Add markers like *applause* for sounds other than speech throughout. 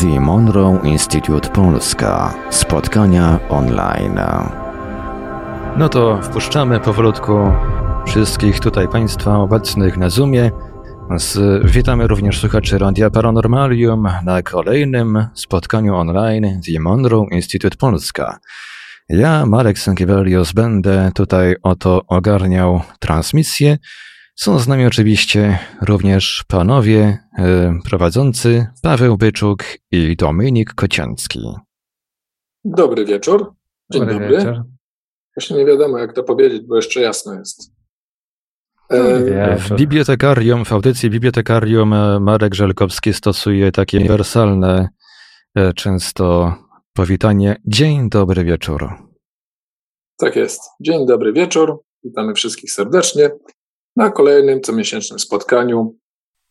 The Monroe Institute Polska. Spotkania online. No to wpuszczamy powolutku wszystkich tutaj Państwa obecnych na Zoomie. Witamy również słuchaczy Radia Paranormalium na kolejnym spotkaniu online The Monroe Institute Polska. Ja, Marek Sankiewelios, będę tutaj oto ogarniał transmisję. Są z nami oczywiście również panowie e, prowadzący Paweł Byczuk i Dominik Kociancki. Dobry wieczór. Dzień dobry. dobry. Wieczór. Właśnie nie wiadomo, jak to powiedzieć, bo jeszcze jasno jest. E... W bibliotekarium, w audycji bibliotekarium e, Marek Żelkowski stosuje takie uniwersalne często powitanie. Dzień dobry wieczór. Tak jest. Dzień dobry wieczór. Witamy wszystkich serdecznie na kolejnym comiesięcznym spotkaniu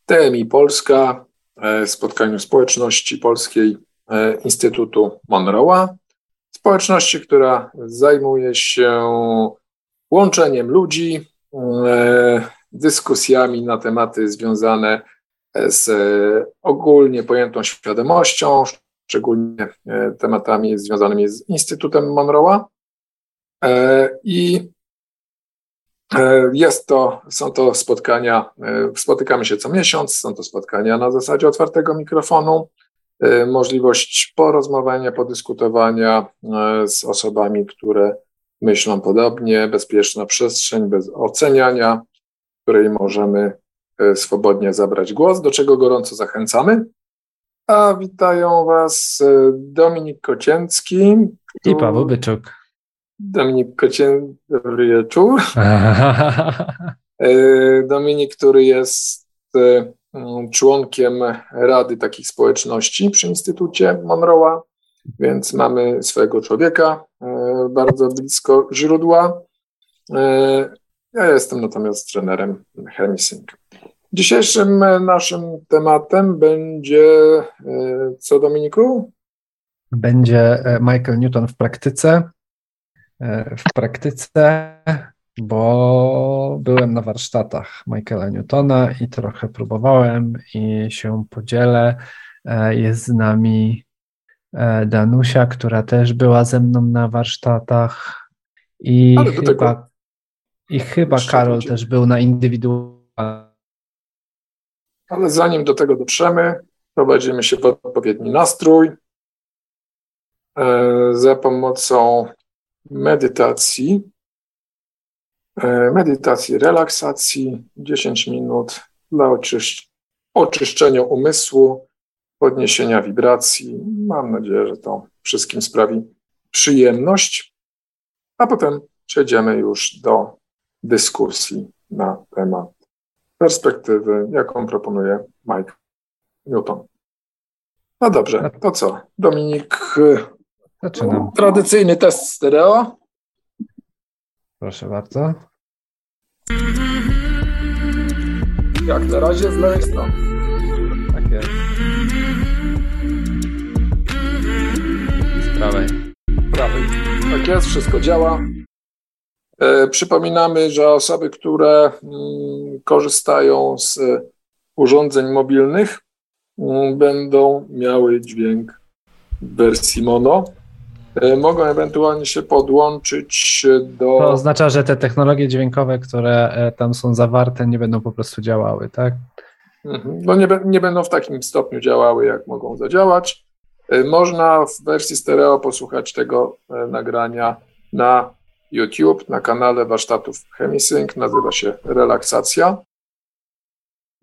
TMI Polska, e, spotkaniu społeczności polskiej e, Instytutu Monroe'a. Społeczności, która zajmuje się łączeniem ludzi, e, dyskusjami na tematy związane z ogólnie pojętą świadomością, szczególnie tematami związanymi z Instytutem Monroe'a. I jest to, są to spotkania, e, spotykamy się co miesiąc, są to spotkania na zasadzie otwartego mikrofonu, e, możliwość porozmawiania, podyskutowania z osobami, które myślą podobnie, bezpieczna przestrzeń bez oceniania, w której możemy swobodnie zabrać głos, do czego gorąco zachęcamy. A witają Was Dominik Kocięcki i Paweł Byczuk. Dominik Kocien, dobry wieczór. *laughs* E, Dominik, który jest e, członkiem Rady takich społeczności przy Instytucie Monroe'a, więc mamy swojego człowieka e, bardzo blisko źródła. Ja jestem natomiast trenerem ChemiSync. Dzisiejszym naszym tematem będzie co, Dominiku? Będzie Michael Newton w praktyce, w praktyce, bo byłem na warsztatach Michaela Newtona i trochę próbowałem i się podzielę. E, jest z nami e, Danusia, która też była ze mną na warsztatach i chyba, i chyba Karol też był na indywidualnym. Ale zanim do tego dotrzemy, prowadzimy się w odpowiedni nastrój. Za pomocą medytacji, e, medytacji relaksacji, 10 minut dla oczyszcz oczyszczenia umysłu, podniesienia wibracji. Mam nadzieję, że to wszystkim sprawi przyjemność, a potem przejdziemy już do dyskusji na temat perspektywy, jaką proponuje Mike Newton. No dobrze, to co? Dominik Zaczynam. Tradycyjny test stereo. Proszę bardzo. Jak na razie z lewej strony. Tak jest. Z prawej. Prawej. Tak jest, wszystko działa. E, przypominamy, że osoby, które mm, korzystają z urządzeń mobilnych, mm, będą miały dźwięk w wersji mono. E, mogą ewentualnie się podłączyć do. To oznacza, że te technologie dźwiękowe, które e, tam są zawarte, nie będą po prostu działały, tak? Mhm. No nie, nie będą w takim stopniu działały, jak mogą zadziałać. E, można w wersji stereo posłuchać tego nagrania na YouTube, na kanale warsztatów Chemisync, nazywa się Relaksacja.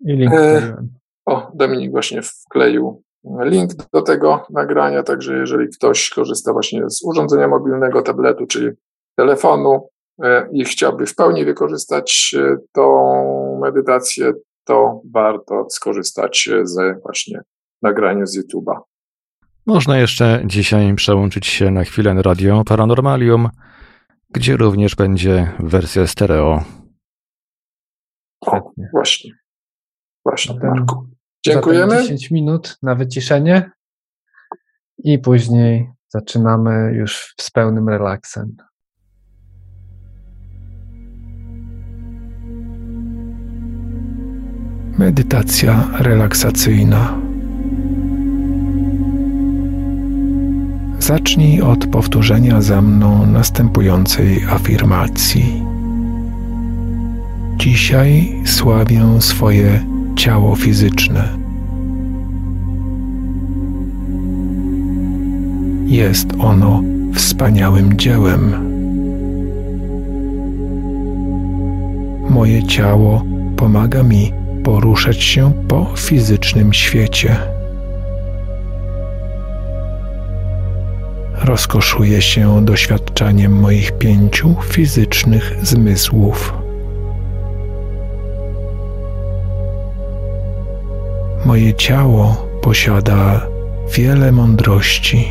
I link e, O, Dominik właśnie wkleił link do tego nagrania, także jeżeli ktoś korzysta właśnie z urządzenia mobilnego, tabletu czy telefonu e, i chciałby w pełni wykorzystać e, tą medytację, to warto skorzystać z właśnie nagrania z YouTube'a. Można jeszcze dzisiaj przełączyć się na chwilę na radio Paranormalium, gdzie również będzie wersja stereo. O, właśnie. Właśnie, Marku. Dziękujemy. 10 minut na wyciszenie i później zaczynamy już z pełnym relaksem. Medytacja relaksacyjna. Zacznij od powtórzenia za mną następującej afirmacji. Dzisiaj sławię swoje ciało fizyczne. Jest ono wspaniałym dziełem. Moje ciało pomaga mi poruszać się po fizycznym świecie. Rozkoszuję się doświadczaniem moich pięciu fizycznych zmysłów. Moje ciało posiada wiele mądrości.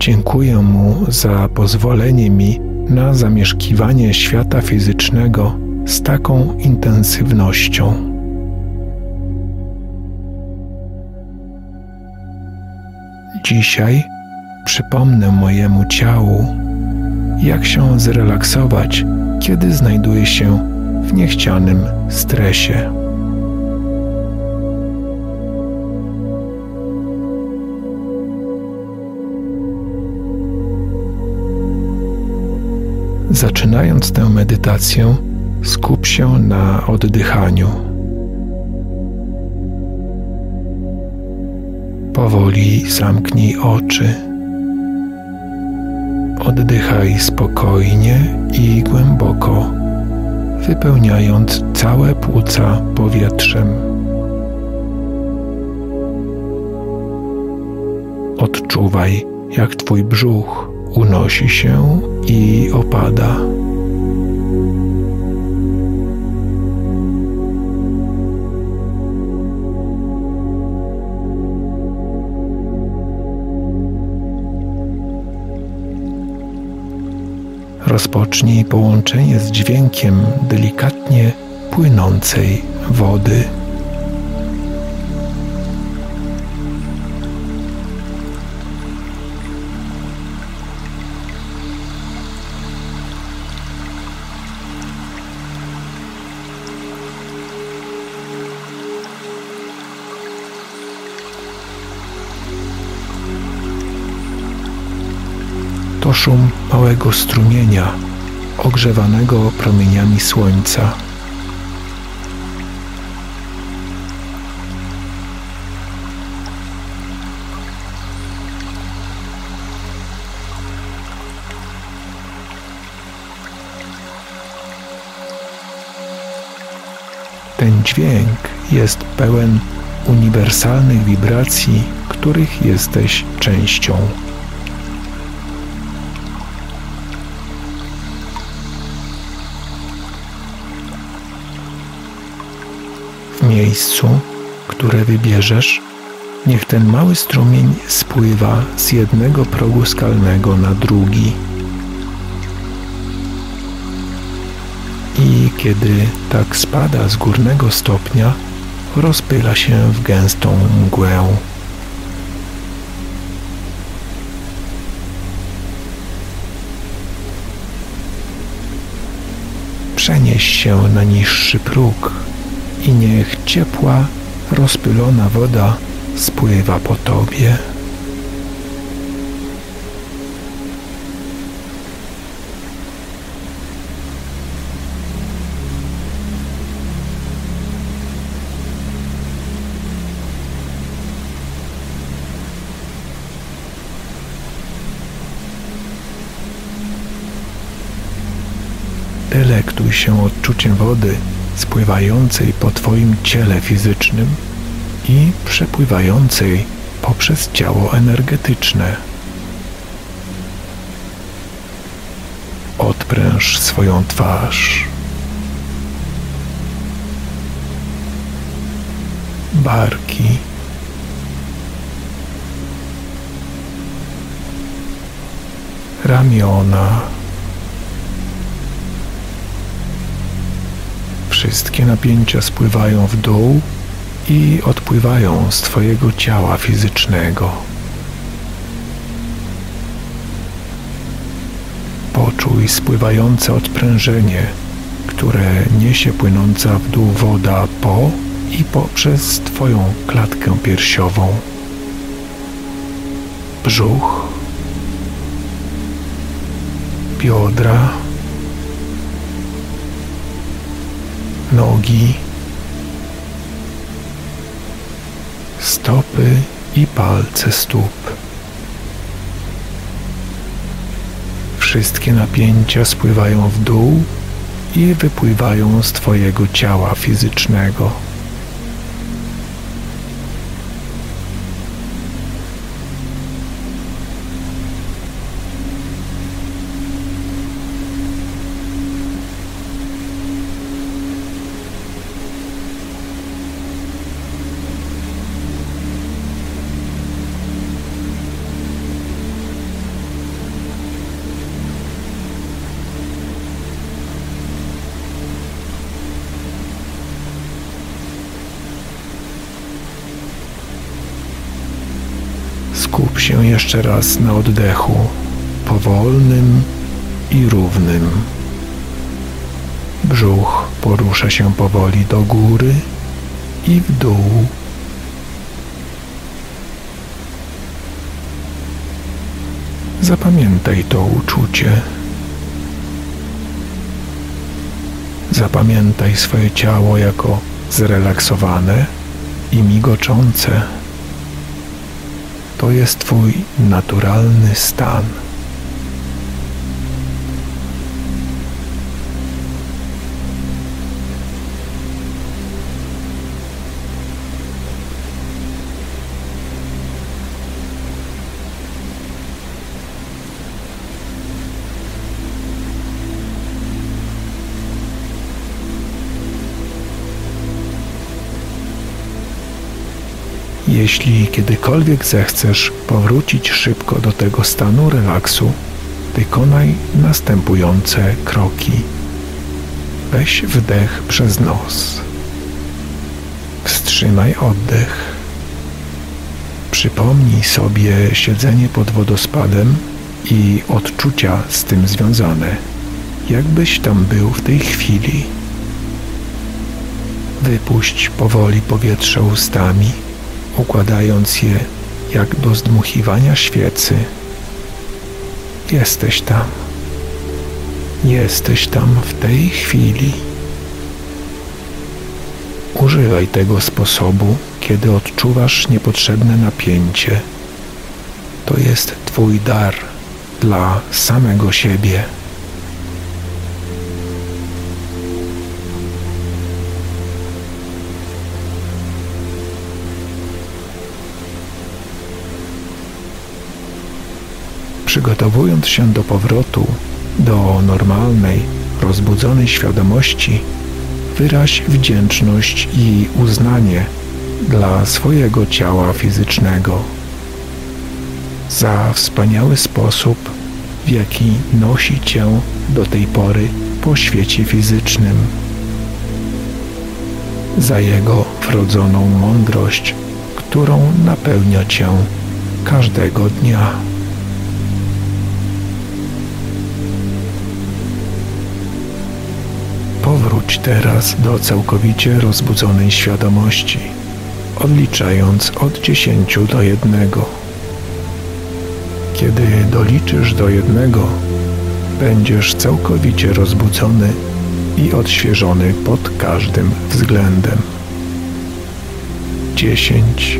Dziękuję mu za pozwolenie mi na zamieszkiwanie świata fizycznego z taką intensywnością. Dzisiaj przypomnę mojemu ciału, jak się zrelaksować, kiedy znajduje się niechcianym stresie. Zaczynając tę medytację, skup się na oddychaniu. Powoli zamknij oczy. Oddychaj spokojnie i głęboko, wypełniając całe płuca powietrzem. Odczuwaj, jak Twój brzuch unosi się i opada. Rozpocznij połączenie z dźwiękiem delikatnie płynącej wody. Szum małego strumienia, ogrzewanego promieniami słońca. Ten dźwięk jest pełen uniwersalnych wibracji, których jesteś częścią. Miejscu, które wybierzesz, niech ten mały strumień spływa z jednego progu skalnego na drugi. I kiedy tak spada z górnego stopnia, rozpyla się w gęstą mgłę. Przenieś się na niższy próg i niech ciepła, rozpylona woda spływa po tobie. Delektuj się odczuciem wody spływającej po Twoim ciele fizycznym i przepływającej poprzez ciało energetyczne. Odpręż swoją twarz. Barki. Ramiona. Wszystkie napięcia spływają w dół i odpływają z Twojego ciała fizycznego. Poczuj spływające odprężenie, które niesie płynąca w dół woda po i poprzez Twoją klatkę piersiową, brzuch, biodra, nogi, stopy i palce stóp. Wszystkie napięcia spływają w dół i wypływają z Twojego ciała fizycznego. Jeszcze raz na oddechu, powolnym i równym. Brzuch porusza się powoli do góry i w dół. Zapamiętaj to uczucie. Zapamiętaj swoje ciało jako zrelaksowane i migoczące. To jest Twój naturalny stan. Jeśli kiedykolwiek zechcesz powrócić szybko do tego stanu relaksu, wykonaj następujące kroki. Weź wdech przez nos. Wstrzymaj oddech. Przypomnij sobie siedzenie pod wodospadem i odczucia z tym związane, jakbyś tam był w tej chwili. Wypuść powoli powietrze ustami układając je jak do zdmuchiwania świecy. Jesteś tam. Jesteś tam w tej chwili. Używaj tego sposobu, kiedy odczuwasz niepotrzebne napięcie. To jest Twój dar dla samego siebie. Przygotowując się do powrotu do normalnej, rozbudzonej świadomości, wyraź wdzięczność i uznanie dla swojego ciała fizycznego za wspaniały sposób, w jaki nosi Cię do tej pory po świecie fizycznym, za jego wrodzoną mądrość, którą napełnia Cię każdego dnia. Teraz do całkowicie rozbudzonej świadomości, odliczając od dziesięciu do jednego. Kiedy doliczysz do jednego, będziesz całkowicie rozbudzony i odświeżony pod każdym względem. Dziesięć,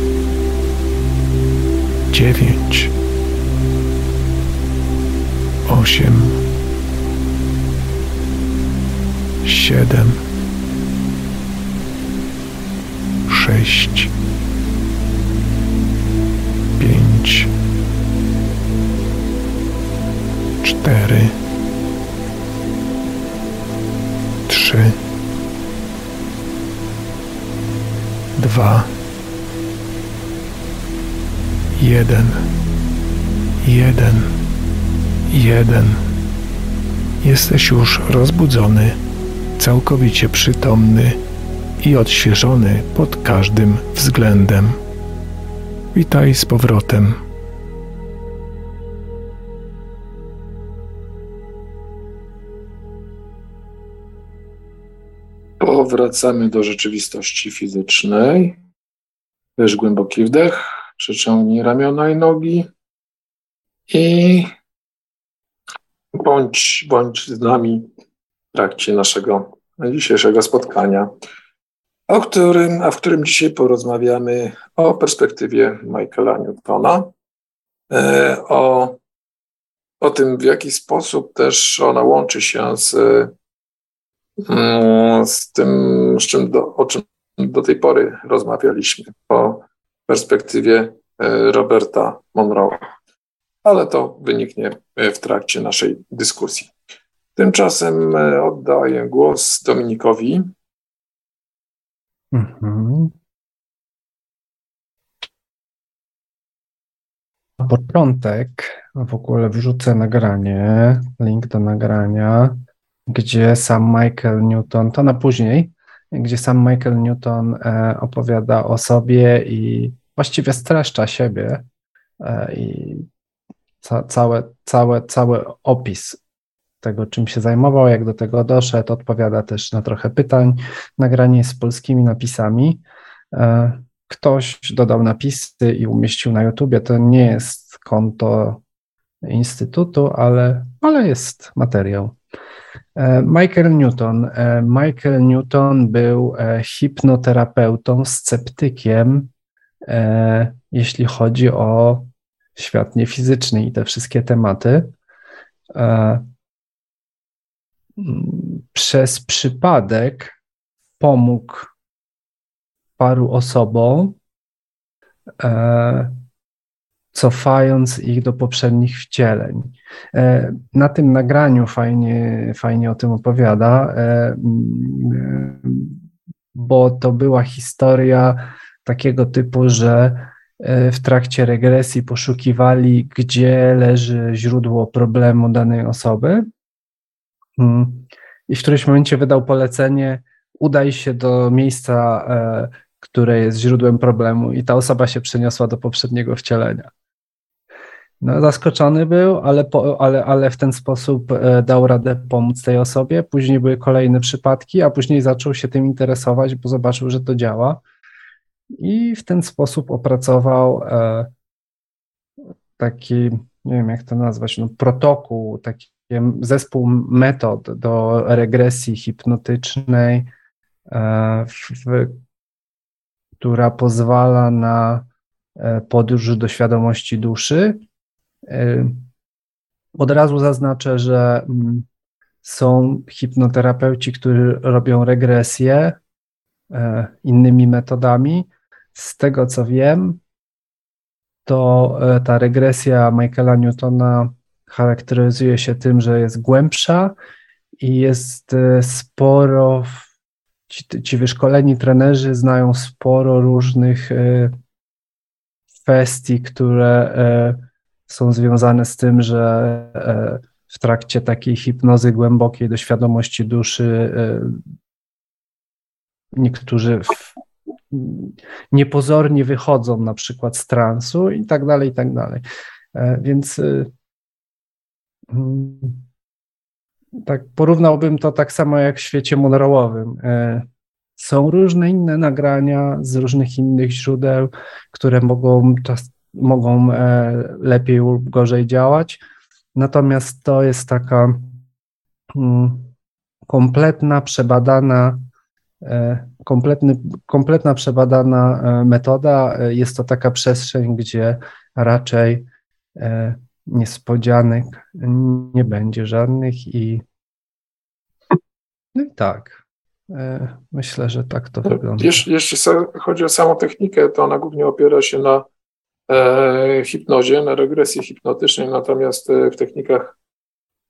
dziewięć, osiem, siedem, sześć, pięć, cztery, trzy, dwa, jeden, jeden, jeden. Jesteś już rozbudzony całkowicie przytomny i odświeżony pod każdym względem. Witaj z powrotem. Po powracamy do rzeczywistości fizycznej. Weź głęboki wdech, przeciągnij ramiona i nogi i bądź, bądź z nami trakcie naszego dzisiejszego spotkania, o którym, a w którym dzisiaj porozmawiamy o perspektywie Michaela Newtona, e, o, o tym, w jaki sposób też ona łączy się z, mm, z tym, z czym do, o czym do tej pory rozmawialiśmy, o perspektywie e, Roberta Monroe. Ale to wyniknie w trakcie naszej dyskusji. Tymczasem e, oddaję głos Dominikowi. Mhm. Na początek w ogóle wrzucę nagranie, link do nagrania, gdzie sam Michael Newton, to na później, gdzie sam Michael Newton e, opowiada o sobie i właściwie streszcza siebie e, i ca, całe, całe, cały opis tego, czym się zajmował, jak do tego doszedł, odpowiada też na trochę pytań. Nagranie z polskimi napisami. E, ktoś dodał napisy i umieścił na YouTubie. To nie jest konto Instytutu, ale, ale jest materiał. E, Michael Newton. E, Michael Newton był hipnoterapeutą, sceptykiem, jeśli chodzi o świat niefizyczny i te wszystkie tematy przez przypadek pomógł paru osobom, e, cofając ich do poprzednich wcieleń. E, na tym nagraniu fajnie, fajnie o tym opowiada, e, bo to była historia takiego typu, że w trakcie regresji poszukiwali, gdzie leży źródło problemu danej osoby Mm. I w którymś momencie wydał polecenie, udaj się do miejsca, e, które jest źródłem problemu, i ta osoba się przeniosła do poprzedniego wcielenia. No, zaskoczony był, ale, po, ale, ale w ten sposób e, dał radę pomóc tej osobie. Później były kolejne przypadki, a później zaczął się tym interesować, bo zobaczył, że to działa. I w ten sposób opracował e, taki, nie wiem jak to nazwać, no, protokół, taki zespół metod do regresji hipnotycznej, e, w, która pozwala na e, podróż do świadomości duszy. E, od razu zaznaczę, że mm, są hipnoterapeuci, którzy robią regresję innymi metodami. Z tego co wiem, to ta regresja Michaela Newtona charakteryzuje się tym, że jest głębsza i jest e, sporo, ci, ci wyszkoleni trenerzy znają sporo różnych e, kwestii, które e, są związane z tym, że w trakcie takiej hipnozy głębokiej do świadomości duszy niektórzy w, niepozornie wychodzą na przykład z transu i tak dalej, i tak dalej. Więc. Tak porównałbym to tak samo jak w świecie monrołowym. E, są różne inne nagrania z różnych innych źródeł, które mogą, mogą e, lepiej lub gorzej działać. Natomiast to jest taka mm, kompletna, przebadana, e, kompletny, kompletna, przebadana metoda. Jest to taka przestrzeń, gdzie raczej niespodzianek nie będzie żadnych i no i tak. E, myślę, że tak to wygląda. Jeśli, chodzi o samą technikę, to ona głównie opiera się na e, hipnozie, na regresji hipnotycznej, natomiast e, w technikach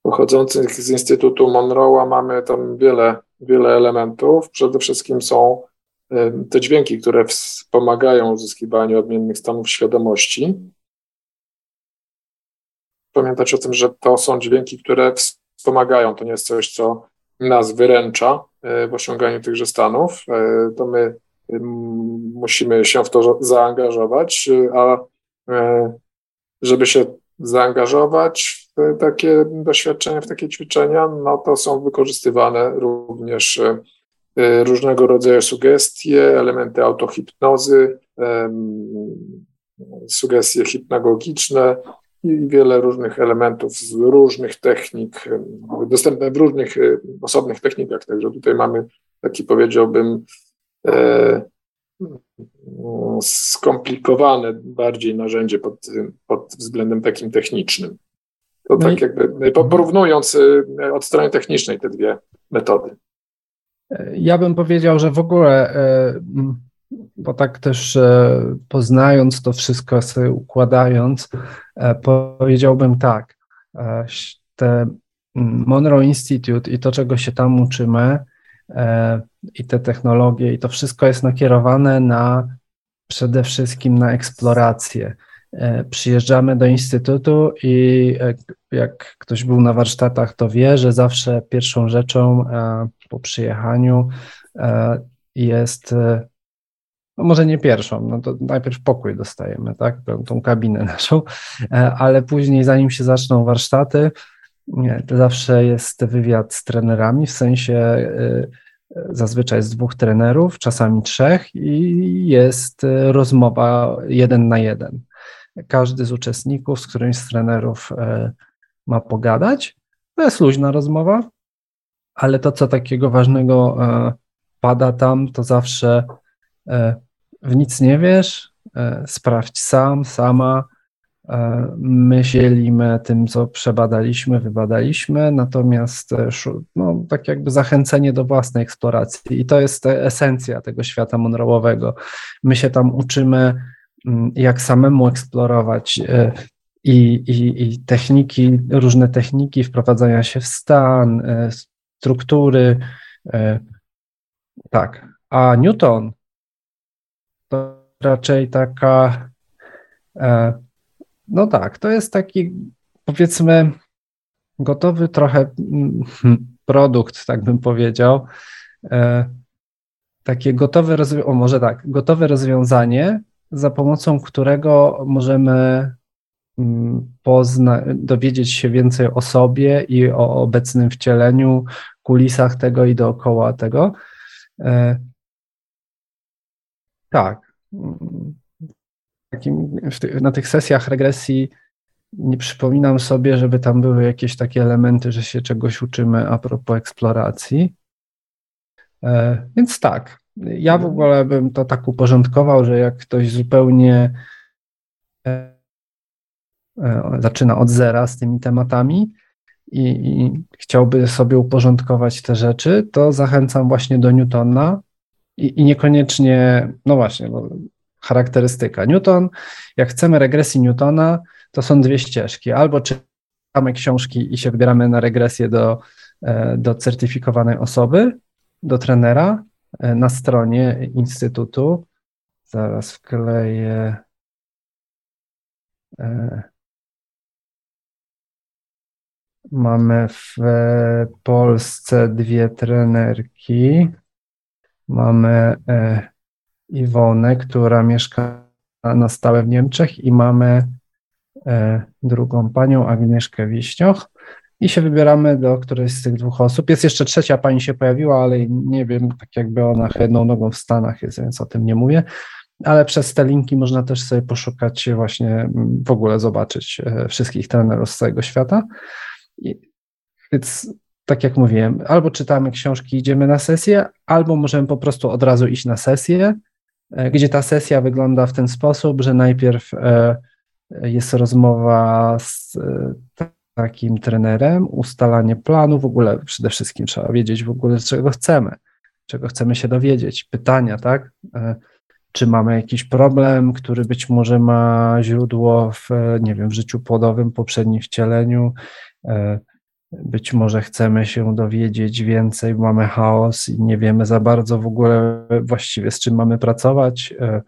pochodzących z Instytutu Monroe'a mamy tam wiele, wiele elementów. Przede wszystkim są e, te dźwięki, które wspomagają uzyskiwanie odmiennych stanów świadomości pamiętać o tym, że to są dźwięki, które wspomagają. To nie jest coś, co nas wyręcza e, w osiąganiu tychże stanów. E, to my musimy się w to zaangażować, a e, żeby się zaangażować w takie doświadczenia, w takie ćwiczenia, no to są wykorzystywane również różnego rodzaju sugestie, elementy autohipnozy, sugestie hipnagogiczne i wiele różnych elementów z różnych technik, dostępne w różnych osobnych technikach. Także tutaj mamy taki powiedziałbym e, skomplikowane bardziej narzędzie pod, pod względem takim technicznym. To no tak jakby porównując e, od strony technicznej te dwie metody. Ja bym powiedział, że w ogóle, e, bo tak też poznając to wszystko, sobie układając, powiedziałbym tak, te Monroe Institute i to, czego się tam uczymy, E, i te technologie, i to wszystko jest nakierowane na przede wszystkim na eksplorację. E, przyjeżdżamy do instytutu i e, jak ktoś był na warsztatach, to wie, że zawsze pierwszą rzeczą po przyjechaniu jest, no może nie pierwszą, no to najpierw pokój dostajemy, tak, tą kabinę *laughs* naszą, ale później, zanim się zaczną warsztaty, to zawsze jest wywiad z trenerami, w sensie y, zazwyczaj jest dwóch trenerów, czasami trzech i jest y, rozmowa jeden na jeden. Każdy z uczestników z którymś z trenerów ma pogadać. To jest luźna rozmowa, ale to, co takiego ważnego pada tam, to zawsze w nic nie wiesz, sprawdź sam, sama, E, my się tym, co przebadaliśmy, wybadaliśmy, natomiast e, no, tak jakby zachęcenie do własnej eksploracji i to jest esencja tego świata monrołowego. My się tam uczymy, mm, jak samemu eksplorować e, i, i, i techniki, różne techniki wprowadzania się w stan, struktury. Tak. A Newton raczej taka no tak, to jest taki powiedzmy gotowy trochę mm, produkt, tak bym powiedział. E, takie gotowe o może tak, gotowe rozwiązanie, za pomocą którego możemy mm, pozna, dowiedzieć się więcej o sobie i o obecnym wcieleniu, kulisach tego i dookoła tego. E, tak takim, na tych sesjach regresji nie przypominam sobie, żeby tam były jakieś takie elementy, że się czegoś uczymy a propos eksploracji. E, więc tak, ja w ogóle bym to tak uporządkował, że jak ktoś zupełnie e, e, zaczyna od zera z tymi tematami i, i chciałby sobie uporządkować te rzeczy, to zachęcam właśnie do Newtona i, i niekoniecznie, no właśnie, bo charakterystyka. Newton, jak chcemy regresji Newtona, to są dwie ścieżki. Albo czytamy książki i się wybieramy na regresję do, e, do certyfikowanej osoby, do trenera e, na stronie Instytutu. Zaraz wkleję. E, mamy w Polsce dwie trenerki. Mamy Iwonę, która mieszka na stałe w Niemczech i mamy e, drugą panią, Agnieszkę Wiśnioch i się wybieramy do którejś z tych dwóch osób. Jest jeszcze trzecia pani się pojawiła, ale nie wiem, tak jakby ona jedną nogą w Stanach jest, więc o tym nie mówię, ale przez te linki można też sobie poszukać właśnie, w ogóle zobaczyć e, wszystkich trenerów z całego świata. I, więc tak jak mówiłem, albo czytamy książki, idziemy na sesję, albo możemy po prostu od razu iść na sesję, E, gdzie ta sesja wygląda w ten sposób, że najpierw e, jest rozmowa z e, takim trenerem, ustalanie planu, w ogóle przede wszystkim trzeba wiedzieć w ogóle, czego chcemy, czego chcemy się dowiedzieć, pytania, tak? Czy mamy jakiś problem, który być może ma źródło w, nie wiem, w życiu płodowym, poprzednim wcieleniu, być może chcemy się dowiedzieć więcej, mamy chaos i nie wiemy za bardzo w ogóle właściwie z czym mamy pracować. E,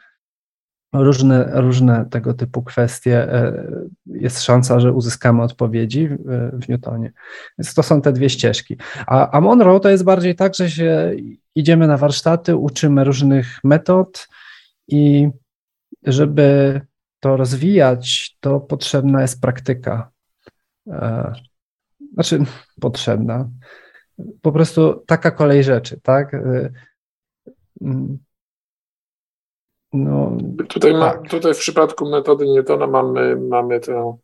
różne, różne tego typu kwestie. E, jest szansa, że uzyskamy odpowiedzi w Newtonie. Więc to są te dwie ścieżki. A, a Monroe to jest bardziej tak, że się idziemy na warsztaty, uczymy różnych metod i żeby to rozwijać, to potrzebna jest praktyka. Znaczy potrzebna. po prostu taka kolej rzeczy, tak? Mm. No, tutaj, ma, tak. tutaj w przypadku metody Newtona mamy, mamy tę,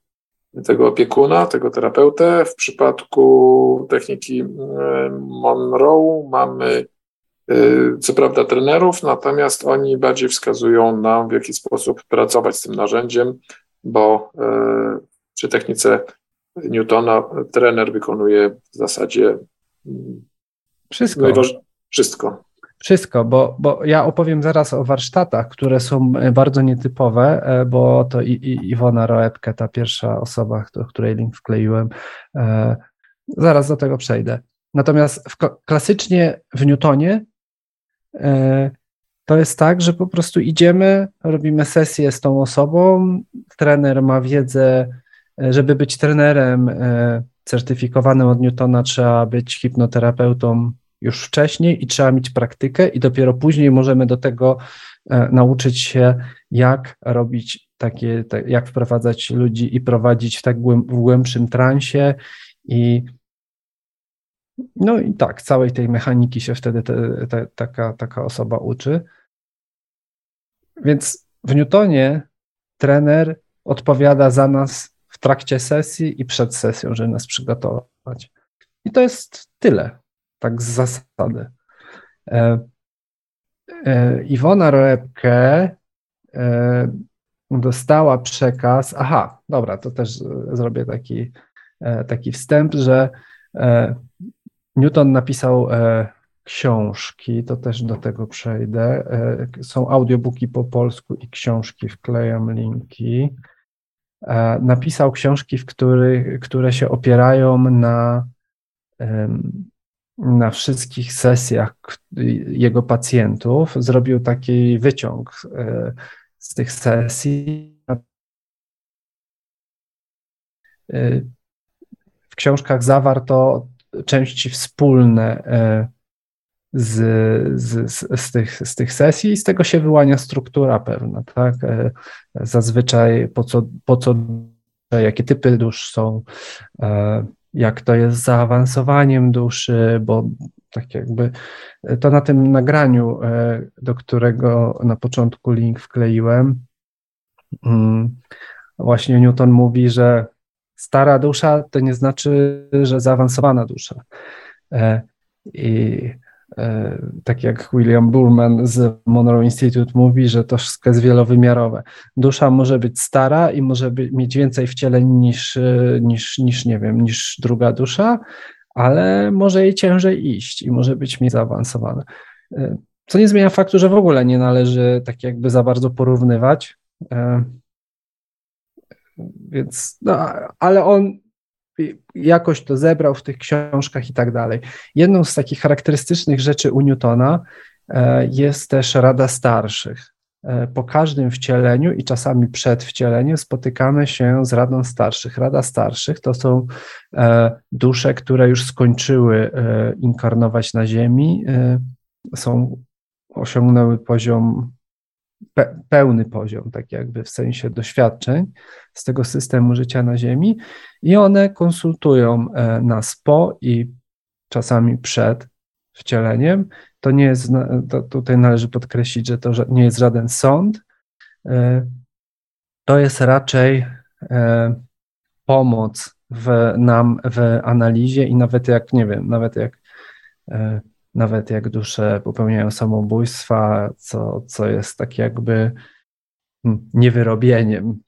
tego opiekuna, tego terapeutę. W przypadku techniki Monroe mamy y, co prawda trenerów, natomiast oni bardziej wskazują nam, w jaki sposób pracować z tym narzędziem, bo y, przy technice Newtona trener wykonuje w zasadzie mm, wszystko. Wszystko. Wszystko, bo, bo ja opowiem zaraz o warsztatach, które są e, bardzo nietypowe, e, bo to i, i Iwona Roepke, ta pierwsza osoba, do której link wkleiłem, e, zaraz do tego przejdę. Natomiast w, klasycznie w Newtonie to jest tak, że po prostu idziemy, robimy sesję z tą osobą, trener ma wiedzę, żeby być trenerem certyfikowanym od Newtona, trzeba być hipnoterapeutą już wcześniej i trzeba mieć praktykę, i dopiero później możemy do tego e, nauczyć się, jak robić takie, tak, jak wprowadzać ludzi i prowadzić w tak głębszym transie i no i tak, całej tej mechaniki się wtedy te, te, taka, taka osoba uczy. Więc w Newtonie trener odpowiada za nas trakcie sesji i przed sesją, żeby nas przygotować. I to jest tyle tak z zasady. E, e, Iwona Roepke e, dostała przekaz, aha, dobra, to też zrobię taki, taki wstęp, że Newton napisał książki, to też do tego przejdę. Są audiobooki po polsku i książki, wklejam linki. Napisał książki, w których, które się opierają na na wszystkich sesjach jego pacjentów, zrobił taki wyciąg e, z tych sesji. E, w książkach zawarto części wspólne e, z, z, z, tych, z tych sesji i z tego się wyłania struktura pewna, tak? Zazwyczaj po co, po co jakie typy dusz są, jak to jest z zaawansowaniem duszy, bo tak jakby to na tym nagraniu, e, do którego na początku link wkleiłem, mm, właśnie Newton mówi, że stara dusza to nie znaczy, że zaawansowana dusza. E, I E, tak jak William Burman z Monroe Institute mówi, że to wszystko jest wielowymiarowe. Dusza może być stara i może być, mieć więcej wcieleń niż, e, niż, niż, nie wiem, niż druga dusza, ale może jej ciężej iść i może być mniej zaawansowana. E, co nie zmienia faktu, że w ogóle nie należy tak jakby za bardzo porównywać. Więc, no, ale on jakoś to zebrał w tych książkach i tak dalej. Jedną z takich charakterystycznych rzeczy u Newtona e, jest też Rada Starszych. E, po każdym wcieleniu i czasami przed wcieleniem spotykamy się z Radą Starszych. Rada Starszych to są e, dusze, które już skończyły inkarnować na Ziemi, są, osiągnęły poziom pe, pełny poziom, tak jakby w sensie doświadczeń z tego systemu życia na Ziemi i one konsultują e, nas po i czasami przed wcieleniem. To nie jest, to tutaj należy podkreślić, że to nie jest żaden sąd, e, to jest raczej e, pomoc w nam w analizie i nawet jak, nie wiem, nawet jak nawet jak dusze popełniają samobójstwa, co, co jest tak jakby hmm, niewyrobieniem,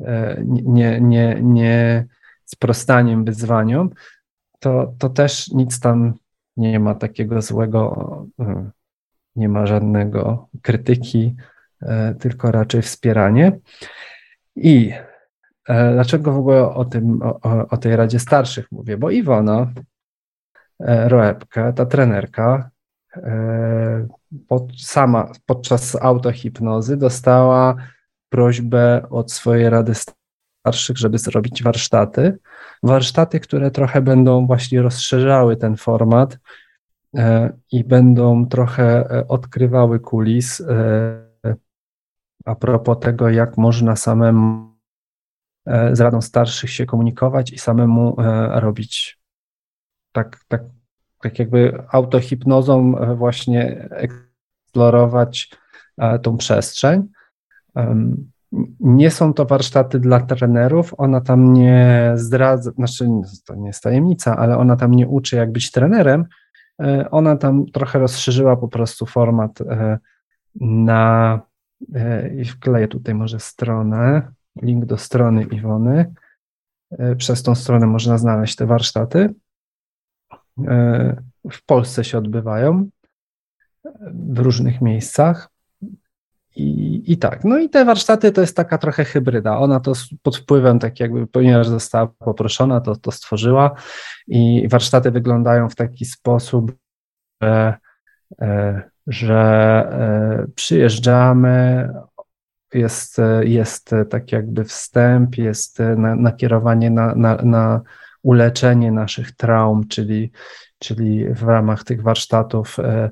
e, nie, nie, nie sprostaniem wyzwaniom, to, to też nic tam nie ma takiego złego, hmm, nie ma żadnego krytyki, e, tylko raczej wspieranie. I e, dlaczego w ogóle o tym, o, o tej Radzie Starszych mówię? Bo Iwona Roepkę, ta trenerka, e, pod, sama podczas autohipnozy dostała prośbę od swojej rady starszych, żeby zrobić warsztaty. Warsztaty, które trochę będą właśnie rozszerzały ten format e, i będą trochę odkrywały kulis a propos tego, jak można samemu z Radą Starszych się komunikować i samemu robić tak, tak tak jakby autohipnozą właśnie eksplorować tą przestrzeń. Nie są to warsztaty dla trenerów, ona tam nie zdradza, znaczy to nie jest tajemnica, ale ona tam nie uczy jak być trenerem, e, ona tam trochę rozszerzyła po prostu format e, na, e, i wkleję tutaj może stronę, link do strony Iwony, przez tą stronę można znaleźć te warsztaty. W Polsce się odbywają w różnych miejscach. I, I tak, no i te warsztaty to jest taka trochę hybryda. Ona to pod wpływem, tak jakby, ponieważ została poproszona, to, to stworzyła. I warsztaty wyglądają w taki sposób, że, e, że e, przyjeżdżamy, jest, jest tak jakby wstęp, jest nakierowanie na, na, na uleczenie naszych traum, czyli, czyli w ramach tych warsztatów e,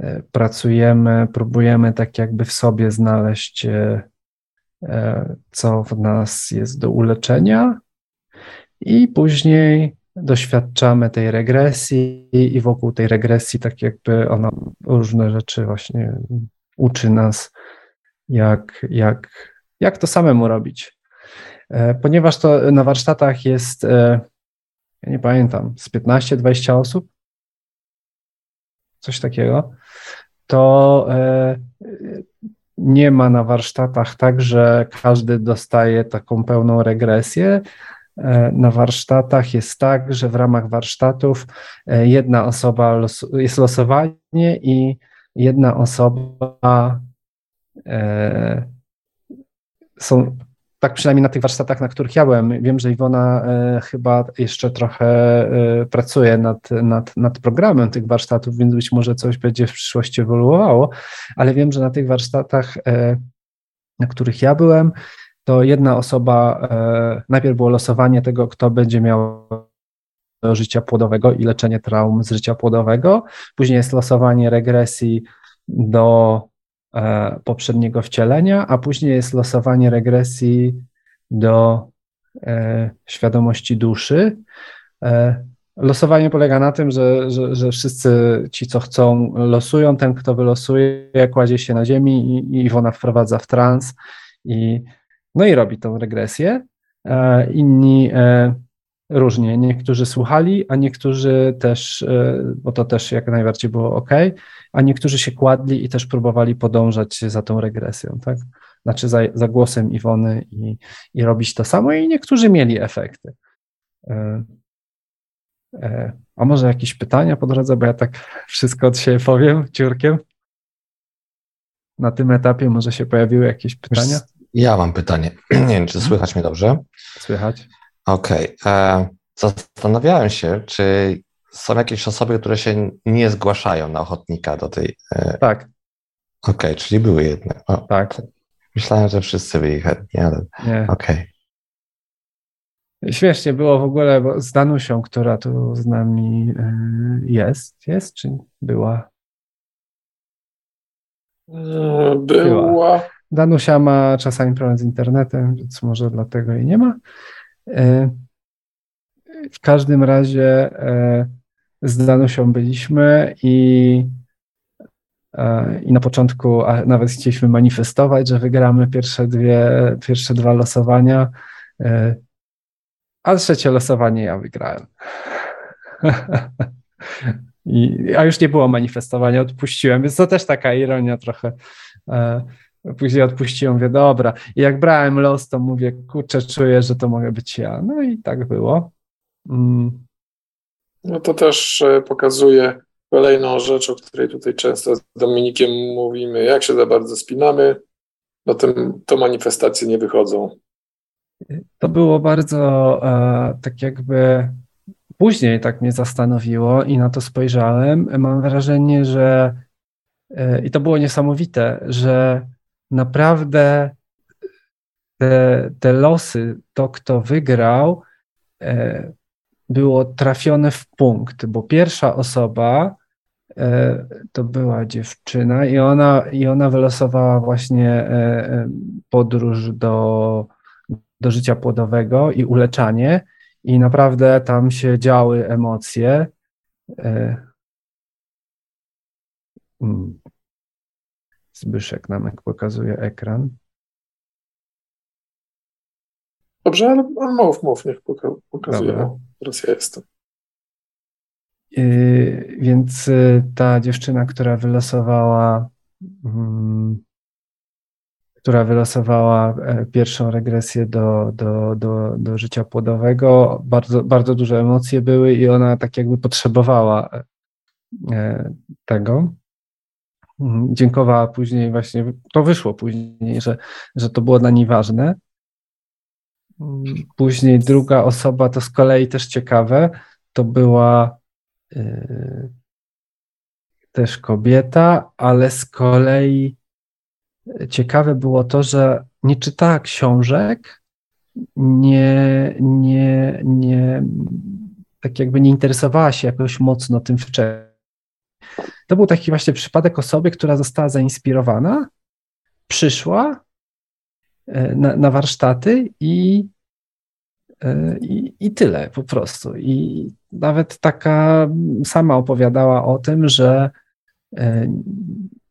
E, pracujemy, próbujemy tak jakby w sobie znaleźć, e, co w nas jest do uleczenia, i później doświadczamy tej regresji, i wokół tej regresji, tak jakby ona różne rzeczy właśnie uczy nas, jak, jak, jak to samemu robić. Ponieważ to na warsztatach jest, ja nie pamiętam, z 15-20 osób, coś takiego, to e, nie ma na warsztatach tak, że każdy dostaje taką pełną regresję. E, na warsztatach jest tak, że w ramach warsztatów e, jedna osoba los, jest losowanie i jedna osoba są tak przynajmniej na tych warsztatach, na których ja byłem. Wiem, że Iwona e, chyba jeszcze trochę e, pracuje nad, nad, nad programem tych warsztatów, więc być może coś będzie w przyszłości ewoluowało, ale wiem, że na tych warsztatach, e, na których ja byłem, to jedna osoba, najpierw było losowanie tego, kto będzie miał życia płodowego i leczenie traum z życia płodowego, później jest losowanie regresji do poprzedniego wcielenia, a później jest losowanie regresji do e, świadomości duszy. E, losowanie polega na tym, że, że, że wszyscy ci, co chcą, losują. Ten, kto wylosuje, kładzie się na ziemi i, i Iwona wprowadza w trans i, no i robi tą regresję. Inni różnie. Niektórzy słuchali, a niektórzy też, bo to też jak najbardziej było ok, a niektórzy się kładli i też próbowali podążać za tą regresją, tak? Znaczy za, za głosem Iwony i, i robić to samo i niektórzy mieli efekty. E, e, a może jakieś pytania po drodze, bo ja tak wszystko od siebie powiem ciurkiem. Na tym etapie może się pojawiły jakieś pytania? Ja mam pytanie. *clears throat* Nie wiem, czy słychać mnie dobrze? Słychać. Okej. Okay. E, zastanawiałem się, czy są jakieś osoby, które się nie zgłaszają na ochotnika do tej. E, tak. Okej, okay, czyli były jedne. O, tak. Myślałem, że wszyscy byli chętni, ale. Nie. Okej. Okay. Śmiesznie było w ogóle bo z Danusią, która tu z nami e, jest. Jest czy była? E, była. Danusia ma czasami problem z internetem, więc może dlatego jej nie ma. W każdym razie z Danusią byliśmy i, e, i na początku nawet chcieliśmy manifestować, że wygramy pierwsze, dwie, pierwsze dwa losowania, e, a trzecie losowanie ja wygrałem. *laughs* I, a już nie było manifestowania, odpuściłem, więc to też taka ironia trochę. Później odpuściłem, mówię, dobra. I jak brałem los, to mówię, kurczę, czuję, że to mogę być ja. No i tak było. Mm. No to też e, pokazuje kolejną rzecz, o której tutaj często z Dominikiem mówimy, jak się za bardzo spinamy, no tym, to manifestacje nie wychodzą. To było bardzo e, tak jakby później tak mnie zastanowiło i na to spojrzałem. Mam wrażenie, że e, i to było niesamowite, że naprawdę te, te losy, to kto wygrał, było trafione w punkt, bo pierwsza osoba e, to była dziewczyna i ona, i ona wylosowała właśnie e, e, podróż do, do życia płodowego i uleczanie i naprawdę tam się działy emocje E, hmm. Zbyszek nam pokazuje ekran. Dobrze, ale mów, mów, niech pokazuje. Dobra. Teraz ja jestem. Yy, więc y, ta dziewczyna, która wylosowała, mm, która wylosowała e, pierwszą regresję do, do, do, do życia płodowego, bardzo, bardzo duże emocje były i ona tak jakby potrzebowała e, tego. Mhm, dziękowała później, właśnie to wyszło później, że, że to było dla niej ważne. Później druga osoba, to z kolei też ciekawe, to była yy, też kobieta, ale z kolei ciekawe było to, że nie czytała książek, nie, nie, nie, tak jakby nie interesowała się jakoś mocno tym wcześniej. To był taki właśnie przypadek osoby, która została zainspirowana, przyszła e, na, na warsztaty i, e, i, i tyle po prostu. I nawet taka sama opowiadała o tym, że e,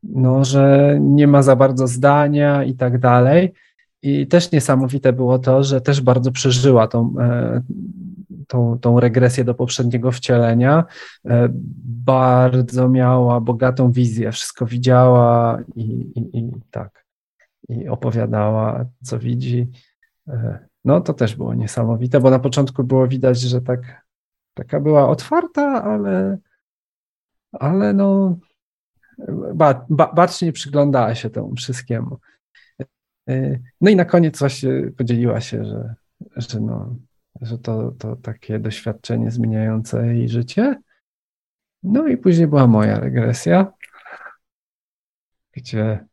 no, że nie ma za bardzo zdania i tak dalej. I też niesamowite było to, że też bardzo przeżyła tą, tą, tą regresję do poprzedniego wcielenia. E, bardzo miała bogatą wizję, wszystko widziała i, i, i tak, i opowiadała, co widzi. E, no to też było niesamowite, bo na początku było widać, że tak, taka była otwarta, ale, ale no ba, ba, bacznie przyglądała się temu wszystkiemu. E, no i na koniec właśnie podzieliła się, że, że no, że to, to takie doświadczenie zmieniające jej życie. No i później była moja regresja, gdzie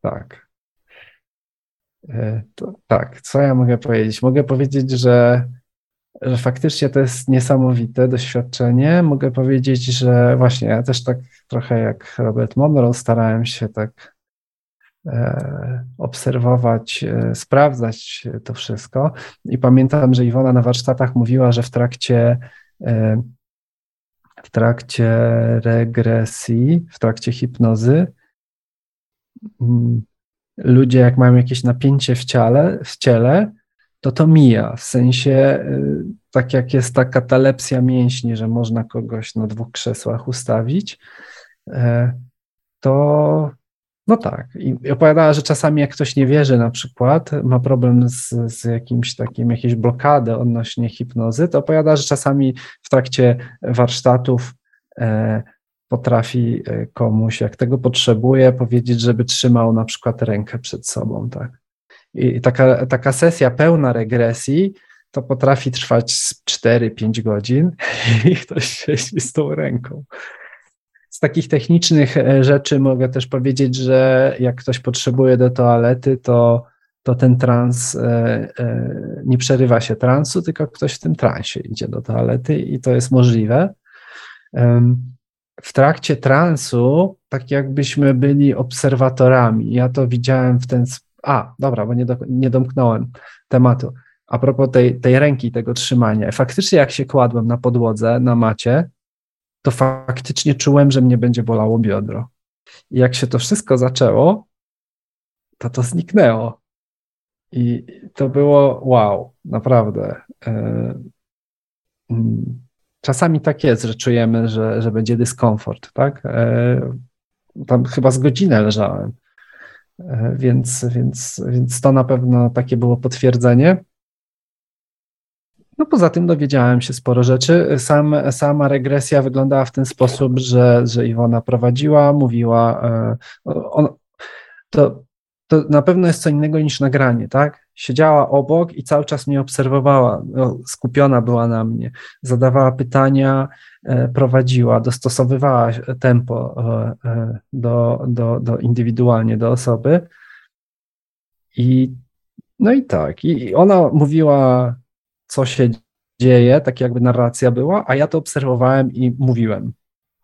tak. E, to, tak, co ja mogę powiedzieć? Mogę powiedzieć, że, że faktycznie to jest niesamowite doświadczenie. Mogę powiedzieć, że właśnie ja też tak trochę jak Robert Monroe starałem się tak obserwować, e, sprawdzać to wszystko. I pamiętam, że Iwona na warsztatach mówiła, że w trakcie e, w trakcie regresji, w trakcie hipnozy, mm, ludzie jak mają jakieś napięcie w ciele, w ciele to to mija, w sensie tak jak jest ta katalepsja mięśni, że można kogoś na dwóch krzesłach ustawić, to no tak. I opowiadała, że czasami jak ktoś nie wierzy na przykład, ma problem z, z jakimś takim, jakieś blokady odnośnie hipnozy, to opowiada, że czasami w trakcie warsztatów e, potrafi e, komuś, jak tego potrzebuje, powiedzieć, żeby trzymał na przykład rękę przed sobą, tak. I taka, taka sesja pełna regresji to potrafi trwać 4-5 godzin *laughs* i ktoś siedzi z tą ręką. Z takich technicznych e, rzeczy mogę też powiedzieć, że jak ktoś potrzebuje do toalety, to, to ten trans e, e, nie przerywa się transu, tylko ktoś w tym transie idzie do toalety i to jest możliwe. W trakcie transu, tak jakbyśmy byli obserwatorami. Ja to widziałem w ten. A, dobra, bo nie, do, nie domknąłem tematu. A propos tej, tej ręki, tego trzymania. Faktycznie, jak się kładłem na podłodze, na macie, to faktycznie czułem, że mnie będzie bolało biodro. I jak się to wszystko zaczęło, to to zniknęło. I to było wow, naprawdę. E, mm, czasami tak jest, że czujemy, że, że będzie dyskomfort, tak? E, tam chyba z godzinę leżałem. E, więc, więc, więc to na pewno takie było potwierdzenie. No poza tym dowiedziałem się sporo rzeczy. Sam, sama regresja wyglądała w ten sposób, że, że Iwona prowadziła, mówiła, e, on, to, to na pewno jest co innego niż nagranie, tak? Siedziała obok i cały czas mnie obserwowała, no, skupiona była na mnie, zadawała pytania, e, prowadziła, dostosowywała tempo e, do, do, do indywidualnie do osoby. I no i tak. I ona mówiła co się dzieje, tak jakby narracja była, a ja to obserwowałem i mówiłem,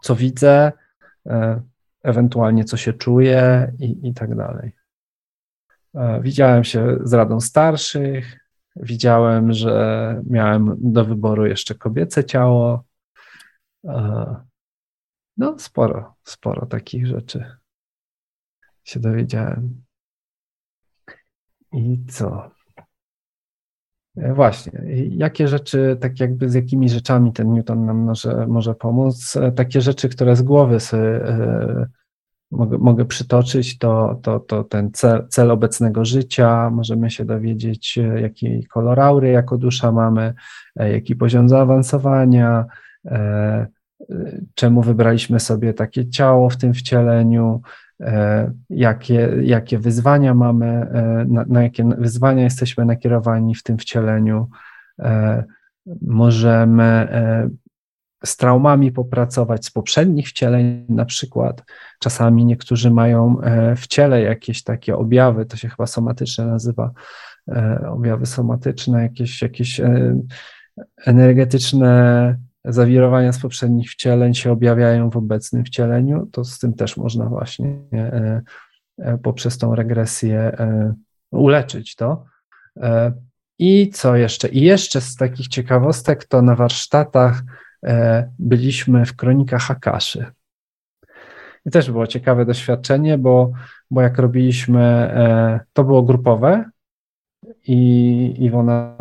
co widzę, e, ewentualnie co się czuję i, i tak dalej. E, widziałem się z Radą Starszych, widziałem, że miałem do wyboru jeszcze kobiece ciało. No, sporo, sporo takich rzeczy się dowiedziałem. I co? E, właśnie, jakie rzeczy, tak jakby z jakimi rzeczami ten Newton nam może, może pomóc? E, takie rzeczy, które z głowy sobie e, mogę, mogę przytoczyć, to, to, to ten cel, cel obecnego życia, możemy się dowiedzieć, jaki kolor aury jako dusza mamy, jaki poziom zaawansowania, czemu wybraliśmy sobie takie ciało w tym wcieleniu, E, jakie, jakie wyzwania mamy, e, na, na jakie wyzwania jesteśmy nakierowani w tym wcieleniu. E, możemy z traumami popracować z poprzednich wcieleń, na przykład. Czasami niektórzy mają w ciele jakieś takie objawy, to się chyba somatyczne nazywa, objawy somatyczne, jakieś, jakieś energetyczne zawirowania z poprzednich wcieleń się objawiają w obecnym wcieleniu, to z tym też można właśnie e, e, poprzez tą regresję e, uleczyć to. I co jeszcze? I jeszcze z takich ciekawostek to na warsztatach byliśmy w kronikach Hakaszy. I też było ciekawe doświadczenie, bo, bo jak robiliśmy, to było grupowe i Iwona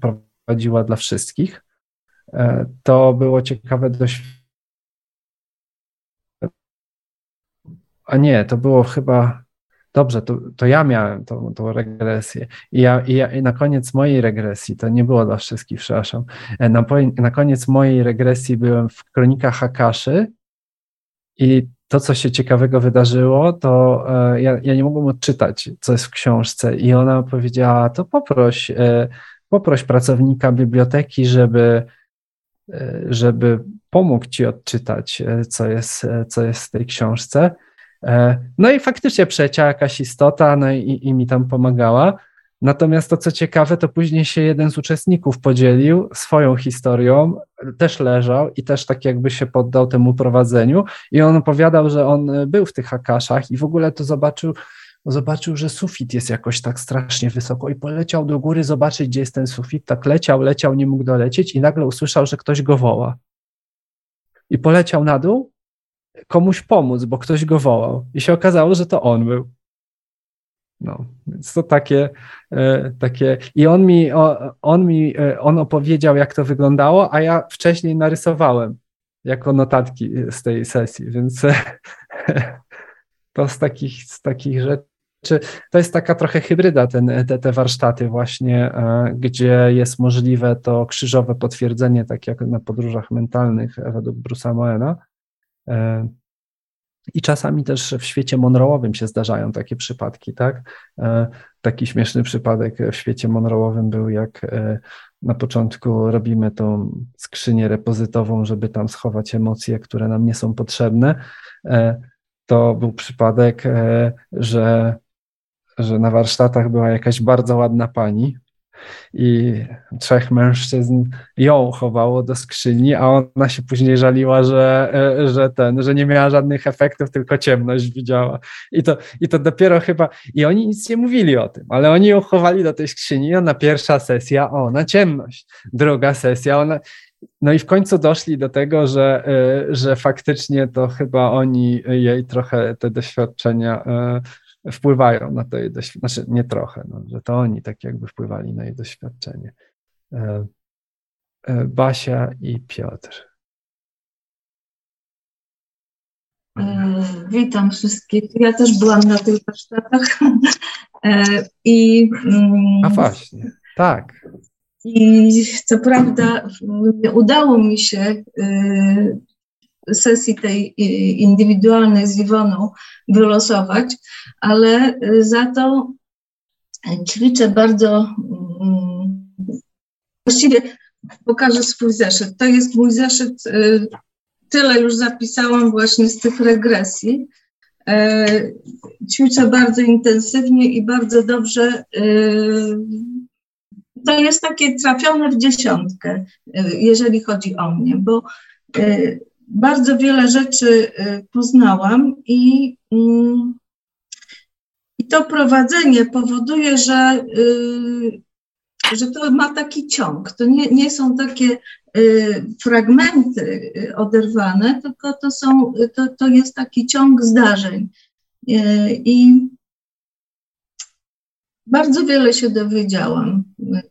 prowadziła dla wszystkich. E, to było ciekawe dość. A nie, to było chyba. Dobrze, to, to ja miałem tą, tą regresję. I, ja, i, ja, I na koniec mojej regresji, to nie było dla wszystkich, przepraszam. E, na, na koniec mojej regresji byłem w kronikach Hakaszy i to, co się ciekawego wydarzyło, to e, ja, ja nie mogłem odczytać, co jest w książce. I ona powiedziała: To poproś, poproś pracownika biblioteki, żeby żeby pomógł ci odczytać, e, co jest, e, co jest w tej książce. E, no i faktycznie przeleciała jakaś istota, no i, i mi tam pomagała. Natomiast to, co ciekawe, to później się jeden z uczestników podzielił swoją historią, też leżał i też tak jakby się poddał temu prowadzeniu. I on opowiadał, że on był w tych akaszach i w ogóle to zobaczył, zobaczył, że sufit jest jakoś tak strasznie wysoko i poleciał do góry zobaczyć, gdzie jest ten sufit. Tak leciał, leciał, nie mógł dolecieć i nagle usłyszał, że ktoś go woła. I poleciał na dół komuś pomóc, bo ktoś go wołał. I się okazało, że to on był. No, więc to takie, e, takie. I on mi, on mi, e, on opowiedział, jak to wyglądało, a ja wcześniej narysowałem jako notatki z tej sesji, więc *laughs* to z takich, z takich rzeczy czy to jest taka trochę hybryda, ten, te, te warsztaty właśnie, e, gdzie jest możliwe to krzyżowe potwierdzenie, tak jak na podróżach mentalnych według Bruce'a Moena. E, I czasami też w świecie Monroe'owym się zdarzają takie przypadki, tak? E, taki śmieszny przypadek w świecie Monroe'owym był, jak na początku robimy tą skrzynię repozytową, żeby tam schować emocje, które nam nie są potrzebne. To był przypadek, że że na warsztatach była jakaś bardzo ładna pani i trzech mężczyzn ją chowało do skrzyni, a ona się później żaliła, że, e, że ten, że nie miała żadnych efektów, tylko ciemność widziała. I to, I to dopiero chyba, i oni nic nie mówili o tym, ale oni ją chowali do tej skrzyni, ona pierwsza sesja, o, na ciemność, druga sesja, ona, no i w końcu doszli do tego, że, e, że faktycznie to chyba oni jej trochę te doświadczenia e, wpływają na to jej doświadczenie, znaczy nie trochę, no, że to oni tak jakby wpływali na jej doświadczenie. E, e, Basia i Piotr. E, witam wszystkich. Ja też byłam na tych warsztatach. I, mm, A właśnie, tak. I co prawda udało mi się sesji tej indywidualnej z Iwoną wylosować, ale y, za to ćwiczę bardzo. Mm, właściwie pokażę swój zeszyt. To jest mój zeszyt. Y, tyle już zapisałam właśnie z tych regresji. Y, ćwiczę bardzo intensywnie i bardzo dobrze. To jest takie trafione w dziesiątkę, jeżeli chodzi o mnie, bo bardzo wiele rzeczy y, poznałam i, mm, i to prowadzenie powoduje, że y, że to ma taki ciąg. To nie, nie są takie y, fragmenty oderwane, tylko to, są, to, to jest taki ciąg zdarzeń. I bardzo wiele się dowiedziałam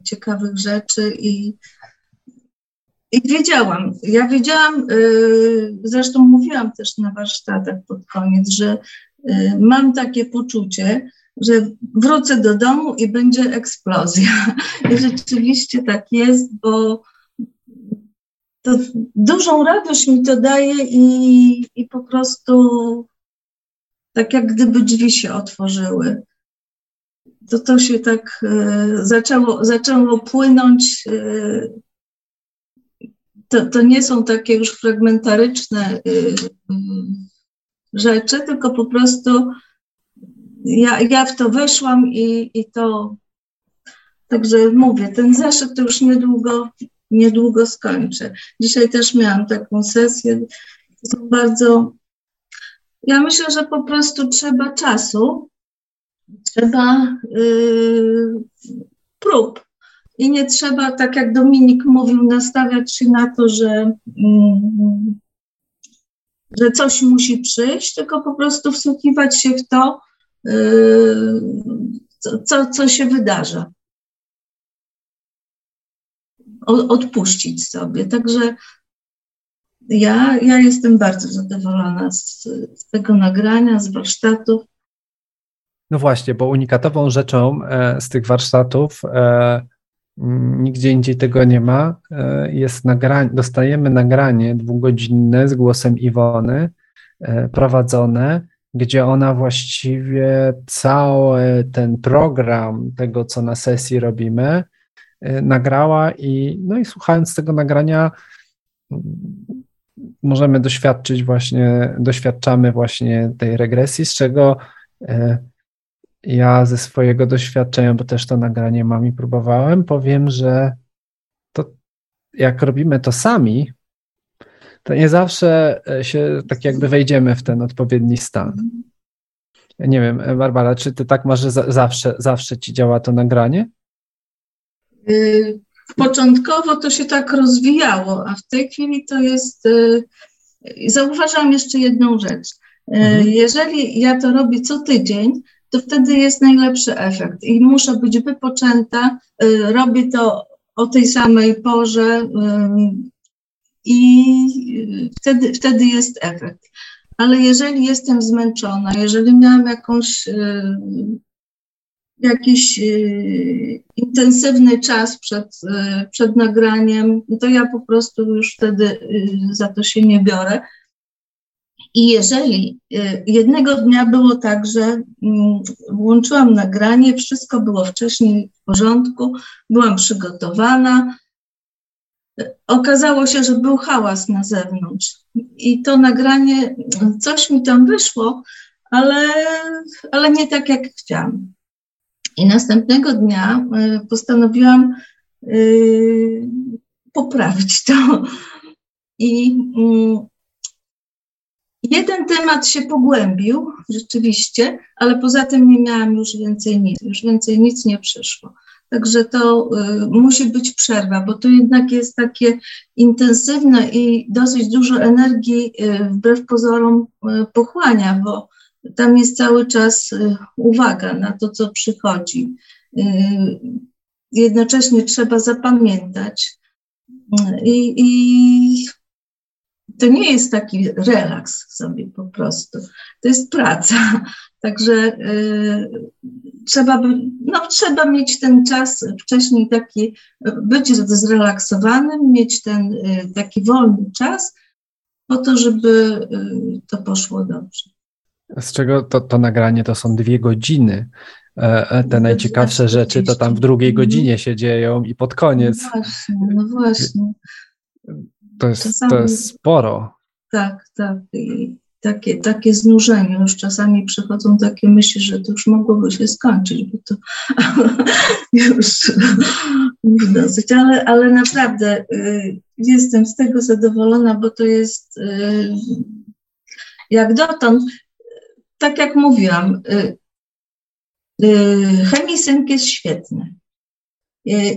ciekawych rzeczy i, i wiedziałam. Ja wiedziałam, zresztą mówiłam też na warsztatach pod koniec, że mam takie poczucie, że wrócę do domu i będzie eksplozja. I rzeczywiście tak jest, bo to dużą radość mi to daje i, i po prostu tak jak gdyby drzwi się otworzyły. To to się tak e, zaczęło, zaczęło płynąć. To, to nie są takie już fragmentaryczne e, rzeczy, tylko po prostu ja, ja w to weszłam i, i to. Także mówię, ten zeszyt to już niedługo, niedługo skończę. Dzisiaj też miałam taką sesję. Są bardzo. Ja myślę, że po prostu trzeba czasu, trzeba yy, prób. I nie trzeba, tak jak Dominik mówił, nastawiać się na to, że, yy, że coś musi przyjść, tylko po prostu wsłuchiwać się w to, co, co, co się wydarza. odpuścić sobie. Także ja, ja jestem bardzo zadowolona z, z, tego nagrania, z warsztatów. No właśnie, bo unikatową rzeczą e, z tych warsztatów, e, nigdzie indziej tego nie ma, e, jest nagranie, dostajemy nagranie dwugodzinne z głosem Iwony, prowadzone gdzie ona właściwie cały ten program tego, co na sesji robimy, y, nagrała i no i słuchając tego nagrania mm, możemy doświadczyć właśnie, doświadczamy właśnie tej regresji, z czego ja ze swojego doświadczenia, bo też to nagranie mam i próbowałem, powiem, że to jak robimy to sami, to nie zawsze e, się tak jakby wejdziemy w ten odpowiedni stan. Nie wiem, e, Barbara, czy ty tak masz, że zawsze, zawsze ci działa to nagranie? Y, początkowo to się tak rozwijało, a w tej chwili to jest. Y, zauważam jeszcze jedną rzecz. Y, mhm. Jeżeli ja to robię co tydzień, to wtedy jest najlepszy efekt i muszę być wypoczęta. Robię to o tej samej porze, i wtedy, wtedy jest efekt. Ale jeżeli jestem zmęczona, jeżeli miałam jakąś, e, jakiś intensywny czas przed, przed nagraniem, to ja po prostu już wtedy za to się nie biorę. I jeżeli jednego dnia było tak, że mm, włączyłam nagranie, wszystko było wcześniej w porządku, byłam przygotowana, okazało się, że był hałas na zewnątrz. I to nagranie, coś mi tam wyszło, ale, ale nie tak jak chciałam. I następnego dnia y, postanowiłam y, poprawić to. I mm, jeden temat się pogłębił rzeczywiście, ale poza tym nie miałam już więcej nic, już więcej nic nie przyszło. Także to y, musi być przerwa, bo to jednak jest takie intensywne i dosyć dużo energii y, wbrew pozorom y, pochłania, bo tam jest cały czas uwaga na to, co przychodzi. Jednocześnie trzeba zapamiętać. I, i to nie jest taki relaks sobie po prostu. To jest praca. *laughs* Także y, trzeba, by, no, trzeba mieć ten czas wcześniej taki, być zrelaksowanym, mieć ten y, taki wolny czas po to, żeby y, to poszło dobrze. Z czego to, to nagranie to są dwie godziny. E, e, te najciekawsze rzeczy to tam w drugiej godzinie się dzieją i pod koniec. No właśnie, no właśnie. To jest, to jest sporo. Tak, tak. I takie, takie znużenie. Już czasami przychodzą takie myśli, że to już mogłoby się skończyć, bo to *laughs* już, już dosyć. Ale, ale naprawdę y, jestem z tego zadowolona, bo to jest y, jak dotąd, tak jak mówiłam, y, y, chemisynk jest świetny.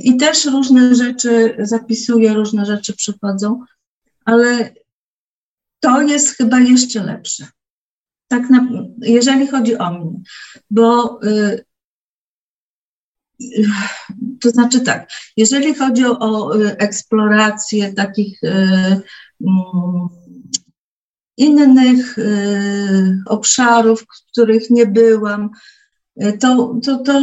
I też różne rzeczy zapisuję, różne rzeczy przychodzą, ale to jest chyba jeszcze lepsze. Tak na, jeżeli chodzi o mnie, bo y, to znaczy tak, jeżeli chodzi o, eksplorację takich y, mm, innych y, obszarów, w których nie byłam, to, to, to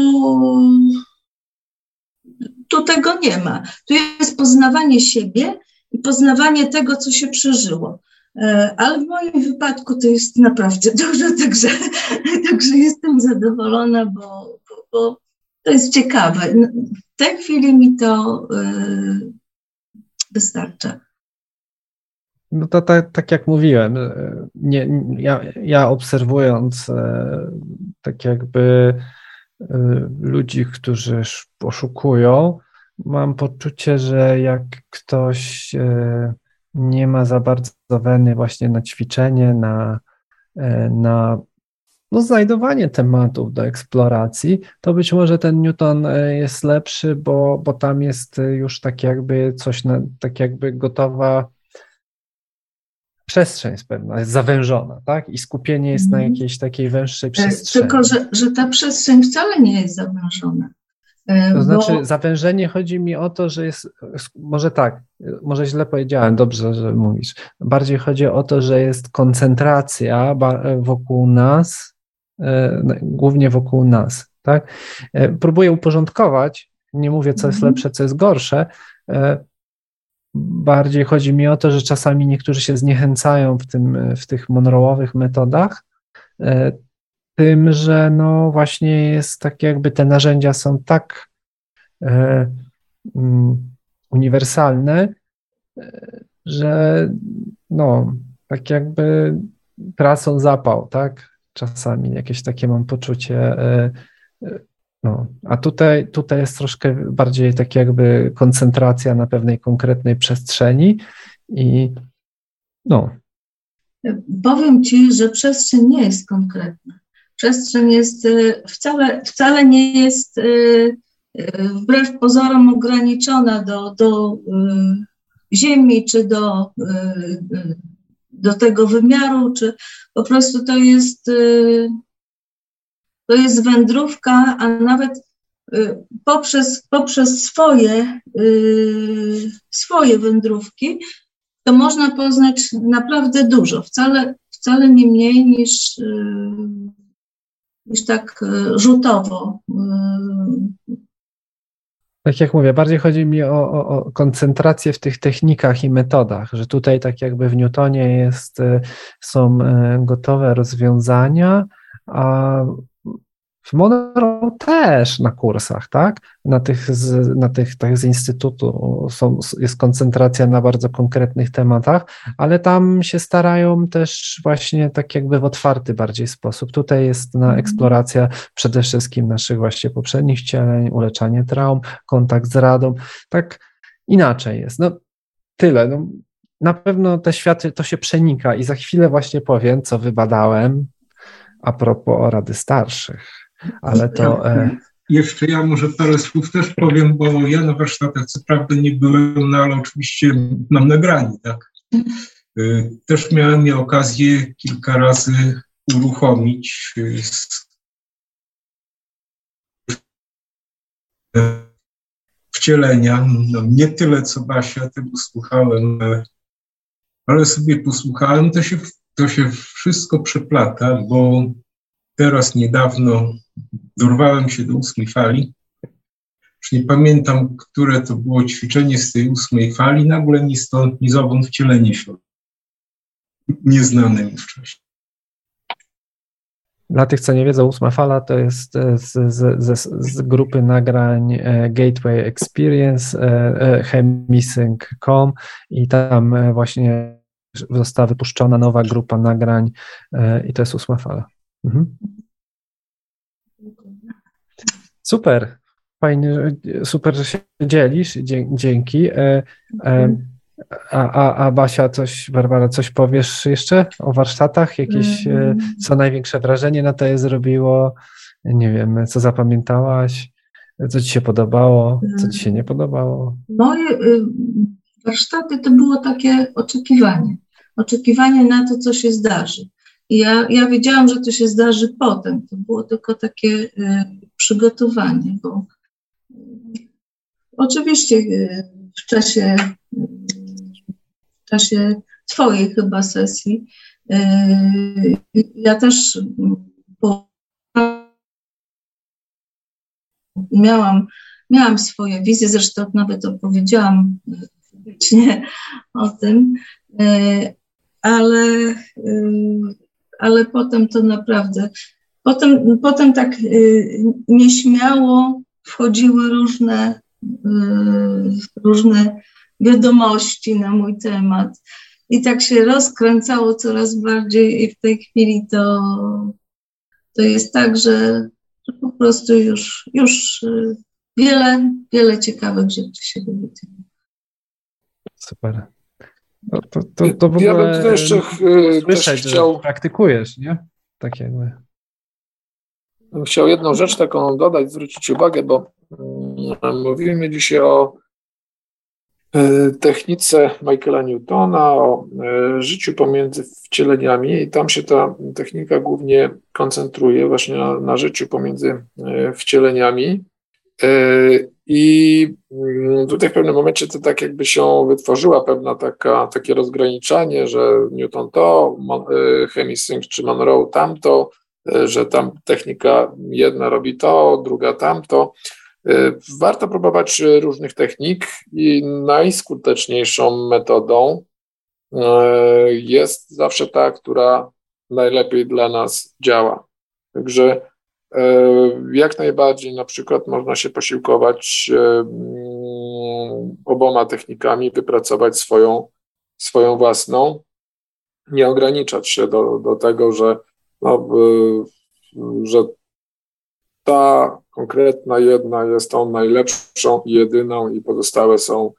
tu tego nie ma. Tu jest poznawanie siebie i poznawanie tego, co się przeżyło. E, ale w moim wypadku to jest naprawdę *laughs* dużo, także, także jestem zadowolona, bo, bo, bo to jest ciekawe. No, w tej chwili mi to yy, wystarcza. No to tak, tak jak mówiłem, e, nie, ja, ja obserwując tak jakby ludzi, którzy poszukują, mam poczucie, że jak ktoś nie ma za bardzo weny właśnie na ćwiczenie, na, e, na no, znajdowanie tematów do eksploracji, to być może ten Newton jest lepszy, bo, bo tam jest już tak jakby coś, na, tak jakby gotowa przestrzeń jest pewna, jest zawężona, tak? I skupienie jest na mhm. jakiejś takiej węższej e, przestrzeni. Tylko, że, że ta przestrzeń wcale nie jest zawężona. To bo... znaczy, zawężenie chodzi mi o to, że jest, może tak, może źle powiedziałem, dobrze, że mówisz. Bardziej chodzi o to, że jest koncentracja wokół nas, e, głównie wokół nas, tak? E, próbuję uporządkować, nie mówię, co jest mhm. lepsze, co jest gorsze. E, bardziej chodzi mi o to, że czasami niektórzy się zniechęcają w, tym, w tych monrołowych metodach, tym, że no właśnie jest tak jakby te narzędzia są tak e, um, uniwersalne, e, że no tak jakby tracą zapał, tak? Czasami jakieś takie mam poczucie. No, a tutaj, tutaj jest troszkę bardziej tak jakby koncentracja na pewnej konkretnej przestrzeni i no. Powiem Ci, że przestrzeń nie jest konkretna przestrzeń jest y, wcale, wcale nie jest y, y, wbrew pozorom ograniczona do, do Ziemi czy do, do tego wymiaru, czy po prostu to jest, to jest wędrówka, a nawet poprzez, poprzez swoje, swoje wędrówki, to można poznać naprawdę dużo, wcale, wcale nie mniej niż niż tak rzutowo. Tak jak mówię, bardziej chodzi mi o, o, o, koncentrację w tych technikach i metodach, że tutaj tak jakby w Newtonie jest, są gotowe rozwiązania, a w Monroe też na kursach, tak? Na tych, z, na tych tak z instytutu są, jest koncentracja na bardzo konkretnych tematach, ale tam się starają też właśnie tak jakby w otwarty bardziej sposób. Tutaj jest na mhm. eksploracja przede wszystkim naszych właśnie poprzednich cieleń, uleczanie traum, kontakt z radą. Tak inaczej jest. No tyle. No, na pewno te światy to się przenika i za chwilę właśnie powiem, co wybadałem a propos rady starszych ale to... E... Jeszcze ja może parę słów też powiem, bo ja na warsztatach co prawda nie byłem, no ale oczywiście mam nagranie, tak. E, też miałem ja okazję kilka razy uruchomić e, wcielenia. No, nie tyle co Basia, tego słuchałem, ale sobie posłuchałem, to się, to się wszystko przeplata, bo teraz niedawno dorwałem się do ósmej fali. Już nie pamiętam, które to było ćwiczenie z tej ósmej fali. Nagle ni stąd, ni zowąd wcielenie się. Nieznane mi wcześniej. Dla tych, co nie wiedzą, ósma fala to jest e, z, z, z, z grupy nagrań e, Gateway Experience, e, chemisync.com i tam właśnie została wypuszczona nowa grupa nagrań i to jest ósma fala. Mhm. Super. Fajnie, super, że się dzielisz. Dzięki. E, e, mhm. A, a, a Basia, coś, Barbara, coś powiesz jeszcze o warsztatach? Jakieś, e, mhm. co największe wrażenie na to je zrobiło? Nie wiem, co zapamiętałaś? Co ci się podobało, co ci się nie podobało? Moje y, warsztaty to było takie oczekiwanie. Oczekiwanie na to, co się zdarzy. I ja, ja wiedziałam, że to się zdarzy potem. To było tylko takie y, przygotowanie, bo y, oczywiście y, w czasie, w czasie Twojej chyba sesji ja też miałam, miałam swoje wizje, zresztą nawet opowiedziałam publicznie o tym, ale, ale potem to naprawdę, potem, potem tak nieśmiało wchodziły różne, różne wiadomości na mój temat. I tak się rozkręcało coraz bardziej, i w tej chwili to, to jest tak, że, że po prostu już, już y, wiele, wiele ciekawych rzeczy się dowiedziałam. Super. No, to, to, to w ogóle ja bym tutaj jeszcze y, słyszeć, chciał, że praktykujesz, nie? Tak jakby. Bym chciał jedną rzecz taką dodać, zwrócić uwagę, bo mm, mówimy dzisiaj o E, technice Michaela Newtona, o e, życiu pomiędzy wcieleniami i tam się ta technika głównie koncentruje właśnie na, na życiu pomiędzy e, wcieleniami. I mm, tutaj w pewnym momencie to tak jakby się wytworzyła pewna taka, takie rozgraniczanie, że Newton to, Hemisync czy Monroe tamto, że tam technika jedna robi to, druga tamto. E, warto próbować różnych technik i najskuteczniejszą metodą e, jest zawsze ta, która najlepiej dla nas działa. Także e, jak najbardziej na przykład można się posiłkować mm, oboma technikami, wypracować swoją, swoją własną, nie ograniczać się do, do tego, że, no, że ta konkretna jedna jest tą najlepszą i jedyną i pozostałe są,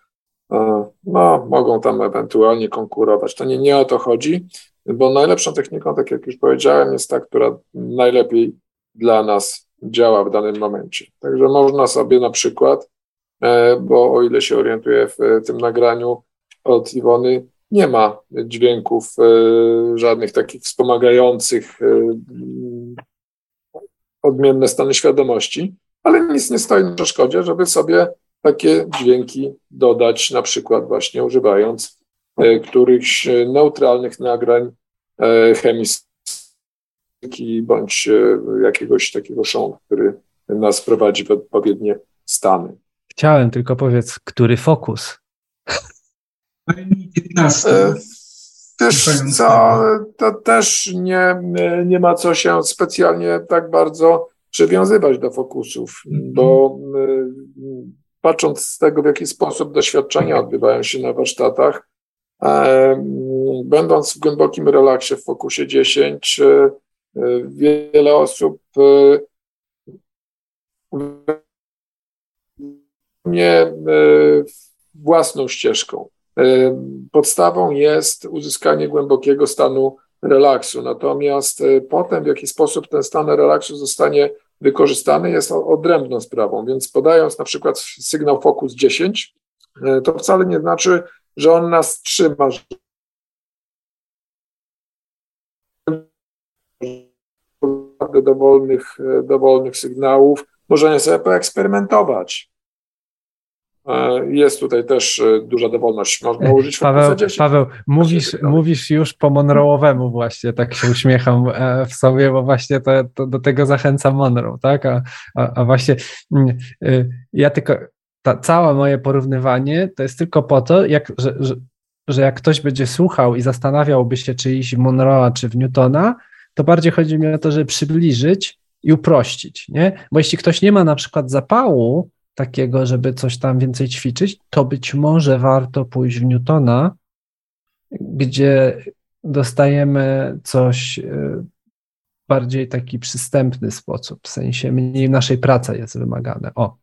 e, no, mogą tam ewentualnie konkurować. To nie, nie o to chodzi, bo najlepszą techniką, tak jak już powiedziałem, jest ta, która najlepiej dla nas działa w danym momencie. Także można sobie na przykład, e, bo o ile się orientuję w tym nagraniu od Iwony, nie ma dźwięków e, żadnych takich wspomagających odmienne stany świadomości, ale nic nie stoi na przeszkodzie, żeby sobie takie dźwięki dodać, na przykład właśnie używając e, którychś neutralnych nagrań e, chemistyki bądź e, jakiegoś takiego szołu, który nas prowadzi w odpowiednie stany. Chciałem tylko powiedz, który fokus? 15. Wiesz co, to też nie, nie ma co się specjalnie tak bardzo przywiązywać do fokusów, mhm. bo y, patrząc z tego, w jaki sposób doświadczenia odbywają się na warsztatach, e, będąc w głębokim relaksie w fokusie 10, y, wiele osób nie własną ścieżką. Podstawą jest uzyskanie głębokiego stanu relaksu. Natomiast e, potem, w jaki sposób ten stan relaksu zostanie wykorzystany, jest odrębną sprawą. Więc podając na przykład sygnał Focus 10, e, to wcale nie znaczy, że on nas trzyma. Dowolnych, e, dowolnych sygnałów, możemy sobie poeksperymentować. E, jest tutaj też e, duża dowolność. Można e, użyć Paweł, Paweł mówisz, mówisz już po Monroe'owemu właśnie, tak się uśmiecham w sobie, bo właśnie to, to do tego zachęca Monroe, tak? A, a, a, właśnie mm, ja tylko, ta, całe moje porównywanie to jest tylko po to, jak, że, że, że jak ktoś będzie słuchał i zastanawiałby się, czy iść w Monroe'a, czy w Newtona, to bardziej chodzi mi o to, żeby przybliżyć i uprościć, nie? Bo jeśli ktoś nie ma na przykład zapału, takiego, żeby coś tam więcej ćwiczyć, to być może warto pójść w Newtona, gdzie dostajemy coś y, bardziej taki przystępny sposób, w sensie mniej naszej pracy jest wymagane. O,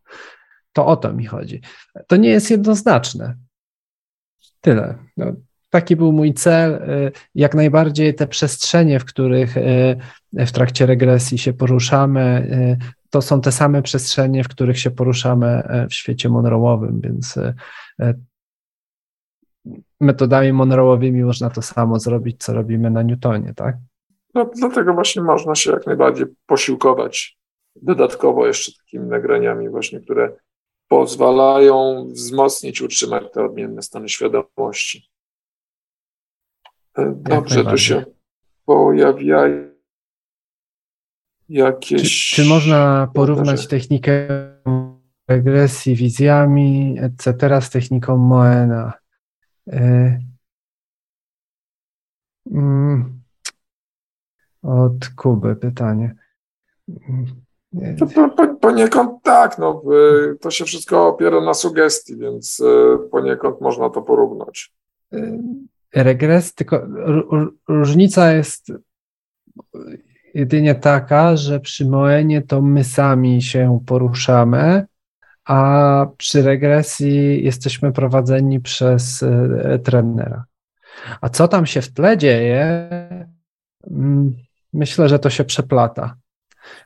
to o to mi chodzi. To nie jest jednoznaczne. Tyle. No, taki był mój cel. Jak najbardziej te przestrzenie, w których w trakcie regresji się poruszamy, to są te same przestrzenie, w których się poruszamy w świecie monrołowym, więc metodami monrołowymi można to samo zrobić, co robimy na Newtonie, tak? No, dlatego właśnie można się jak najbardziej posiłkować dodatkowo jeszcze takimi nagraniami właśnie, które pozwalają wzmocnić, utrzymać te odmienne stany świadomości. E, dobrze, tu się pojawiają jakieś... Czy, czy można porównać technikę regresji wizjami, etc. z techniką Moena? E, mm, od Kuby pytanie. To, po, poniekąd tak, no, to się wszystko opiera na sugestii, więc e, poniekąd można to porównać. Regres, tylko różnica jest jedynie taka, że przy Moenie to my sami się poruszamy, a przy regresji jesteśmy prowadzeni przez e, trenera. A co tam się w tle dzieje? Mm, myślę, że to się przeplata,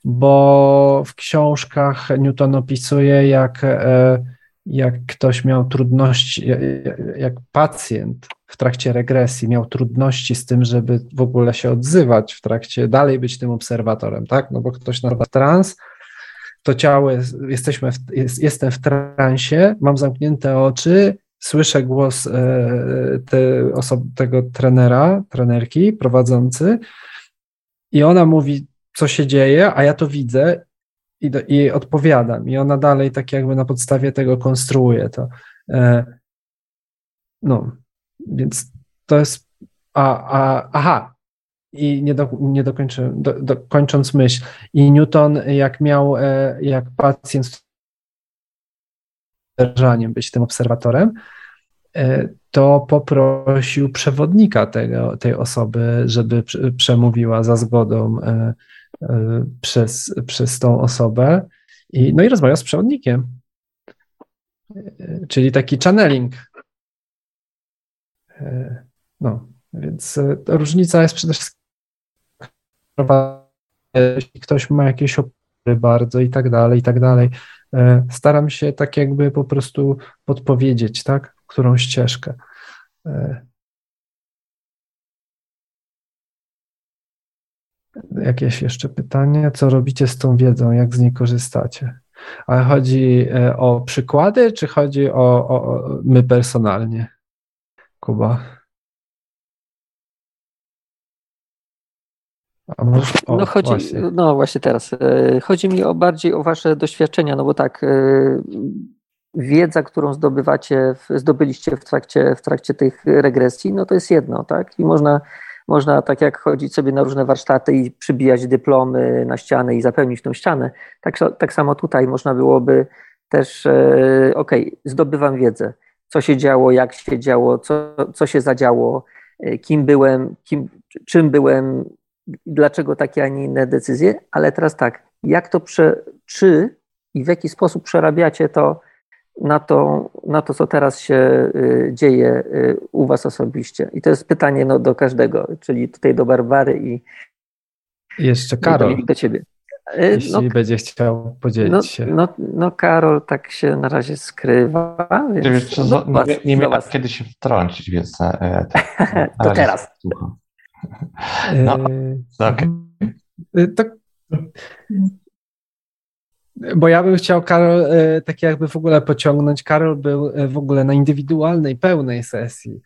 bo w książkach Newton opisuje, jak, e, jak ktoś miał trudności, jak pacjent w trakcie regresji miał trudności z tym, żeby w ogóle się odzywać w trakcie, dalej być tym obserwatorem, tak? No bo ktoś na trans, to ciało, jesteśmy w, jest, jestem w transie, mam zamknięte oczy, słyszę głos e, te osob, tego trenera, trenerki prowadzący i ona mówi, co się dzieje, a ja to widzę i, do, i odpowiadam. I ona dalej tak jakby na podstawie tego konstruuje to. E, no, więc to jest. A, a, aha, i nie, do, nie dokończę, do, do, kończąc myśl, i Newton, jak miał, e, jak pacjent z być tym obserwatorem, e, to poprosił przewodnika tego, tej osoby, żeby przemówiła za zgodą przez, przez tą osobę. I, no i rozmawiał z przewodnikiem. Czyli taki channeling. No, więc różnica jest przede wszystkim jeśli ktoś ma jakieś opory bardzo i tak dalej, i tak dalej. Staram się tak jakby po prostu podpowiedzieć, tak, którą ścieżkę. Jakieś jeszcze pytanie? Co robicie z tą wiedzą? Jak z niej korzystacie? Ale chodzi e, o przykłady, czy chodzi o, o, o my personalnie? Kuba. Może, o, no, chodzi, właśnie. no właśnie teraz. E, chodzi mi o bardziej o wasze doświadczenia, no bo tak, e, wiedza, którą zdobywacie, zdobyliście w trakcie, w trakcie tych regresji, no to jest jedno, tak? I można, można tak jak chodzić sobie na różne warsztaty i przybijać dyplomy na ścianę i zapełnić tą ścianę, tak, tak samo tutaj można byłoby też, e, ok, zdobywam wiedzę, co się działo, jak się działo, co, co się zadziało, kim byłem, kim, czym byłem, dlaczego takie, a nie inne decyzje, ale teraz tak, jak to, prze, czy i w jaki sposób przerabiacie to na to, na to co teraz się y, dzieje y, u Was osobiście? I to jest pytanie no, do każdego, czyli tutaj do Barbary i jeszcze Karol. Do, do Ciebie. Y, Jeśli no, będzie chciał podzielić no, się. No, no Karol tak się na razie skrywa. Więc no, no, nie, nie miał kiedy się wtrącić, więc e, e, *laughs* to teraz. Słucham. No, tak. Tak. Bo ja bym chciał Karol e, tak jakby w ogóle pociągnąć. Karol był e, w ogóle na indywidualnej, pełnej sesji,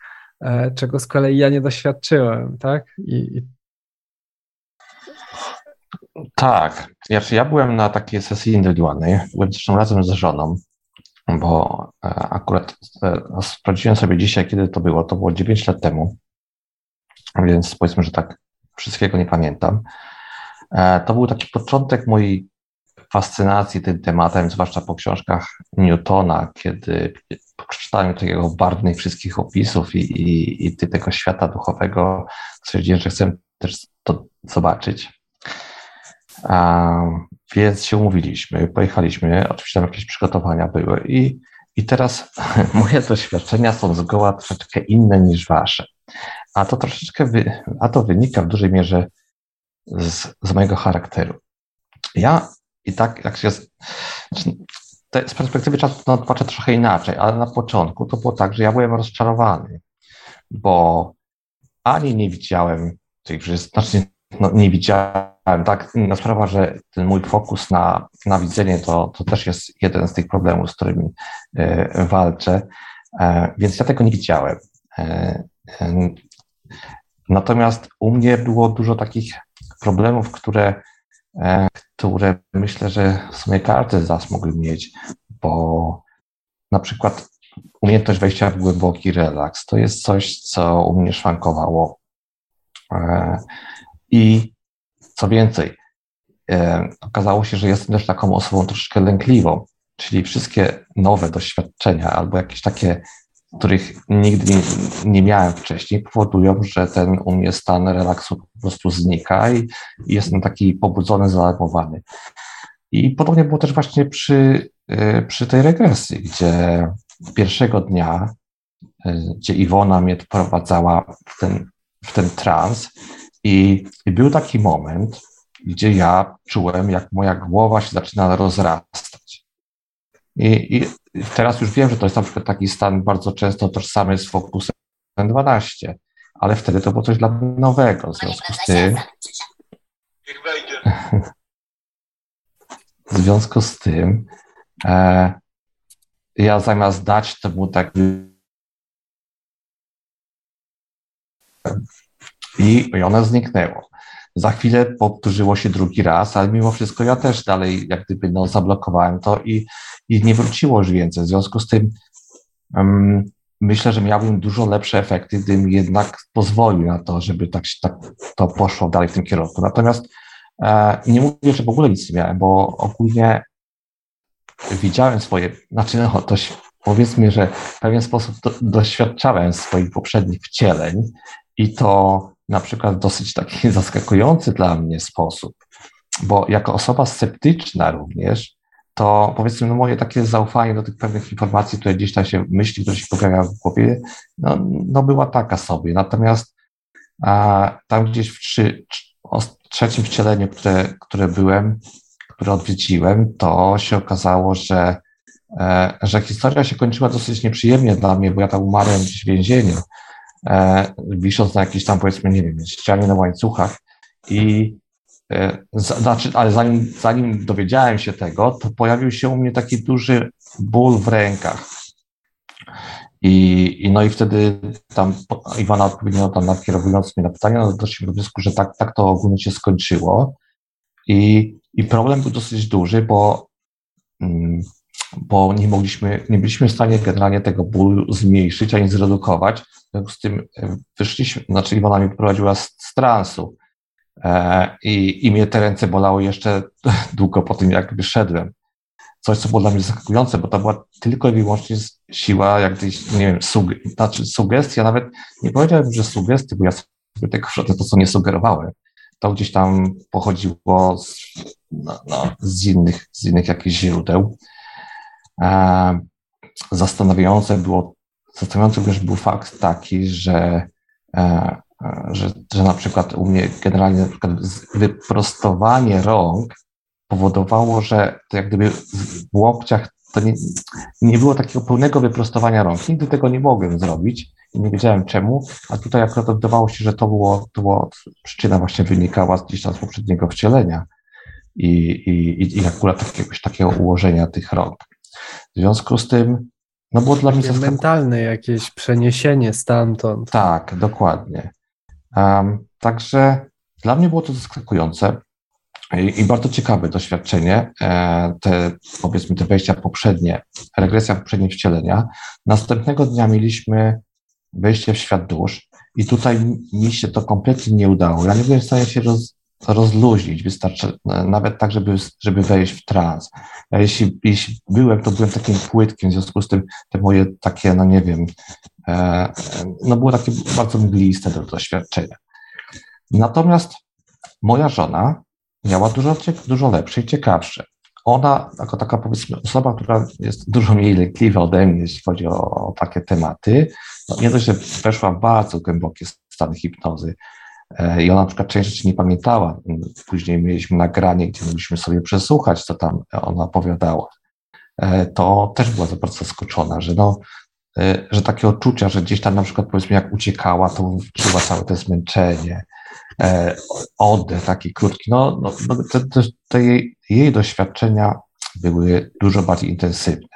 czego z kolei ja nie doświadczyłem, tak? I, Tak. Ja, ja byłem na takiej sesji indywidualnej. Byłem zresztą razem z żoną, bo akurat sprawdziłem sobie dzisiaj, kiedy to było. To było 9 lat temu więc powiedzmy, że tak wszystkiego nie pamiętam. E, to był taki początek mojej fascynacji tym tematem, zwłaszcza po książkach Newtona, kiedy przeczytałem takiego barwnych wszystkich opisów i, i, i tego świata duchowego, stwierdziłem, że chcę też to zobaczyć. A, więc się umówiliśmy, pojechaliśmy, oczywiście tam jakieś przygotowania były i, I teraz *laughs* moje doświadczenia są zgoła troszeczkę inne niż wasze. A to troszeczkę, wy, a to wynika w dużej mierze z, z mojego charakteru. Ja i tak, jak się, znaczy, z perspektywy czasu no, patrzę trochę inaczej, ale na początku to było tak, że ja byłem rozczarowany, bo ani nie widziałem tych wszystkich, znaczy no, nie widziałem, tak, inna sprawa, że ten mój fokus na, na widzenie to, to też jest jeden z tych problemów, z którymi e, walczę, e, więc ja tego nie widziałem. E, natomiast u mnie było dużo takich problemów, które, które myślę, że w sumie każdy z nas mógł mieć, bo na przykład umiejętność wejścia w głęboki relaks to jest coś, co u mnie szwankowało. E, I co więcej, e, okazało się, że jestem też taką osobą troszeczkę lękliwą, czyli wszystkie nowe doświadczenia albo jakieś takie, których nigdy nie, miałem wcześniej, powodują, że ten u mnie stan relaksu po prostu znika i, jestem taki pobudzony, zaalarmowany. I podobnie było też właśnie przy, e, przy tej regresji, gdzie pierwszego dnia, gdzie Iwona mnie wprowadzała w ten, w ten trans, i, I, był taki moment, gdzie ja czułem, jak moja głowa się zaczyna rozrastać. I, I, teraz już wiem, że to jest na przykład taki stan bardzo często tożsamy z Focusem 12, ale wtedy to było coś dla mnie nowego. W związku z tym. *laughs* W związku z tym, e, ja zamiast dać temu tak i, i one zniknęło. Za chwilę powtórzyło się drugi raz, ale mimo wszystko ja też dalej jak gdyby no, zablokowałem to i, i nie wróciło już więcej. W związku z tym um, myślę, że miałbym dużo lepsze efekty, gdybym jednak pozwolił na to, żeby tak, tak to poszło dalej w tym kierunku. Natomiast e, nie mówię, że w ogóle nic nie miałem, bo ogólnie widziałem swoje, znaczy no, to powiedzmy, że w pewien sposób do, doświadczałem swoich poprzednich wcieleń i to na przykład dosyć taki *laughs* zaskakujący dla mnie sposób, bo jako osoba sceptyczna również, to powiedzmy, no moje takie zaufanie do tych pewnych informacji, które gdzieś tam się, myśli, które się pojawiają w głowie, no, no była taka sobie. Natomiast a, tam gdzieś w trzy, trzecim wcieleniu, które, które byłem, które odwiedziłem, to się okazało, że, e, że historia się kończyła dosyć nieprzyjemnie dla mnie, bo ja tam umarłem gdzieś w więzieniu e, wisząc na jakiejś tam powiedzmy, nie wiem, ścianie na łańcuchach i znaczy, ale zanim, zanim dowiedziałem się tego, to pojawił się u mnie taki duży ból w rękach. I, i no i wtedy tam Iwana odpowiedziała tam nakierowując mnie na pytania, no doszliśmy do wniosku, że tak, tak to ogólnie się skończyło. I, i problem był dosyć duży, bo mm, bo nie mogliśmy, nie byliśmy w stanie generalnie tego bólu zmniejszyć ani zredukować. W związku z tym e, wyszliśmy, znaczy Iwona mnie prowadziła z, z transu e, i, i mnie te ręce bolały jeszcze *laughs* długo po tym, jak wyszedłem. Coś, co było dla mnie zaskakujące, bo to była tylko i wyłącznie siła, jak gdzieś, nie wiem, suge, znaczy sugestia, nawet nie powiedziałem, że sugestie, bo ja sobie tego to, co nie sugerowałem. To gdzieś tam pochodziło z, no, no, z, innych, z innych jakichś źródeł. E, zastanawiające było, zastanawiający również był fakt taki, że, e, że, że na przykład u mnie generalnie na przykład wyprostowanie rąk powodowało, że to jak gdyby w łokciach to nie, nie było takiego pełnego wyprostowania rąk. Nigdy tego nie mogłem zrobić i nie wiedziałem czemu, a tutaj akurat oddawało się, że to było, to było przyczyna właśnie wynikała gdzieś tam z poprzedniego wcielenia i, i, i akurat jakiegoś takiego ułożenia tych rąk. W związku z tym, no było dla mnie zaskakujące. Mentalne jakieś przeniesienie stamtąd. Tak, dokładnie. Także dla mnie było to zaskakujące i, i bardzo ciekawe doświadczenie, e, te, powiedzmy, te wejścia poprzednie, regresja poprzednie wcielenia. Następnego dnia mieliśmy wejście w świat dusz i tutaj mi się to kompletnie nie udało. Ja nie byłem w stanie się roz, rozluźnić, wystarczy nawet tak, żeby, żeby wejść w trans. A jeśli, jeśli byłem, to byłem takim płytkim, w związku z tym te moje takie, no nie wiem, e, no było takie bardzo mgliste do doświadczenia. Natomiast moja żona miała dużo, dużo lepsze i ciekawsze. ona, jako taka powiedzmy osoba, która jest dużo mniej lękliwa ode mnie, jeśli chodzi o, o takie tematy, no nie dość, że weszła w bardzo głębokie stany hipnozy, E, I ona na przykład część rzeczy nie pamiętała. Później mieliśmy nagranie, gdzie mogliśmy sobie przesłuchać, co tam ona opowiadała. E, to też była bardzo zaskoczona, że no, e, że takie odczucia, że gdzieś tam na przykład powiedzmy jak uciekała, to czuła całe to zmęczenie, oddech taki krótki. No, no, no te, te, te jej, jej doświadczenia były dużo bardziej intensywne.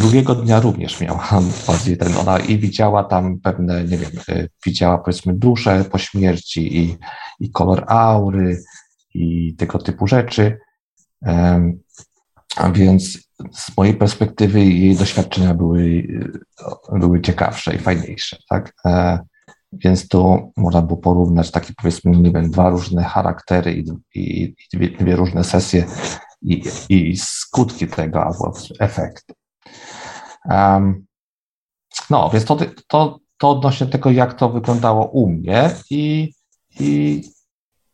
Drugiego dnia również miała *laughs* bardziej ten, ona i widziała tam pewne, nie wiem, y, widziała powiedzmy duszę po śmierci i, i kolor aury i tego typu rzeczy. A więc z mojej perspektywy jej doświadczenia były, były ciekawsze i fajniejsze, tak? E, więc tu można było porównać takie powiedzmy, nie wiem, dwa różne charaktery i, i, i dwie, dwie, różne sesje i, i skutki tego albo efekty. No, więc to, to, to odnośnie tego, jak to wyglądało u mnie i, i,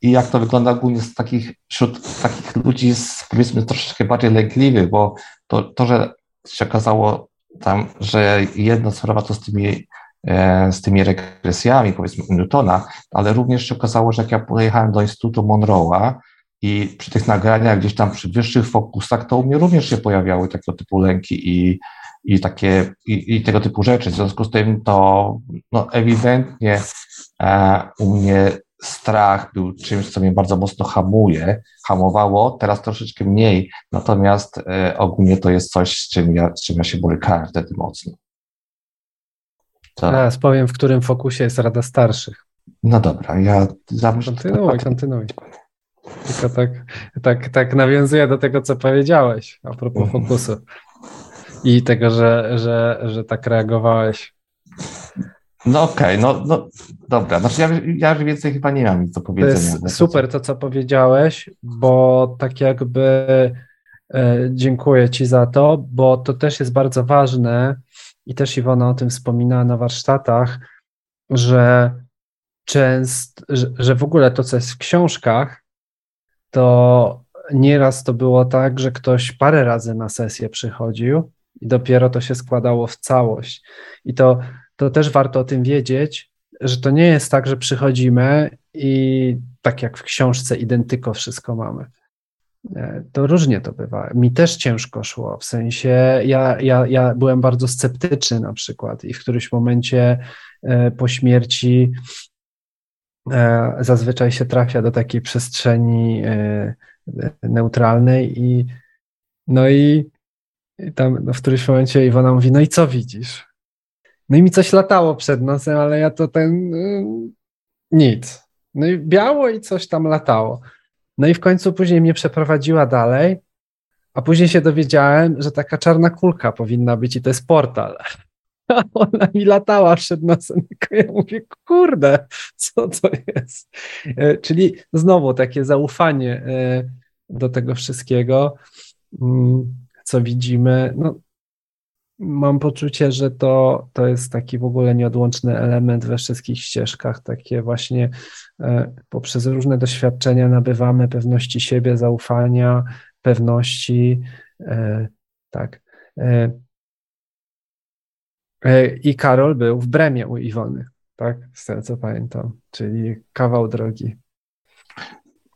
i jak to wygląda ogólnie z takich, wśród takich ludzi z, powiedzmy troszeczkę bardziej lękliwych, bo to, to, że się okazało tam, że jedna sprawa to z tymi, e, z tymi regresjami, powiedzmy Newtona, ale również się okazało, że jak ja pojechałem do Instytutu Monroe'a i przy tych nagraniach gdzieś tam przy wyższych fokusach, to u mnie również się pojawiały takiego typu lęki i, i takie i, i, tego typu rzeczy. W związku z tym to no, ewidentnie e, u mnie strach był czymś, co mnie bardzo mocno hamuje, hamowało, teraz troszeczkę mniej, natomiast e, ogólnie to jest coś, z czym ja, z czym ja się borykałem wtedy mocno. To... Teraz powiem, w którym fokusie jest Rada Starszych. No dobra, ja zamierzam. Kontynuuj, kontynuuj. Tylko tak, tak, tak nawiązuję do tego, co powiedziałeś a propos mhm. fokusu i tego, że, że, że tak reagowałeś. No okej, okay, no, no dobra. Znaczy ja, ja już więcej chyba nie mam nic do powiedzenia. To jest super to, co powiedziałeś, bo tak jakby e, dziękuję Ci za to, bo to też jest bardzo ważne i też Iwona o tym wspominała na warsztatach, że często, że, że w ogóle to, co jest w książkach, to nieraz to było tak, że ktoś parę razy na sesję przychodził i dopiero to się składało w całość. I to, to też warto o tym wiedzieć, że to nie jest tak, że przychodzimy i tak jak w książce identyko wszystko mamy. E, to różnie to bywa. Mi też ciężko szło, w sensie ja, ja, ja byłem bardzo sceptyczny na przykład i w którymś momencie e, po śmierci e, zazwyczaj się trafia do takiej przestrzeni neutralnej i no i i tam no, w którymś momencie Iwona mówi, no i co widzisz? No i mi coś latało przed nosem, ale ja to ten... Yy, nic. No i biało i coś tam latało. No i w końcu później mnie przeprowadziła dalej, a później się dowiedziałem, że taka czarna kulka powinna być i to jest portal. *laughs* A ona mi latała przed nosem. Ja mówię, kurde, co to jest? E, czyli znowu takie zaufanie e, do tego wszystkiego. Co widzimy, no, mam poczucie, że to, to jest taki w ogóle nieodłączny element we wszystkich ścieżkach, takie właśnie e, poprzez różne doświadczenia nabywamy pewności siebie, zaufania, pewności, e, tak. E, I Karol był w Bremie u Iwony, tak, z tego co pamiętam, czyli kawał drogi.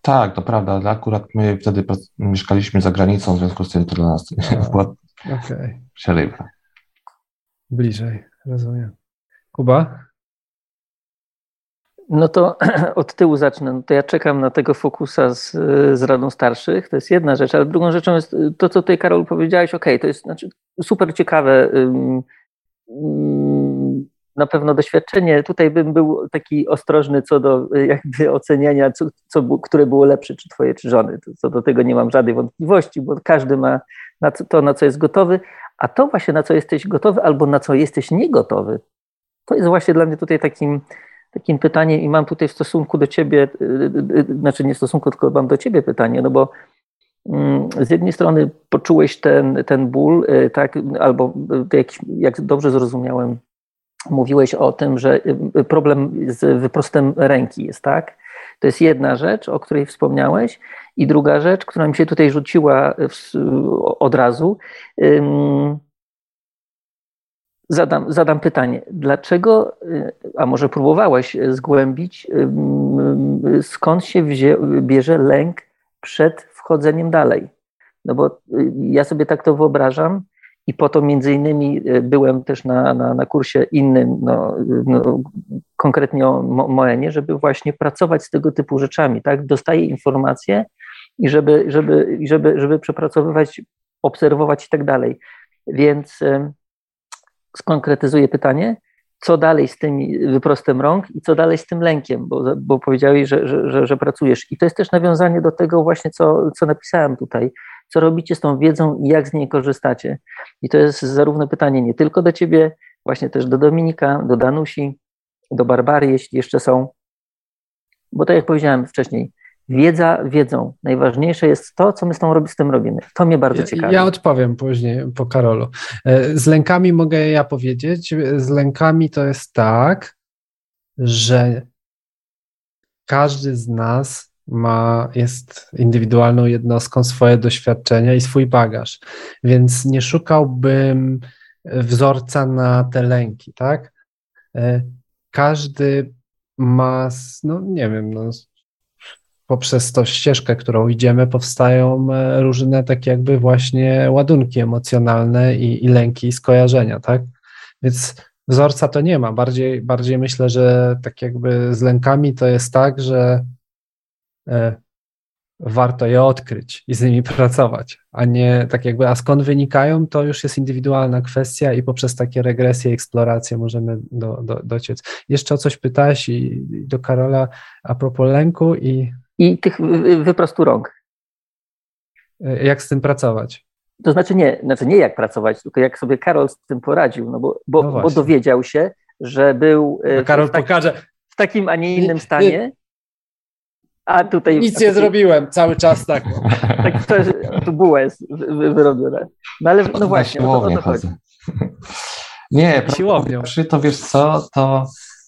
Tak, to prawda, ale akurat my wtedy mieszkaliśmy za granicą, w związku z tym to dla nas była okay. przerywa. Bliżej, rozumiem. Kuba? No to *clears throat* od tyłu zacznę. No to ja czekam na tego fokusa z, z Radą Starszych. To jest jedna rzecz, ale drugą rzeczą jest to, co tutaj Karol powiedziałeś. Okej, okay, to jest znaczy, super ciekawe. Um, um, na pewno doświadczenie. Tutaj bym był taki ostrożny co do y, jakby oceniania, co, co, które było lepsze, czy twoje, czy żony. Co do tego nie mam żadnej wątpliwości, bo każdy ma na to, na co jest gotowy, a to właśnie, na co jesteś gotowy, albo na co jesteś niegotowy, to jest właśnie dla mnie tutaj takim, takim pytaniem i mam tutaj w stosunku do ciebie, y, y, znaczy nie w stosunku, tylko mam do ciebie pytanie, no bo mm, z jednej strony poczułeś ten, ten ból, tak, albo jak, jak dobrze zrozumiałem, mówiłeś o tym, że y, problem z wyprostem ręki jest, tak? To jest jedna rzecz, o której wspomniałeś. I druga rzecz, która mi się tutaj rzuciła od razu, zadam, zadam pytanie, dlaczego, a może próbowałeś zgłębić, skąd się wzię, bierze lęk przed wchodzeniem dalej? No bo y, ja sobie tak to wyobrażam i po to między innymi y, byłem też na, na, na kursie innym, no, no, konkretnie o Moenie, żeby właśnie pracować z tego typu rzeczami, tak? Dostaję informacje i żeby, żeby, żeby, żeby przepracowywać, obserwować i tak dalej. Więc skonkretyzuję pytanie, co dalej z tym wyprostem rąk i co dalej z tym lękiem, bo, bo powiedziałeś, że, że, że, że, pracujesz. I to jest też nawiązanie do tego właśnie, co, co napisałem tutaj. Co robicie z tą wiedzą i jak z niej korzystacie? I to jest zarówno pytanie nie tylko do ciebie, właśnie też do Dominika, do Danusi, do Barbary, jeśli jeszcze są. Bo tak jak powiedziałem wcześniej, wiedza wiedzą. Najważniejsze jest to, co my z, tą, z tym robimy. To mnie bardzo ciekawi. Ja odpowiem później po Karolu. E, z lękami mogę ja powiedzieć. Z lękami to jest tak, że każdy z nas ma, jest indywidualną jednostką, swoje doświadczenia i swój bagaż. Więc nie szukałbym wzorca na te lęki, tak? E, każdy ma, no nie wiem, no, poprzez tą ścieżkę, którą idziemy, powstają e, różne takie jakby właśnie ładunki emocjonalne i, i lęki i skojarzenia, tak? Więc wzorca to nie ma. Bardziej, bardziej myślę, że tak jakby z lękami to jest tak, że warto je odkryć i z nimi pracować, a nie tak jakby, a skąd wynikają, to już jest indywidualna kwestia i poprzez takie regresje, eksploracje możemy do, do, dociec. Jeszcze o coś pytałeś i, i do Karola a propos lęku i i tych wyprostu rąk. E, jak z tym pracować? To znaczy nie, znaczy nie jak pracować, tylko jak sobie Karol z tym poradził, no bo, bo, no bo dowiedział się, że był e, no Karol tak, pokaże. w takim, a nie innym stanie. A tutaj. Nic nie zrobiłem, cały czas tak. *laughs* tak to, to buła jest wyrobione. No ale no właśnie, o to, o to chodzi. *laughs* Nie, siłownią. To wiesz co, to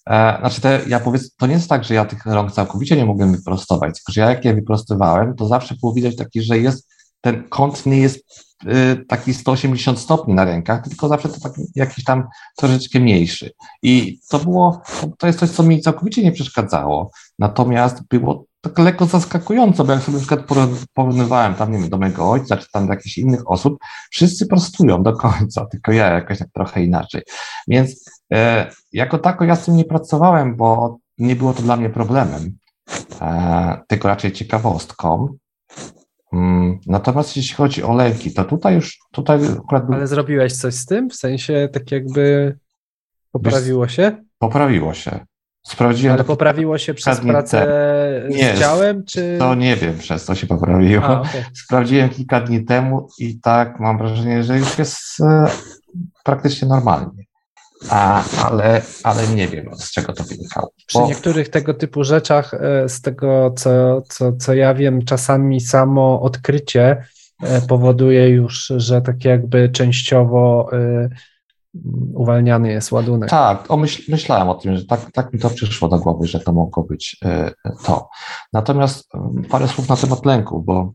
E, znaczy, te, ja powiedz, to nie jest tak, że ja tych rąk całkowicie nie mogłem wyprostować, tylko że ja jak je wyprostowałem, to zawsze było widać taki, że jest, ten kąt nie jest y, taki 180 stopni na rękach, tylko zawsze to taki jakiś tam troszeczkę mniejszy. I to było, to jest coś, co mi całkowicie nie przeszkadzało, natomiast było tak lekko zaskakująco, bo jak sobie na przykład porównywałem tam, nie wiem, do mojego ojca, czy tam do jakichś innych osób, wszyscy prostują do końca, *laughs* tylko ja jakoś tak trochę inaczej. Więc e, jako tako ja z tym nie pracowałem, bo nie było to dla mnie problemem, e, tylko raczej ciekawostką. Mm, natomiast jeśli chodzi o lęki, to tutaj już, tutaj akurat... Ale zrobiłeś coś z tym? W sensie tak jakby poprawiło się? Poprawiło się. Sprawdziłem. Ale poprawiło się przez pracę nie, z ciałem, czy. To nie wiem, przez co się poprawiło. A, okay. Sprawdziłem kilka dni temu i tak mam wrażenie, że już jest e, praktycznie normalnie. A, ale, ale nie wiem, z czego to wynikało. Przy Bo... niektórych tego typu rzeczach, e, z tego co, co, co ja wiem, czasami samo odkrycie e, powoduje już, że tak jakby częściowo uwalniany jest ładunek. Tak, o myśl, myślałem o tym, że tak, tak mi to przyszło do głowy, że to mogło być y, to. Natomiast y, parę słów na temat lęku, bo,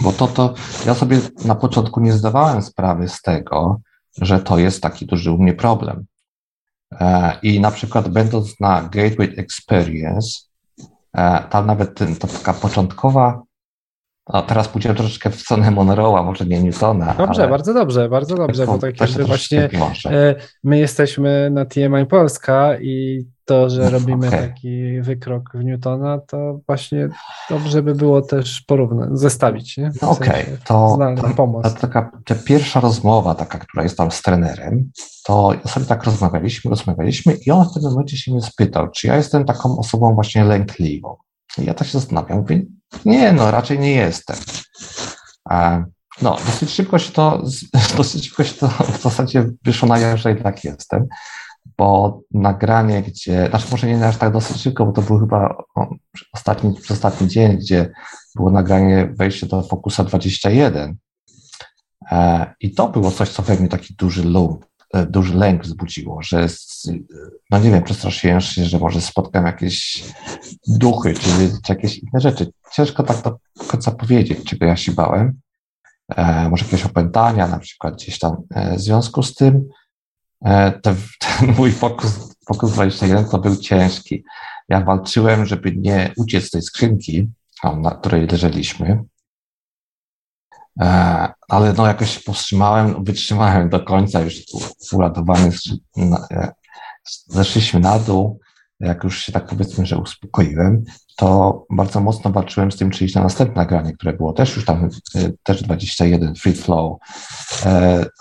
bo to, to ja sobie na początku nie zdawałem sprawy z tego, że to jest taki duży u mnie problem. E, I na przykład będąc na Gateway Experience, e, tam nawet ten, taka początkowa no, teraz pójdziemy troszeczkę w stronę Monroe'a, może nie Newtona. Dobrze, ale... bardzo dobrze, bardzo dobrze, bo tak jakby właśnie e, my jesteśmy na TMI Polska i to, że robimy okay. taki wykrok w Newtona, to właśnie dobrze by było też porównać, zestawić, nie? No Okej, okay. to, to, to, taka ta pierwsza rozmowa, taka, która jest tam z trenerem, to sobie tak rozmawialiśmy, rozmawialiśmy i on w tym momencie się mnie spytał, czy ja jestem taką osobą właśnie lękliwą. I ja tak się zastanawiam, mówię, nie, no raczej nie jestem. No, dosyć szybko się to, *laughs* dosyć szybko się to w zasadzie wyszło na jaw, że jednak jestem, bo nagranie, gdzie, znaczy może nie aż tak dosyć szybko, bo to był chyba ostatni, ostatni dzień, gdzie było nagranie wejście do Focusa 21 e, i to było coś, co we mnie taki duży lump, e, duży lęk wzbudziło, że no nie wiem, przestraszyłem się, że może spotkam jakieś duchy, czy, czy jakieś inne rzeczy ciężko tak do końca powiedzieć, czego ja się bałem. E, może jakieś opętania, na przykład gdzieś tam. E, w związku z tym e, ten, ten *laughs* mój fokus, fokus 21 to był ciężki. Ja walczyłem, żeby nie uciec z tej skrzynki, na której leżeliśmy, e, ale no jakoś powstrzymałem, wytrzymałem do końca, już uradowany, e, zeszliśmy na dół, jak już się tak powiedzmy, że uspokoiłem, to bardzo mocno walczyłem z tym, czy iść na następne nagranie, które było też już tam, e, też 21, free flow.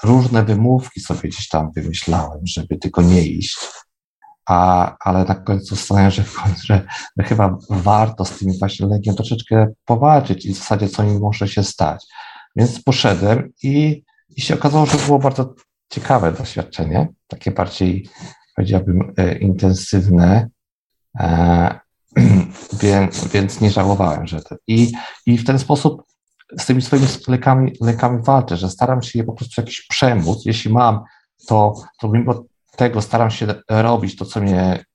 Różne wymówki sobie gdzieś tam wymyślałem, żeby tylko nie iść a, ale na końcu zastanawiam się, że, że chyba warto z tym właśnie lękiem troszeczkę powalczyć i w zasadzie co im może się stać. Więc poszedłem i, i się okazało, że było bardzo ciekawe doświadczenie, takie bardziej powiedziałbym e, intensywne, e, *clears throat* więc, więc nie żałowałem, że to. I, I w ten sposób z tymi swoimi lekami, lekami walczę, że staram się je po prostu jakiś przemóc. Jeśli mam, to, to mimo tego staram się robić to, co mnie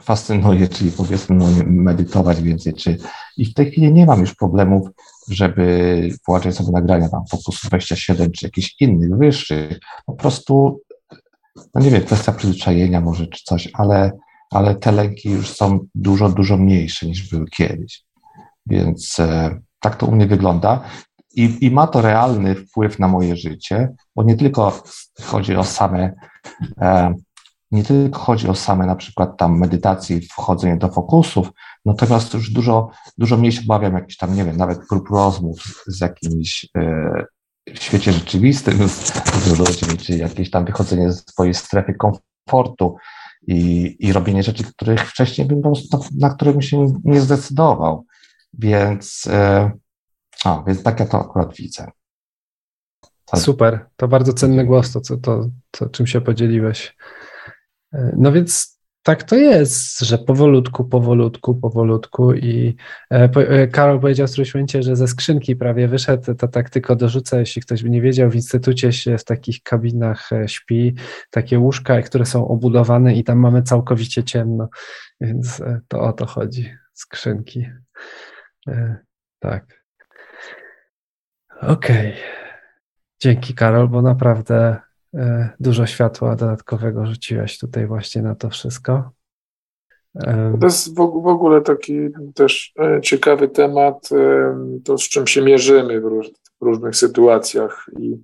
fascynuje, czyli powiedzmy no, medytować więcej, czy i w tej chwili nie mam już problemów, żeby włączać sobie nagrania tam Focus 27 czy jakiś innych, wyższych, po prostu no nie wiem, kwestia przyzwyczajenia może czy coś, ale, ale te lęki już są dużo, dużo mniejsze niż były kiedyś. Więc e, tak to u mnie wygląda. I, I ma to realny wpływ na moje życie, bo nie tylko chodzi o same, e, nie tylko chodzi o same na przykład tam medytacje wchodzenie do fokusów, natomiast już dużo, dużo mniej się obawiam jakichś tam, nie wiem, nawet grup rozmów z jakimiś e, w świecie rzeczywistym z, z ludźmi, czy jakieś tam wychodzenie ze swojej strefy komfortu i, i robienie rzeczy, których wcześniej bym na, które bym się nie zdecydował. Więc e, a, więc tak ja to akurat widzę. Tak. Super, to bardzo cenny głos, to, to, to, to czym się podzieliłeś. E, no więc tak to jest, że powolutku, powolutku, powolutku i e, e, Karol powiedział w momencie, że ze skrzynki prawie wyszedł, to tak tylko dorzucę, jeśli ktoś by nie wiedział, w instytucie się w takich kabinach śpi, takie łóżka, które są obudowane i tam mamy całkowicie ciemno, więc to o to chodzi, skrzynki. Tak. Okej. Okay. Dzięki Karol, bo naprawdę e, dużo światła dodatkowego rzuciłeś tutaj właśnie na to wszystko. To jest w ogóle taki też e, ciekawy temat, e, to z czym się mierzymy w, róż, w różnych sytuacjach. I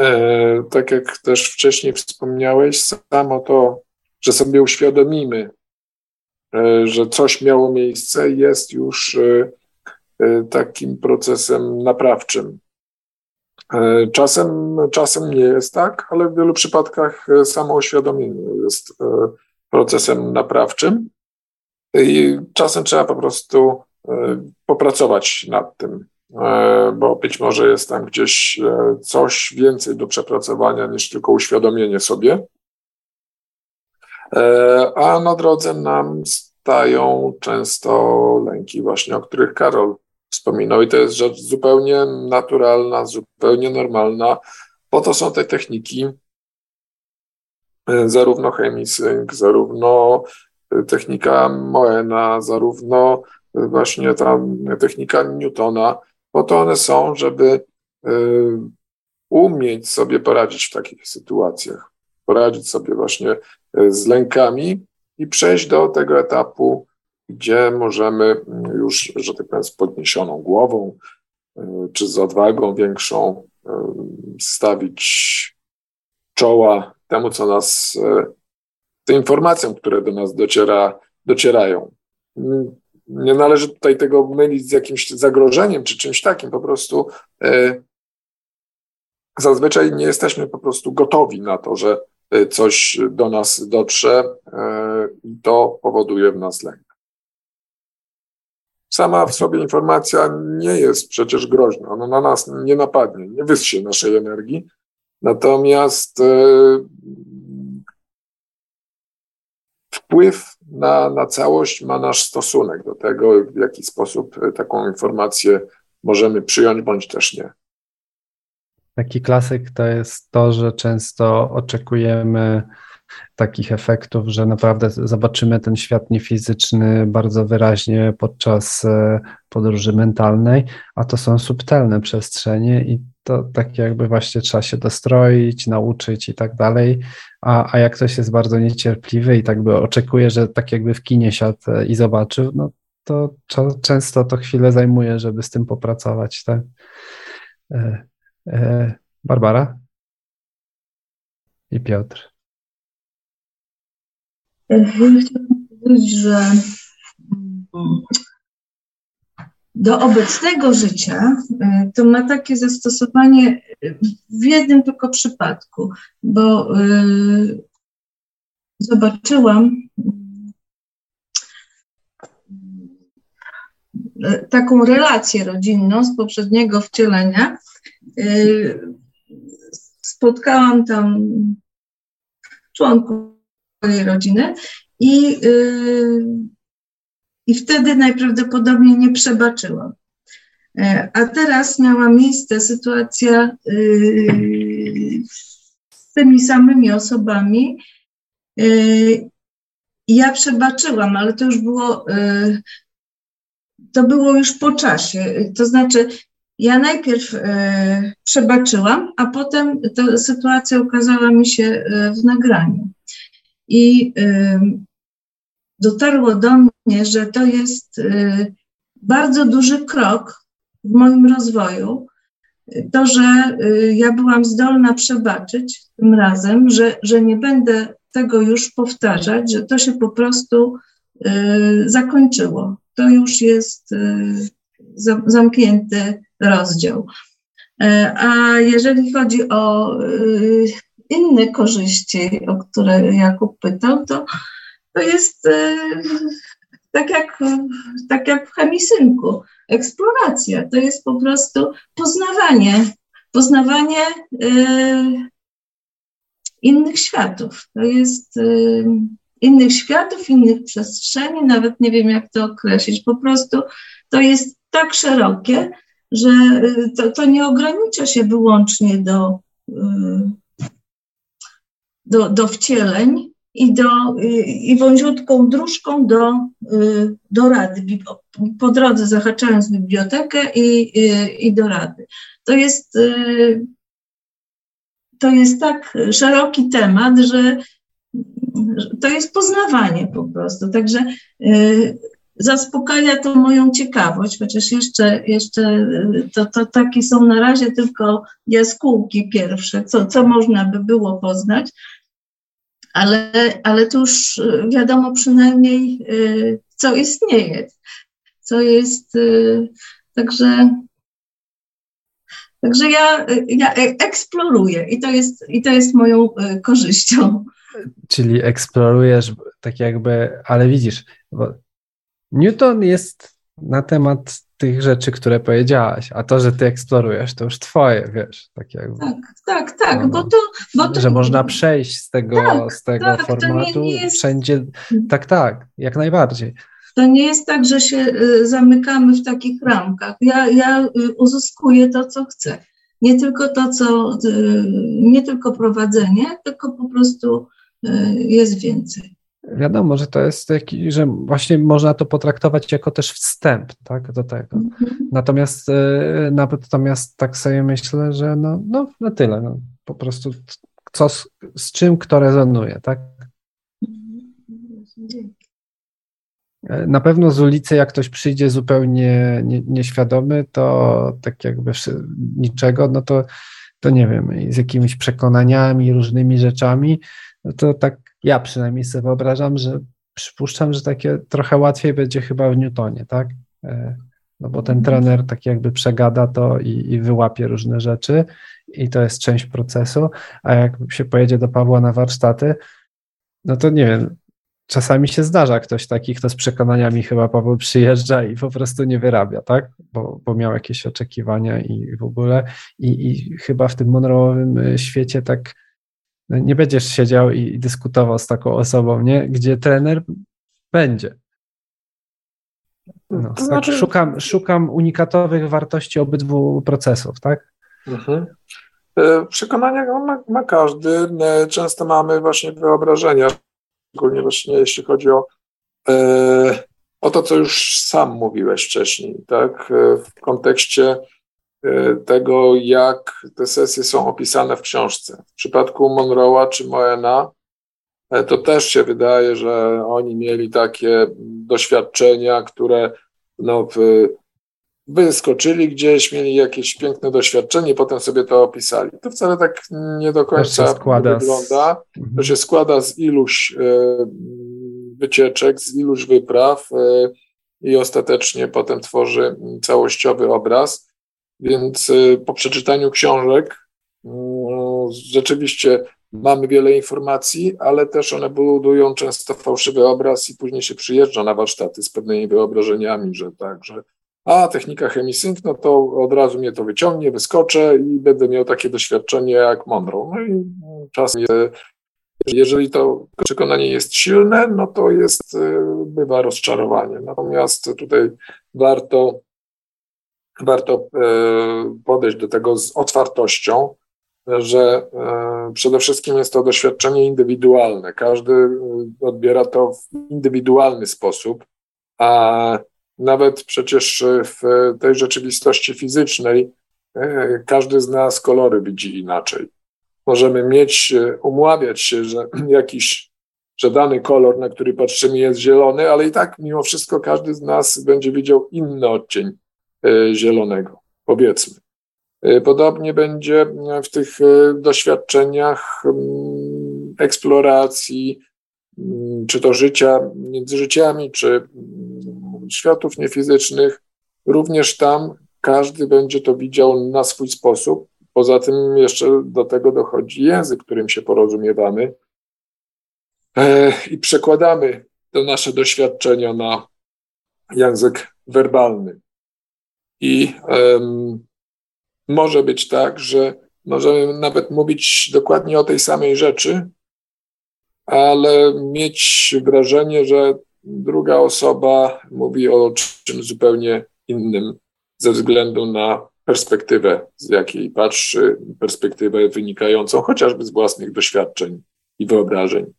e, tak jak też wcześniej wspomniałeś, samo to, że sobie uświadomimy, e, że coś miało miejsce, jest już e, E, takim procesem naprawczym. E, czasem, czasem nie jest tak, ale w wielu przypadkach e, samo uświadomienie jest procesem naprawczym i czasem trzeba po prostu popracować nad tym, bo być może jest tam gdzieś coś więcej do przepracowania niż tylko uświadomienie sobie. A na drodze nam stają często lęki, właśnie o których Karol wspominał i to jest rzecz zupełnie naturalna, zupełnie normalna. Po to są te techniki, e, zarówno chemisync, zarówno e, technika Moena, zarówno e, właśnie ta technika Newtona, po to one są, żeby umieć sobie poradzić w takich sytuacjach, poradzić sobie właśnie z lękami i przejść do tego etapu gdzie możemy już, że tak powiem, z podniesioną głową e, czy z odwagą większą e, stawić czoła temu, co nas, e, tym informacjom, które do nas dociera, docierają. Nie należy tutaj tego mylić z jakimś zagrożeniem czy czymś takim. Po prostu zazwyczaj nie jesteśmy po prostu gotowi na to, że coś do nas dotrze i to powoduje w nas lęk. Sama w sobie informacja nie jest przecież groźna, ona na nas nie napadnie, nie wyssie naszej energii, natomiast e, wpływ na, na całość ma nasz stosunek do tego, w jaki sposób taką informację możemy przyjąć bądź też nie. Taki klasyk to jest to, że często oczekujemy takich efektów, że naprawdę zobaczymy ten świat niefizyczny bardzo wyraźnie podczas e, podróży mentalnej, a to są subtelne przestrzenie i to tak jakby właśnie trzeba się dostroić, nauczyć i tak dalej, a, a jak ktoś jest bardzo niecierpliwy i tak by oczekuje, że tak jakby w kinie siadł e, i zobaczył, no to często to chwilę zajmuje, żeby z tym popracować, tak? E, Barbara i Piotr. Chciałbym powiedzieć, że do obecnego życia e, to ma takie zastosowanie w jednym tylko przypadku, bo zobaczyłam taką relację rodzinną z poprzedniego wcielenia. Spotkałam tam członków swojej rodziny i, i wtedy najprawdopodobniej nie przebaczyłam. A teraz miała miejsce sytuacja z tymi samymi osobami. Ja przebaczyłam, ale to już było to było już po czasie. To znaczy, ja najpierw e, przebaczyłam, a potem ta sytuacja ukazała mi się e, w nagraniu. I dotarło do mnie, że to jest e, bardzo duży krok w moim rozwoju. To, że e, ja byłam zdolna przebaczyć tym razem, że, że nie będę tego już powtarzać, że to się po prostu e, zakończyło to już jest y, zamknięty rozdział. E, a jeżeli chodzi o y, inne korzyści, o które Jakub pytał, to, to jest y, tak jak, tak jak w chemisynku, eksploracja. To jest po prostu poznawanie, poznawanie innych światów. To jest innych światów, innych przestrzeni, nawet nie wiem jak to określić. Po prostu to jest tak szerokie, że y, to, to nie ogranicza się wyłącznie do, y, do, do wcieleń i, do, y, i wąziutką dróżką do, do rady. Po drodze zahaczając bibliotekę i, i, i do rady. To jest, to jest tak szeroki temat, że to jest poznawanie po prostu. Także y, zaspokaja to moją ciekawość, chociaż jeszcze, jeszcze y, to, to takie są na razie tylko jaskółki pierwsze, co, co można by było poznać, ale, ale to już y, wiadomo przynajmniej, co istnieje, co jest, także Także ja, ja eksploruję i to jest, i to jest moją korzyścią. Czyli eksplorujesz tak jakby, ale widzisz, Newton jest na temat tych rzeczy, które powiedziałaś, a to, że ty eksplorujesz, to już twoje, wiesz, tak jakby. Tak, tak, tak, no, bo, to, bo to... Że można przejść z tego, tak, z tego tak, formatu nie, nie jest... wszędzie, tak, tak, jak najbardziej. To nie jest tak, że się y, zamykamy w takich ramkach. Ja, ja y, uzyskuję to, co chcę. Nie tylko to, co, y, nie tylko prowadzenie, tylko po prostu jest więcej. Wiadomo, że to jest taki, że właśnie można to potraktować jako też wstęp tak, do tego. Mhm. Natomiast, e, natomiast tak sobie myślę, że no, no na tyle. No, po prostu co, z, z czym kto rezonuje, tak? E, na pewno z ulicy, jak ktoś przyjdzie zupełnie nie, nieświadomy, to tak jakby niczego, no to, to nie wiem, z jakimiś przekonaniami, różnymi rzeczami, no to tak ja przynajmniej sobie wyobrażam, że przypuszczam, że takie trochę łatwiej będzie chyba w Newtonie, tak? E, no bo ten trener tak jakby przegada to i, i wyłapie różne rzeczy i to jest część procesu, a jak się pojedzie do Pawła na warsztaty, no to nie wiem, czasami się zdarza ktoś taki, kto z przekonaniami chyba Paweł przyjeżdża i po prostu nie wyrabia, tak? Bo, bo miał jakieś oczekiwania i w ogóle i, i chyba w tym Monroe'owym świecie tak nie będziesz siedział i, dyskutował z taką osobą, nie? Gdzie trener będzie. No, to tak znaczy... szukam, szukam unikatowych wartości obydwu procesów, tak? Mhm. Przekonania ma, ma każdy. Często mamy właśnie wyobrażenia, szczególnie właśnie jeśli chodzi o, o to, co już sam mówiłeś wcześniej, tak? W kontekście tego, jak te sesje są opisane w książce. W przypadku Monroe'a czy Moena to też się wydaje, że oni mieli takie doświadczenia, które no, wyskoczyli gdzieś, mieli jakieś piękne doświadczenie, potem sobie to opisali. To wcale tak nie do końca wygląda. To się składa z iluś e, wycieczek, z iluś wypraw e, i ostatecznie potem tworzy całościowy obraz. Więc e, po przeczytaniu książek mm, rzeczywiście mamy wiele informacji, ale też one budują często fałszywy obraz i później się przyjeżdża na warsztaty z pewnymi wyobrażeniami, że tak, że a technika chemisync, no to od razu mnie to wyciągnie, wyskoczę i będę miał takie doświadczenie jak Monroe. No i czasem, jeżeli to przekonanie jest silne, no to jest, y, bywa rozczarowanie. Natomiast tutaj warto, warto y, podejść do tego z otwartością, że y, przede wszystkim jest to doświadczenie indywidualne. Każdy odbiera to w indywidualny sposób, a nawet przecież w tej rzeczywistości fizycznej e, każdy z nas kolory widzi inaczej. Możemy mieć, e, umławiać się, że *clears throat* jakiś, że dany kolor, na który patrzymy, jest zielony, ale i tak mimo wszystko każdy z nas będzie widział inny odcień e, zielonego, powiedzmy. Podobnie będzie w tych doświadczeniach mm, eksploracji, mm, czy to życia między życiami, czy światów niefizycznych, również tam każdy będzie to widział na swój sposób. Poza tym jeszcze do tego dochodzi język, którym się porozumiewamy e, i przekładamy te nasze doświadczenia na język werbalny. I um, może być tak, że możemy nawet mówić dokładnie o tej samej rzeczy, ale mieć wrażenie, że druga osoba mówi o czymś zupełnie innym ze względu na perspektywę, z jakiej patrzy, perspektywę wynikającą chociażby z własnych doświadczeń i wyobrażeń.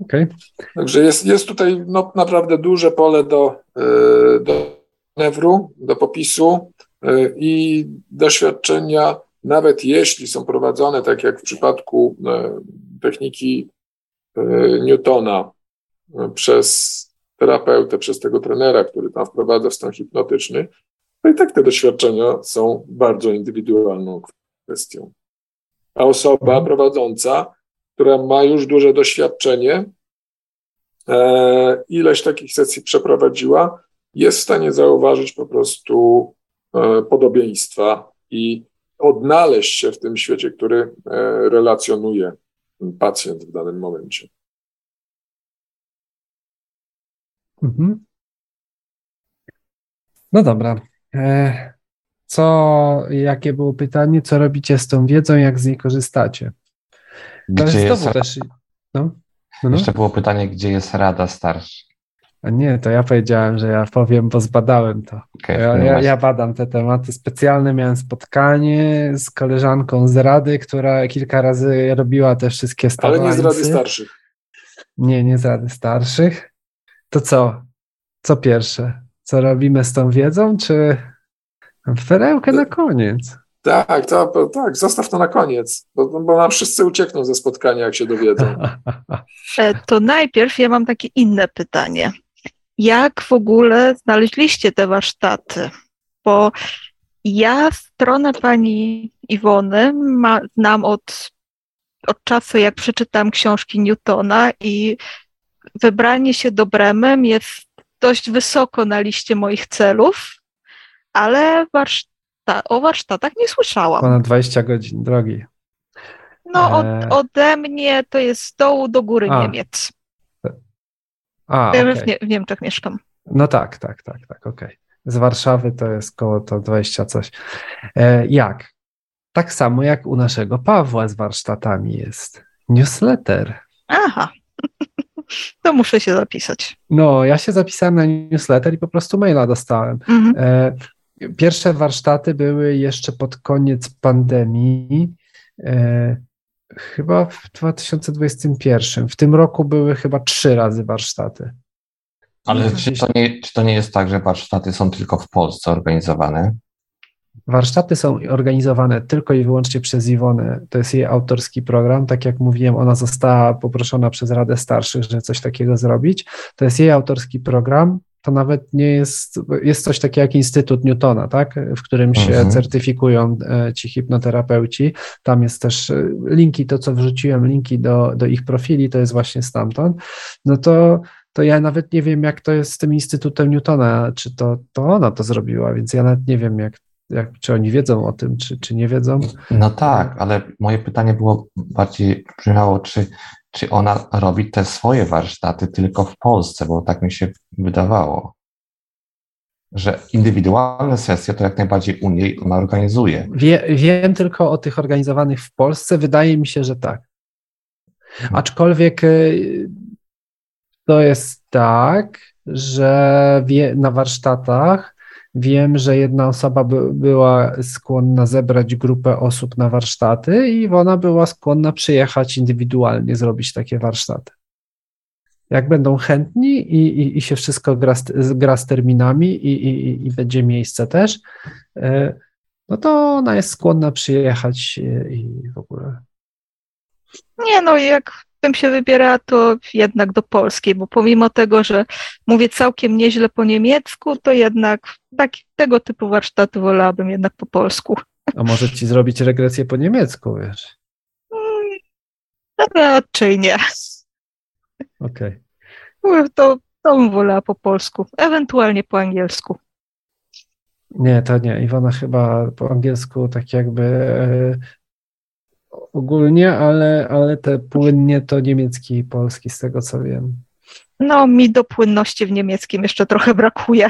Okay. Także jest, jest tutaj no, naprawdę duże pole do, e, do manewru, do popisu e, i doświadczenia nawet jeśli są prowadzone, tak jak w przypadku e, techniki Newtona, przez terapeutę, przez tego trenera, który tam wprowadza w stan hipnotyczny, to i tak te doświadczenia są bardzo indywidualną kwestią. A osoba mhm. prowadząca, która ma już duże doświadczenie, ileś takich sesji przeprowadziła, jest w stanie zauważyć po prostu podobieństwa i odnaleźć się w tym świecie, który e, relacjonuje pacjent w danym momencie. Mhm. No dobra. E, co, jakie było pytanie? Co robicie z tą wiedzą, jak z niej korzystacie? To jest, też. No, no, no. Jeszcze było pytanie, gdzie jest rada starszy? A nie, to ja powiedziałem, że ja powiem, bo zbadałem to. Okay, ja, ja, ja, badam te tematy. Specjalne miałem spotkanie z koleżanką z Rady, która kilka razy robiła te wszystkie stawlańcy. Ale nie z Rady Starszych. Nie, nie z Rady Starszych. To co? Co pierwsze? Co robimy z tą wiedzą, czy perełkę na koniec? Tak, to, tak, zostaw to na koniec, bo, bo nam wszyscy uciekną ze spotkania, jak się dowiedzą. E, to najpierw ja mam takie inne pytanie jak w ogóle znaleźliście te warsztaty? Bo ja stronę pani Iwony ma, znam od, od czasu, jak przeczytam książki Newtona i wybranie się do Bremem jest dość wysoko na liście moich celów, ale warszta o warsztatach nie słyszałam. Ponad 20 godzin drogi. No, od, e. ode mnie to jest z dołu do góry A. Niemiec. A, ja okay. w, nie, w, Niemczech mieszkam. No tak, tak, tak, tak, okej. Okay. Z Warszawy to jest koło to 20 coś. E, jak? Tak samo jak u naszego Pawła z warsztatami jest newsletter. Aha. *laughs* to muszę się zapisać. No, ja się zapisałem na newsletter i po prostu maila dostałem. Mhm. E, pierwsze warsztaty były jeszcze pod koniec pandemii. E, chyba w 2021. W tym roku były chyba trzy razy warsztaty. Ale czy to, nie, czy to nie jest tak, że warsztaty są tylko w Polsce organizowane? Warsztaty są organizowane tylko i wyłącznie przez Iwonę. To jest jej autorski program. Tak jak mówiłem, ona została poproszona przez Radę Starszych, żeby coś takiego zrobić. To jest jej autorski program. To nawet nie jest, jest coś takiego jak Instytut Newtona, tak? w którym się mhm. certyfikują e, ci hipnoterapeuci. Tam jest też e, linki, to co wrzuciłem, linki do, do ich profili, to jest właśnie stamtąd. No to to ja nawet nie wiem, jak to jest z tym Instytutem Newtona, czy to, to ona to zrobiła, więc ja nawet nie wiem, jak, jak, czy oni wiedzą o tym, czy, czy nie wiedzą. No tak, ale moje pytanie było bardziej brzmiało, czy, czy ona robi te swoje warsztaty tylko w Polsce, bo tak mi się wydawało, że indywidualne sesje to jak najbardziej u niej ona organizuje. Wie, wiem tylko o tych organizowanych w Polsce, wydaje mi się, że tak. Hmm. Aczkolwiek y, to jest tak, że wie, na warsztatach wiem, że jedna osoba by, była skłonna zebrać grupę osób na warsztaty i ona była skłonna przyjechać indywidualnie, zrobić takie warsztaty. Jak będą chętni i, i, i się wszystko gra z, gra z terminami i, i, będzie miejsce też, e, no to ona jest skłonna przyjechać i w ogóle. Nie, no jak bym się wybierała, to jednak do Polski, bo pomimo tego, że mówię całkiem nieźle po niemiecku, to jednak tak, tego typu warsztaty wolałabym jednak po polsku. A może ci zrobić regresję po niemiecku, wiesz? Hmm, raczej nie. Okej. Okay. To, to bym wolała po polsku, ewentualnie po angielsku. Nie, to nie. Iwona chyba po angielsku tak jakby e, ogólnie, ale, ale te płynnie to niemiecki i polski, z tego co wiem. No, mi do płynności w niemieckim jeszcze trochę brakuje.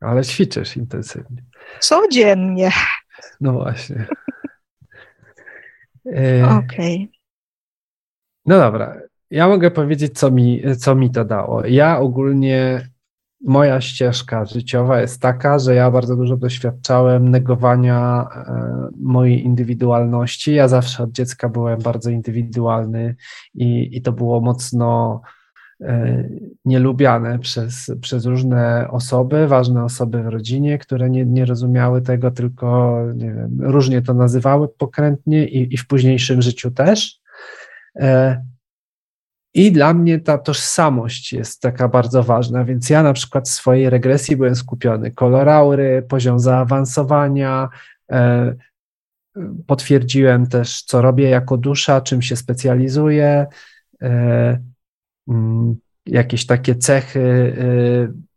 Ale ćwiczysz intensywnie. Codziennie. No właśnie. *laughs* E, Okej. Okay. No dobra. Ja mogę powiedzieć, co mi, co mi to dało. Ja ogólnie moja ścieżka życiowa jest taka, że ja bardzo dużo doświadczałem negowania e, mojej indywidualności. Ja zawsze od dziecka byłem bardzo indywidualny i, i to było mocno e, nielubiane przez, przez różne osoby, ważne osoby w rodzinie, które nie, nie rozumiały tego, tylko wiem, różnie to nazywały pokrętnie i, i w późniejszym życiu też. I dla mnie ta tożsamość jest taka bardzo ważna, więc ja na przykład w swojej regresji byłem skupiony. Koloraury, poziom zaawansowania, e, potwierdziłem też, co robię jako dusza, czym się specjalizuję, e, mm, jakieś takie cechy e,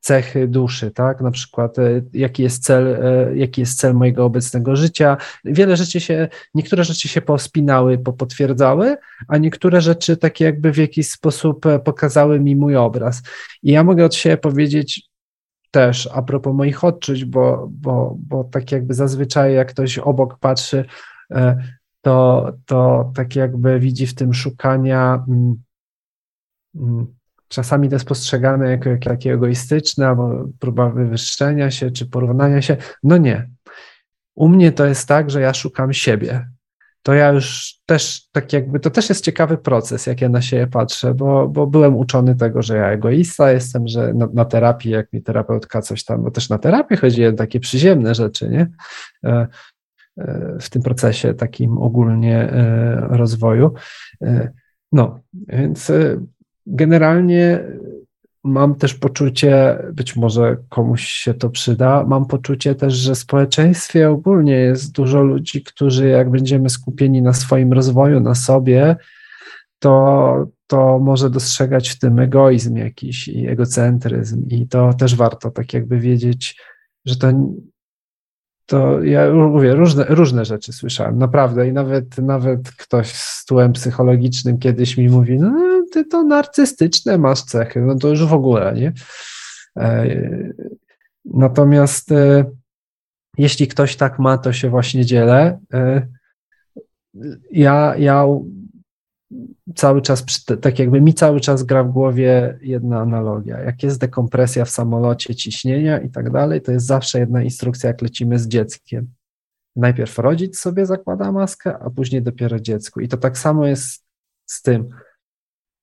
cechy duszy, tak? Na przykład, e, jaki jest cel, e, jaki jest cel mojego obecnego życia. Wiele rzeczy się, niektóre rzeczy się pospinały, popotwierdzały, a niektóre rzeczy takie jakby w jakiś sposób e, pokazały mi mój obraz. I ja mogę od siebie powiedzieć też a propos moich odczuć, bo, bo, bo tak jakby zazwyczaj jak ktoś obok patrzy, to, to tak jakby widzi w tym szukania mm, mm, czasami to postrzegane jako, jako takie egoistyczne, albo próba wywyższenia się, czy porównania się. No nie. U mnie to jest tak, że ja szukam siebie. To ja już też tak jakby, to też jest ciekawy proces, jak ja na siebie patrzę, bo, bo byłem uczony tego, że ja egoista jestem, że na, na terapii, jak mi terapeutka coś tam, bo też na terapię chodzi o takie przyziemne rzeczy, nie? E, e, w tym procesie takim ogólnie e, rozwoju. No, więc generalnie mam też poczucie, być może komuś się to przyda, mam poczucie też, że w społeczeństwie ogólnie jest dużo ludzi, którzy jak będziemy skupieni na swoim rozwoju, na sobie, to, to może dostrzegać w tym egoizm jakiś i egocentryzm i to też warto tak jakby wiedzieć, że to to ja mówię, różne, różne rzeczy słyszałem, naprawdę. I nawet, nawet ktoś z tyłem psychologicznym kiedyś mi mówi, no ty to narcystyczne masz cechy, no to już w ogóle, nie? E, natomiast e, jeśli ktoś tak ma, to się właśnie dzielę. E, ja, ja cały czas, tak jakby mi cały czas gra w głowie jedna analogia. Jak jest dekompresja w samolocie, ciśnienia i tak dalej, to jest zawsze jedna instrukcja, jak lecimy z dzieckiem. Najpierw rodzic sobie zakłada maskę, a później dopiero dziecku. I to tak samo jest z tym.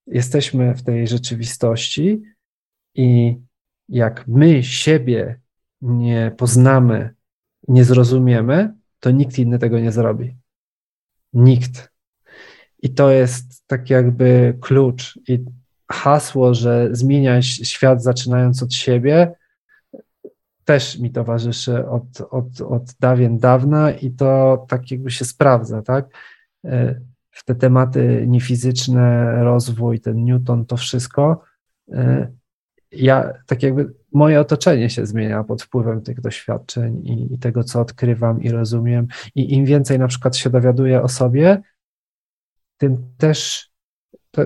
Jesteśmy w tej rzeczywistości i jak my siebie nie poznamy, nie zrozumiemy, to nikt inny tego nie zrobi. Nikt. I to jest tak jakby klucz i hasło, że zmieniać świat zaczynając od siebie, też mi towarzyszy od, od, od dawien dawna i to tak jakby się sprawdza, tak? W te tematy niefizyczne, rozwój, ten Newton, to wszystko. E, ja tak jakby moje otoczenie się zmienia pod wpływem tych doświadczeń i, i tego, co odkrywam i rozumiem. I im więcej na przykład się dowiaduję o sobie, tym też to,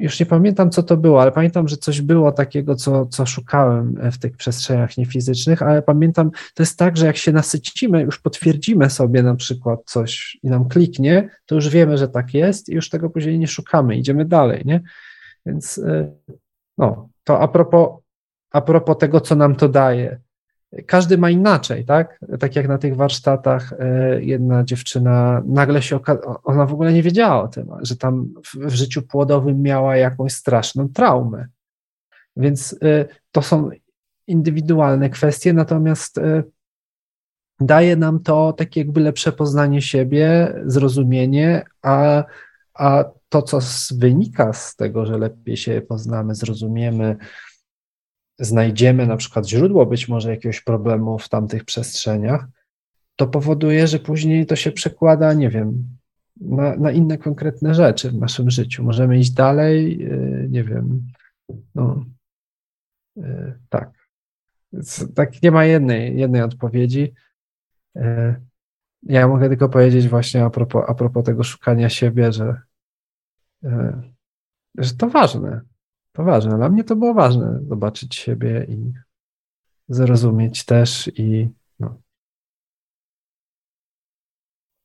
już nie pamiętam, co to było, ale pamiętam, że coś było takiego, co, co szukałem w tych przestrzeniach niefizycznych, ale pamiętam, to jest tak, że jak się nasycimy, już potwierdzimy sobie na przykład coś i nam kliknie, to już wiemy, że tak jest i już tego później nie szukamy, idziemy dalej, nie? Więc y, no, to a propos, a propos tego, co nam to daje każdy ma inaczej, tak? Tak jak na tych warsztatach e, jedna dziewczyna nagle się ona w ogóle nie wiedziała o tym, że tam w, życiu płodowym miała jakąś straszną traumę. Więc e, to są indywidualne kwestie, natomiast e, daje nam to takie jakby lepsze poznanie siebie, zrozumienie, a, a to, co wynika z tego, że lepiej się poznamy, zrozumiemy, znajdziemy na przykład źródło być może jakiegoś problemu w tamtych przestrzeniach, to powoduje, że później to się przekłada, nie wiem, na, na inne konkretne rzeczy w naszym życiu. Możemy iść dalej, y, nie wiem, no, y, tak. Tak, nie ma jednej, jednej odpowiedzi. Y, ja mogę tylko powiedzieć właśnie a propos, a propos tego szukania siebie, że, że to ważne, to ważne. Dla mnie to było ważne zobaczyć siebie i zrozumieć też i no.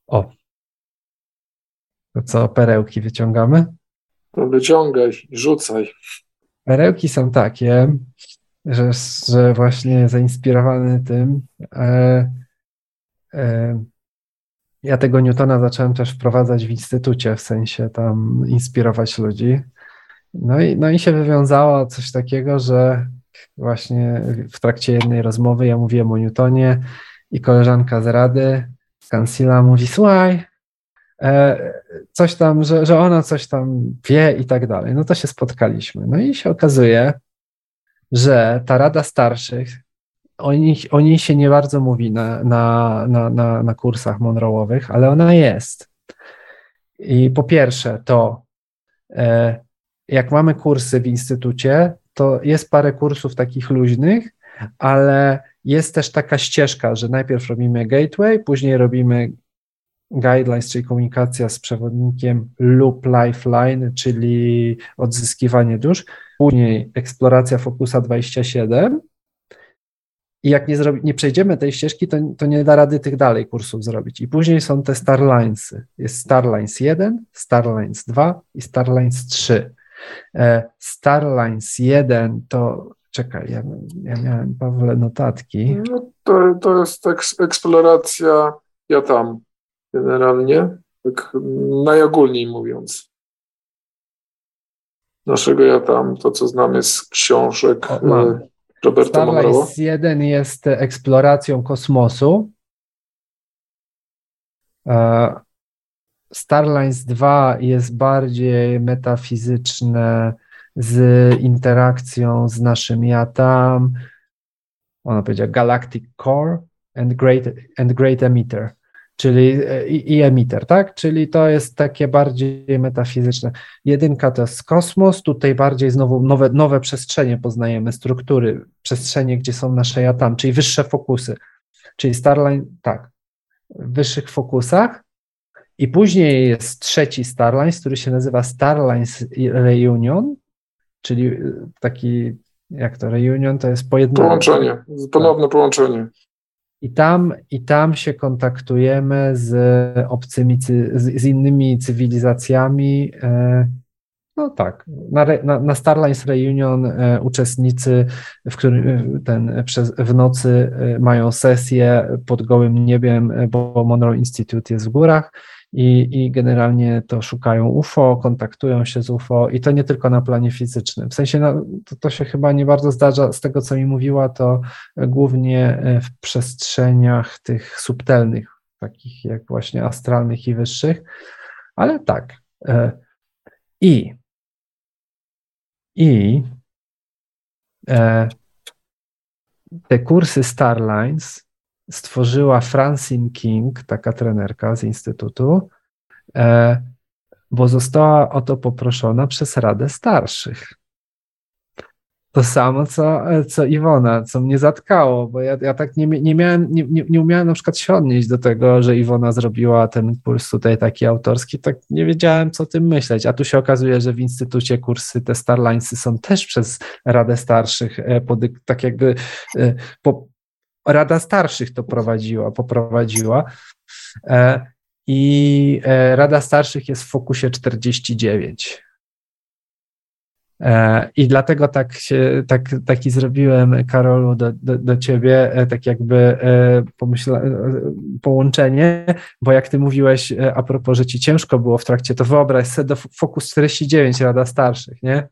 O. To co, perełki wyciągamy? To wyciągaj, rzucaj. Perełki są takie, że, że właśnie zainspirowany tym e, e, ja tego Newtona zacząłem też wprowadzać w instytucie, w sensie tam inspirować ludzi. No i, no i się wywiązało coś takiego, że właśnie w trakcie jednej rozmowy ja mówiłem o Newtonie i koleżanka z Rady, Kansila mówi, słuchaj, e, coś tam, że, że ona coś tam wie i tak dalej. No to się spotkaliśmy. No i się okazuje, że ta Rada Starszych, o niej, o niej się nie bardzo mówi na, na, na, na, na kursach Monroe'owych, ale ona jest. I po pierwsze to e, jak mamy kursy w instytucie, to jest parę kursów takich luźnych, ale jest też taka ścieżka, że najpierw robimy gateway, później robimy guidelines, czyli komunikacja z przewodnikiem lub lifeline, czyli odzyskiwanie dusz, później eksploracja Focusa 27 i jak nie, zrobi, nie przejdziemy tej ścieżki, to, to nie da rady tych dalej kursów zrobić. I później są te Starlinesy. Jest Starlines 1, Starlines 2 i Starlines 3. E, Starlines 1 to, czekaj, ja, ja miałem, Pawle, notatki. No to, to jest eksploracja, ja tam generalnie, tak najogólniej mówiąc. Naszego ja tam, to co znamy z książek o, e, Roberta Starlines 1 jest eksploracją kosmosu. E, Starlines 2 jest bardziej metafizyczne z interakcją z naszym ja tam. Ona powiedziała Galactic Core and Great, and great Emitter, czyli i, i emitter, tak? Czyli to jest takie bardziej metafizyczne. Jedynka to jest kosmos, tutaj bardziej znowu nowe, nowe przestrzenie poznajemy, struktury, przestrzenie, gdzie są nasze ja tam, czyli wyższe fokusy. Czyli Starline, tak, w wyższych fokusach i później jest trzeci Starlines, który się nazywa Starlines Reunion, czyli taki, jak to Reunion, to jest pojednanie. Połączenie, ponowne połączenie. I tam, I tam się kontaktujemy z obcymi, z, z innymi cywilizacjami. E, no tak, na, na, na Starlines Reunion e, uczestnicy w którym ten, przez, w nocy mają sesję pod gołym niebiem, bo Monroe Institute jest w górach i, i generalnie to szukają UFO, kontaktują się z UFO i to nie tylko na planie fizycznym. W sensie no, to, to się chyba nie bardzo zdarza, z tego co mi mówiła, to głównie e, w przestrzeniach tych subtelnych, takich jak właśnie astralnych i wyższych, ale tak. E, I i e, te kursy Starlines stworzyła Francine King, taka trenerka z Instytutu, e, bo została o to poproszona przez Radę Starszych. To samo, co, co Iwona, co mnie zatkało, bo ja, ja tak nie, nie miałem, nie, nie, nie umiałem na przykład się odnieść do tego, że Iwona zrobiła ten kurs tutaj taki autorski, tak nie wiedziałem, co o tym myśleć, a tu się okazuje, że w Instytucie kursy te Starlinesy są też przez Radę Starszych, e, tak jakby e, po, Rada Starszych to prowadziła, poprowadziła. E, I e, Rada Starszych jest w fokusie 49. E, I dlatego tak się, tak, taki zrobiłem, Karolu, do, do, do ciebie, tak jakby pomyśla, połączenie, bo jak ty mówiłeś a propos, że ci ciężko było w trakcie, to wyobraź sobie do Fokus 49 Rada Starszych, nie?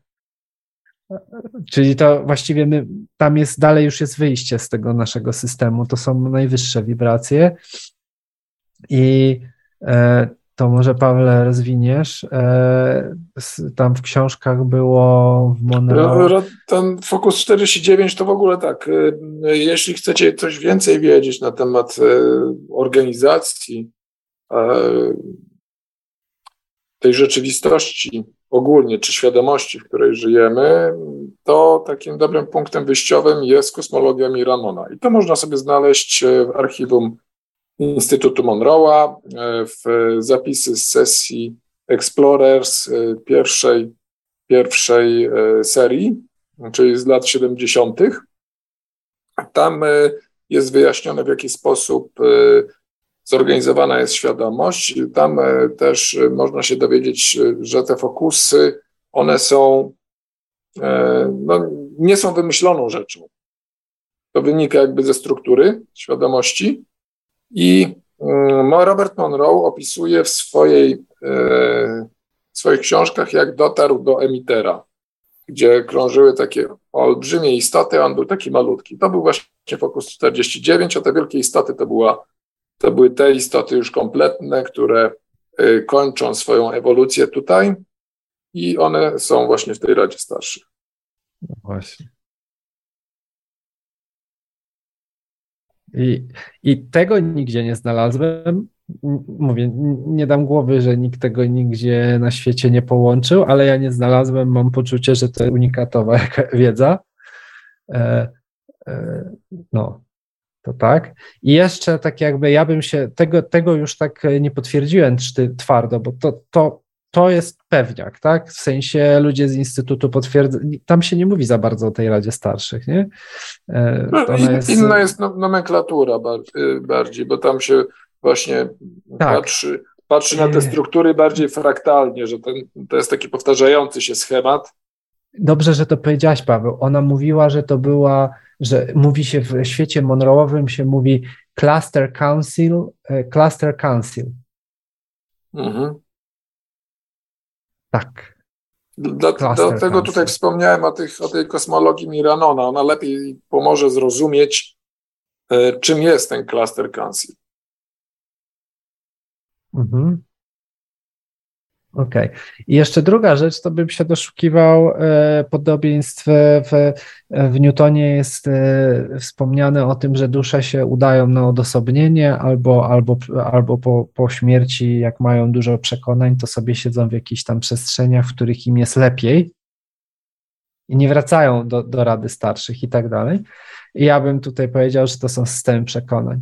Czyli to właściwie my, tam jest dalej już jest wyjście z tego naszego systemu. To są najwyższe wibracje. I e, to może Pawle rozwiniesz. E, tam w książkach było w Monroe. Ten Focus 49 to w ogóle tak. E, jeśli chcecie coś więcej wiedzieć na temat e, organizacji e, tej rzeczywistości, ogólnie, czy świadomości, w której żyjemy, to takim dobrym punktem wyjściowym jest kosmologia Miramona. I to można sobie znaleźć e, w archiwum Instytutu Monroe'a, e, w zapisy z sesji Explorers e, pierwszej, pierwszej serii, czyli z lat 70. Tam jest wyjaśnione, w jaki sposób zorganizowana jest świadomość. Tam e, też e, można się dowiedzieć, e, że te fokusy, one są, no, nie są wymyśloną rzeczą. To wynika jakby ze struktury świadomości i mm, Robert Monroe opisuje w swojej, w swoich książkach, jak dotarł do emitera, gdzie krążyły takie olbrzymie istoty, on był taki malutki. To był właśnie Focus 49, a te wielkie istoty to była to były te istoty już kompletne, które y, kończą swoją ewolucję tutaj i one są właśnie w tej Radzie Starszych. No właśnie. I, I tego nigdzie nie znalazłem. Mówię, nie dam głowy, że nikt tego nigdzie na świecie nie połączył, ale ja nie znalazłem. Mam poczucie, że to unikatowa *laughs* wiedza. E, e, no, to tak. I jeszcze tak jakby ja bym się, tego, tego już tak nie potwierdziłem twardo, bo to, to, to jest pewniak, tak? W sensie ludzie z Instytutu potwierdzają, tam się nie mówi za bardzo o tej Radzie Starszych, nie? E, no, jest... Inna jest nomenklatura y, bardziej, bo tam się właśnie tak. patrzy, patrzy na te struktury bardziej fraktalnie, że ten, to jest taki powtarzający się schemat. Dobrze, że to powiedziałaś, Paweł. Ona mówiła, że to była że mówi się w świecie monroe'owym się mówi cluster council, e, cluster council. Mhm. Tak. Dla, dlatego tutaj wspomniałem o, tych, o tej kosmologii Miranona. Ona lepiej pomoże zrozumieć, e, czym jest ten cluster council. Mhm. Okej. Okay. I jeszcze druga rzecz, to bym się doszukiwał e, podobieństw w, w Newtonie jest e, wspomniane o tym, że dusze się udają na odosobnienie albo, albo, albo po, po śmierci, jak mają dużo przekonań, to sobie siedzą w jakichś tam przestrzeniach, w których im jest lepiej i nie wracają do, do rady starszych i tak dalej. I ja bym tutaj powiedział, że to są systemy przekonań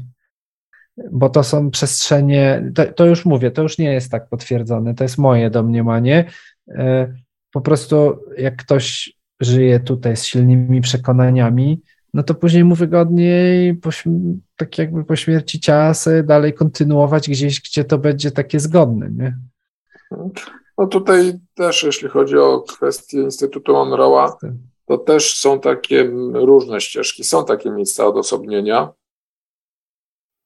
bo to są przestrzenie, to, to, już mówię, to już nie jest tak potwierdzone, to jest moje domniemanie. E, po prostu jak ktoś żyje tutaj z silnymi przekonaniami, no to później mu wygodniej po, tak jakby po śmierci ciała dalej kontynuować gdzieś, gdzie to będzie takie zgodne, nie? No tutaj też, jeśli chodzi o kwestię Instytutu Monroe'a, to też są takie różne ścieżki, są takie miejsca odosobnienia.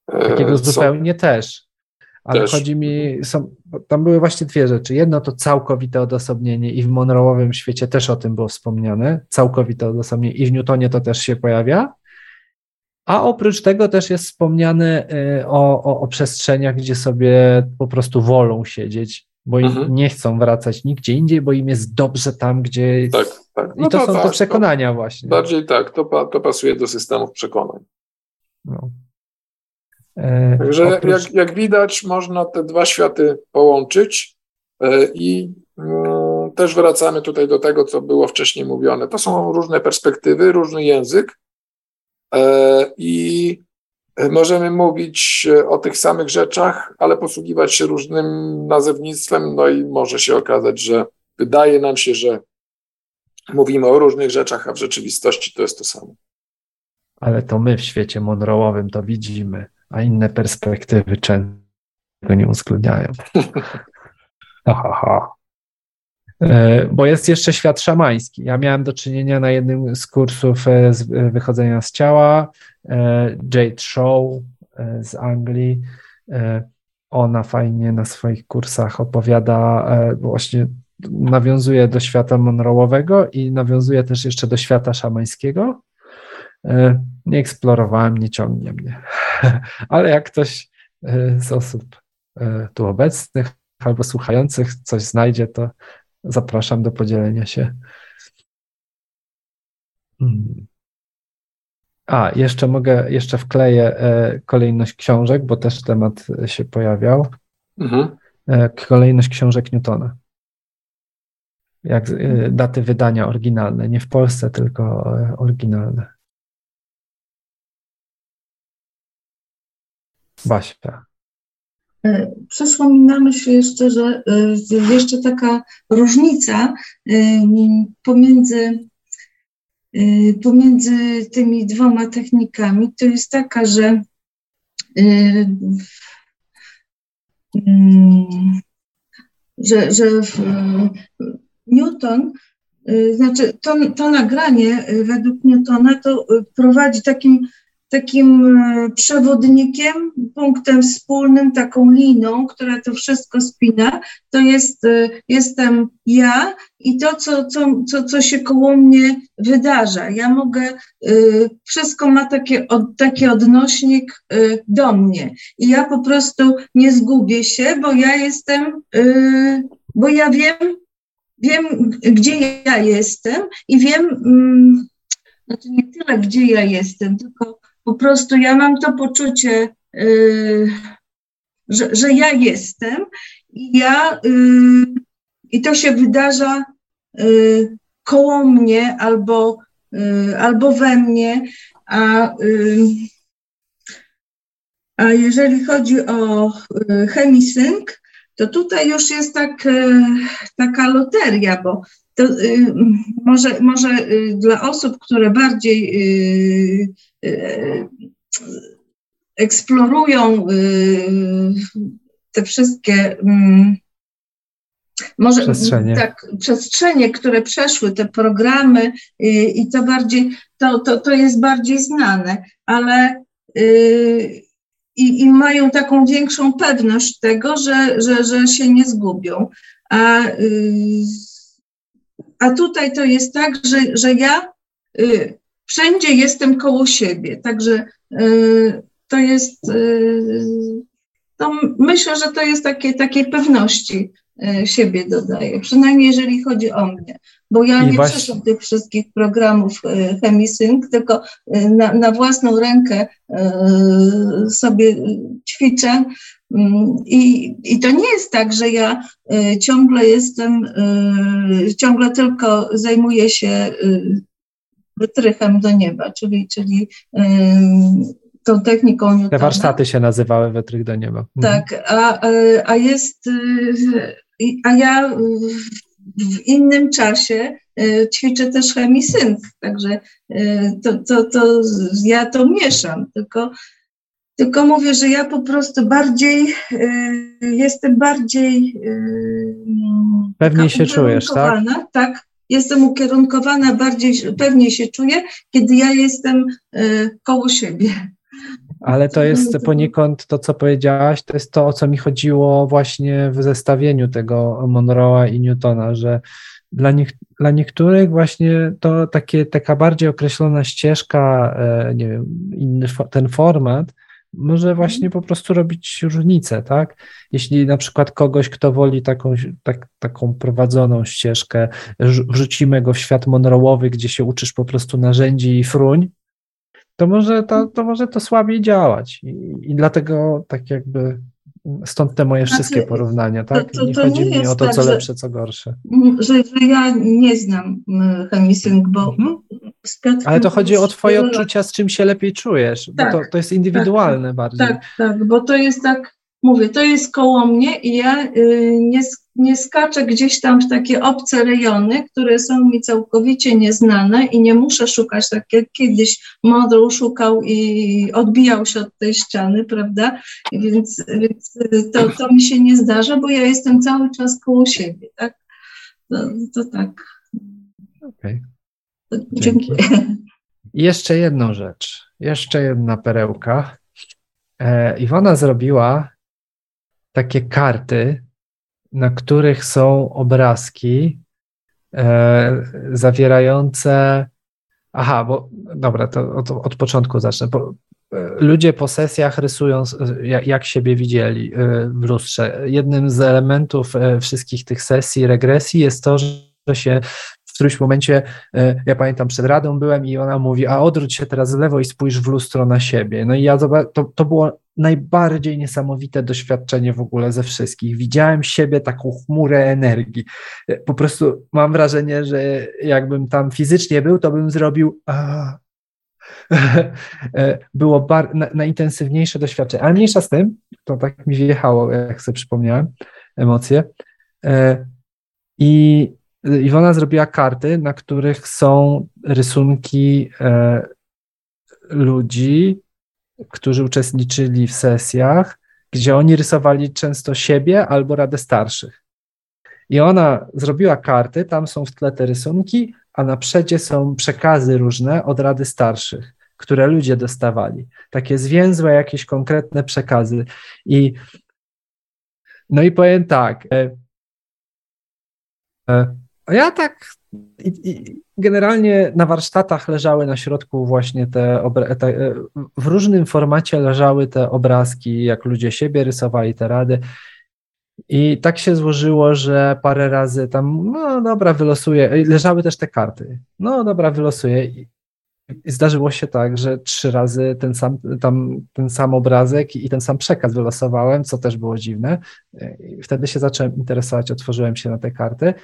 Takiego zupełnie też. Ale Też. chodzi mi, są, tam były właśnie dwie rzeczy. Jedno to całkowite odosobnienie i w Monroe'owym świecie też o tym było wspomniane. Całkowite odosobnienie i w Newtonie to też się pojawia. A oprócz tego też jest wspomniane y, o, o, o przestrzeniach, gdzie sobie po prostu wolą siedzieć, bo mhm. nie chcą wracać nigdzie indziej, bo im jest dobrze tam, gdzie. Tak, tak. No I to, to są tak, te przekonania właśnie. Bardziej tak, to, to pasuje do systemów przekonań. No. E, Także oprócz... jak, jak widać, można te dwa światy połączyć e, i mm, też wracamy tutaj do tego, co było wcześniej mówione. To są różne perspektywy, różny język e, i możemy mówić o tych samych rzeczach, ale posługiwać się różnym nazewnictwem, no i może się okazać, że wydaje nam się, że mówimy o różnych rzeczach, a w rzeczywistości to jest to samo. Ale to my w świecie Monroe'owym to widzimy a inne perspektywy często nie uwzględniają. *laughs* Ha, ha, ha. E, bo jest jeszcze świat szamański. Ja miałem do czynienia na jednym z kursów e, z e, wychodzenia z ciała, Jade Shaw z Anglii. Ona fajnie na swoich kursach opowiada, właśnie nawiązuje do świata Monroe'owego i nawiązuje też jeszcze do świata szamańskiego. E, nie eksplorowałem, nie ciągnie mnie. *laughs* Ale jak ktoś e, z osób e, tu obecnych albo słuchających coś znajdzie, to zapraszam do podzielenia się. Hmm. A, jeszcze mogę, jeszcze wkleję kolejność książek, bo też temat się pojawiał. Mhm. Kolejność książek Newtona. Jak daty wydania oryginalne, nie w Polsce, tylko oryginalne. Basia. E, przeszło mi na myśl jeszcze, że e, jeszcze taka różnica e, pomiędzy, pomiędzy tymi dwoma technikami to jest taka, że że, że Newton, znaczy to, to nagranie według Newtona to prowadzi takim takim e, przewodnikiem, punktem wspólnym, taką liną, która to wszystko spina, to jest, e, jestem ja i to, co, co, co, co się koło mnie wydarza. Ja mogę, e, wszystko ma takie, taki odnośnik do mnie i ja po prostu nie zgubię się, bo ja jestem, bo ja wiem, wiem, gdzie ja jestem i wiem, mm, znaczy nie tyle, gdzie ja jestem, tylko po prostu ja mam to poczucie, yy, że, że ja jestem i ja yy, i to się wydarza yy, koło mnie albo, y, albo we mnie, a, y, a jeżeli chodzi o y, chemisynk, to tutaj już jest tak, taka loteria, bo to y, może, może y, dla osób, które bardziej y, y eksplorują y, te wszystkie mm, może przestrzenie. tak, przestrzenie, które przeszły, te programy i, i to bardziej, to, to, to jest bardziej znane, ale i, i mają taką większą pewność tego, że, że, że się nie zgubią. A a tutaj to jest tak, że, że ja y, wszędzie jestem koło siebie. Także y, to jest, y, to myślę, że to jest takie, takiej pewności siebie dodaję, przynajmniej jeżeli chodzi o mnie, bo ja I nie właśnie... przeszłam tych wszystkich programów Chemisync, tylko y, na, na własną rękę sobie ćwiczę Mm, I, I to nie jest tak, że ja ciągle jestem, ciągle tylko zajmuję się wytrychem do nieba, czyli, czyli tą techniką Newtona. Te warsztaty się nazywały wytrych do nieba. Mhm. Tak, a, a jest, a ja w innym czasie ćwiczę też chemisynth, także to, to, to ja to mieszam, tylko tylko mówię, że ja po prostu bardziej jestem bardziej pewnie się czujesz, tak? Tak, jestem ukierunkowana bardziej, pewnie się czuję, kiedy ja jestem koło siebie. Ale to jest poniekąd to, co powiedziałaś, to jest to, o co mi chodziło właśnie w zestawieniu tego Monroe'a i Newtona, że dla, nich, dla niektórych właśnie to takie, taka bardziej określona ścieżka, e, nie wiem, inny ten format, może mhm. właśnie po prostu robić różnicę, tak? Jeśli na przykład kogoś, kto woli taką, tak, taką prowadzoną ścieżkę, wrzucimy go w świat monrołowy, gdzie się uczysz po prostu narzędzi i fruń, to może to, to, może to słabiej działać. I, I, dlatego tak jakby stąd te moje znaczy, wszystkie porównania, tak? To, to, nie chodzi nie mi o to, tak, co że, lepsze, co gorsze. Że, że ja nie znam chemisync, bo mhm. Ale to chodzi o twoje odczucia, z czym się lepiej czujesz, tak, bo to, to jest indywidualne tak, bardziej. Tak, tak, bo to jest tak, mówię, to jest koło mnie i ja y, nie, nie skaczę gdzieś tam w takie obce rejony, które są mi całkowicie nieznane i nie muszę szukać, tak jak kiedyś Model szukał i odbijał się od tej ściany, prawda? Więc, więc to, to mi się nie zdarza, bo ja jestem cały czas koło siebie, tak? To, to tak. Okej. Okay. Dziękuję. I jeszcze jedną rzecz, jeszcze jedna perełka. E, Iwona zrobiła takie karty, na których są obrazki e, zawierające. Aha, bo dobra, to od, od początku zacznę. E, ludzie po sesjach rysują, jak, jak siebie widzieli e, w lustrze. Jednym z elementów e, wszystkich tych sesji regresji jest to, że się którymś momencie, ja pamiętam, przed radą byłem i ona mówi, a odwróć się teraz w lewo i spójrz w lustro na siebie. No i ja to, to było najbardziej niesamowite doświadczenie w ogóle ze wszystkich. Widziałem siebie taką chmurę energii. Po prostu mam wrażenie, że jakbym tam fizycznie był, to bym zrobił. A, *laughs* było bar, na, najintensywniejsze doświadczenie. Ale mniejsza z tym, to tak mi wjechało, jak sobie przypomniałem, emocje. E, I Iwona zrobiła karty, na których są rysunki e, ludzi, którzy uczestniczyli w sesjach, gdzie oni rysowali często siebie albo Radę Starszych. I ona zrobiła karty, tam są w tle te rysunki, a na przodzie są przekazy różne od Rady Starszych, które ludzie dostawali. Takie zwięzłe, jakieś konkretne przekazy. I no i powiem tak. E, e, ja tak i, i generalnie na warsztatach leżały na środku właśnie te, te, w różnym formacie leżały te obrazki, jak ludzie siebie rysowali te rady. I tak się złożyło, że parę razy tam, no dobra, wylosuję. Leżały też te karty. No dobra, wylosuję. I zdarzyło się tak, że trzy razy ten sam, tam, ten sam obrazek i ten sam przekaz wylosowałem, co też było dziwne. I wtedy się zacząłem interesować, otworzyłem się na te karty.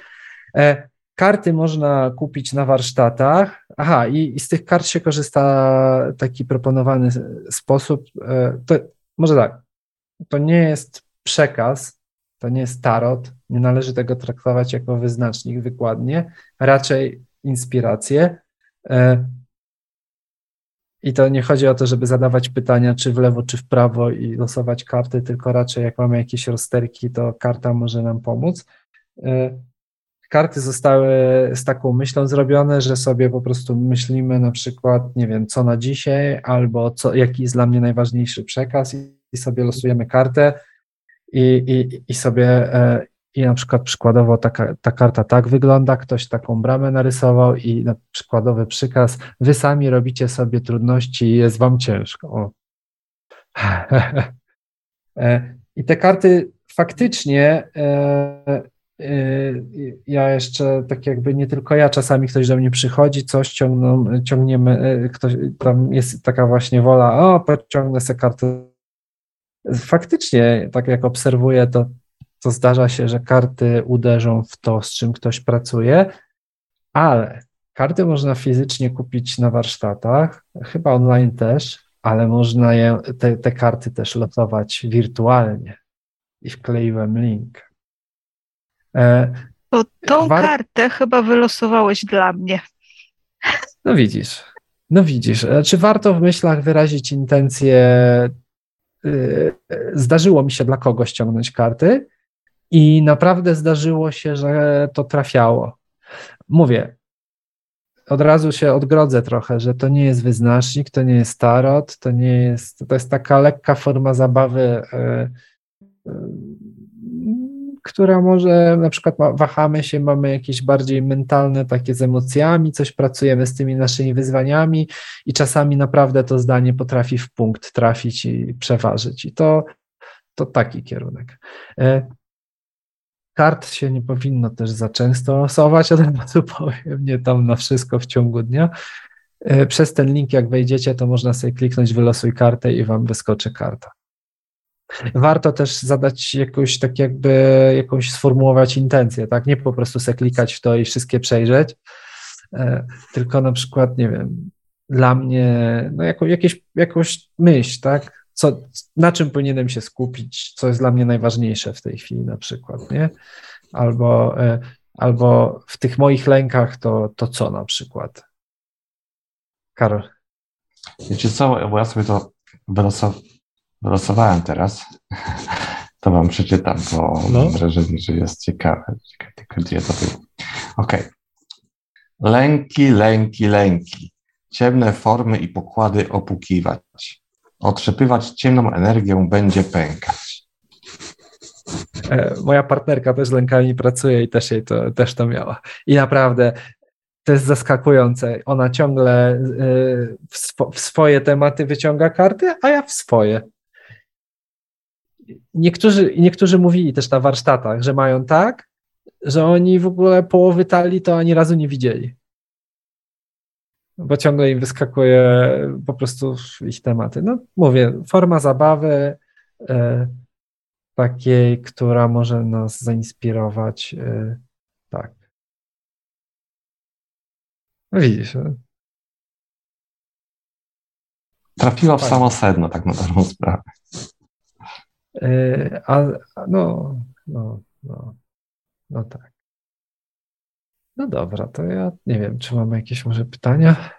E, Karty można kupić na warsztatach. Aha, i, i z tych kart się korzysta taki proponowany sposób. E, to, może tak, to nie jest przekaz, to nie jest tarot, nie należy tego traktować jako wyznacznik wykładnie, raczej inspirację. E, I to nie chodzi o to, żeby zadawać pytania, czy w lewo, czy w prawo i losować karty, tylko raczej jak mamy jakieś rozterki, to karta może nam pomóc. Karty zostały z taką myślą zrobione, że sobie po prostu myślimy na przykład, nie wiem, co na dzisiaj, albo co, jaki jest dla mnie najważniejszy przekaz i, i sobie losujemy kartę i, i, i sobie e, i na przykład przykładowo taka, ta karta tak wygląda, ktoś taką bramę narysował i na przykładowy przykaz, wy sami robicie sobie trudności i jest wam ciężko. *laughs* E, I te karty faktycznie e, ja jeszcze, tak jakby nie tylko ja, czasami ktoś do mnie przychodzi, coś ciągną, ciągniemy, yy, ktoś, tam jest taka właśnie wola, o, pociągnę sobie kartę. Faktycznie, tak jak obserwuję, to, to zdarza się, że karty uderzą w to, z czym ktoś pracuje, ale karty można fizycznie kupić na warsztatach, chyba online też, ale można je, te, te karty też lotować wirtualnie. I wkleiłem link. E, to Tą War... kartę chyba wylosowałeś dla mnie. No widzisz. No widzisz. Czy warto w myślach wyrazić intencję? Y, zdarzyło mi się dla kogoś ściągnąć karty i naprawdę zdarzyło się, że to trafiało. Mówię, od razu się odgrodzę trochę, że to nie jest wyznacznik, to nie jest tarot, to nie jest, to jest taka lekka forma zabawy, e, e, która może na przykład wahamy się, mamy jakieś bardziej mentalne takie z emocjami, coś pracujemy z tymi naszymi wyzwaniami i czasami naprawdę to zdanie potrafi w punkt trafić i przeważyć. I to, to taki kierunek. E, Kart się nie powinno też za często losować, od razu *laughs* powiem, nie tam na wszystko w ciągu dnia. E, przez ten link, jak wejdziecie, to można sobie kliknąć wylosuj kartę i wam wyskoczy karta. Warto też zadać jakąś, tak jakby, jakąś sformułować intencję, tak? Nie po prostu sobie klikać w to i wszystkie przejrzeć, e, tylko na przykład, nie wiem, dla mnie, no jako, jakieś, jakąś myśl, tak? co, na czym powinienem się skupić, co jest dla mnie najważniejsze w tej chwili na przykład, nie? Albo, e, albo w tych moich lękach to, to co na przykład? Karol. Wiecie co, bo ja sobie to wylosowałem teraz, to wam przeczytam, bo no. mam wrażenie, że jest ciekawe. Tylko gdzie to było. Okej. Okay. Lęki, lęki, lęki. Ciemne formy i pokłady opukiwać otrzepywać ciemną energię, będzie pękać. E, moja partnerka też z lękami pracuje i też jej to, też to miała. I naprawdę to jest zaskakujące. Ona ciągle e, w, swo, w swoje tematy wyciąga karty, a ja w swoje. Niektórzy, niektórzy mówili też na warsztatach, że mają tak, że oni w ogóle połowy talii to ani razu nie widzieli bo ciągle im wyskakuje po prostu ich tematy. No mówię, forma zabawy e, takiej, która może nas zainspirować. E, tak. No widzisz. E. Trafiła w samo sedno, tak na dobrą sprawę. E, a, no, no, no, no tak. No dobra, to ja nie wiem, czy mamy jakieś może pytania?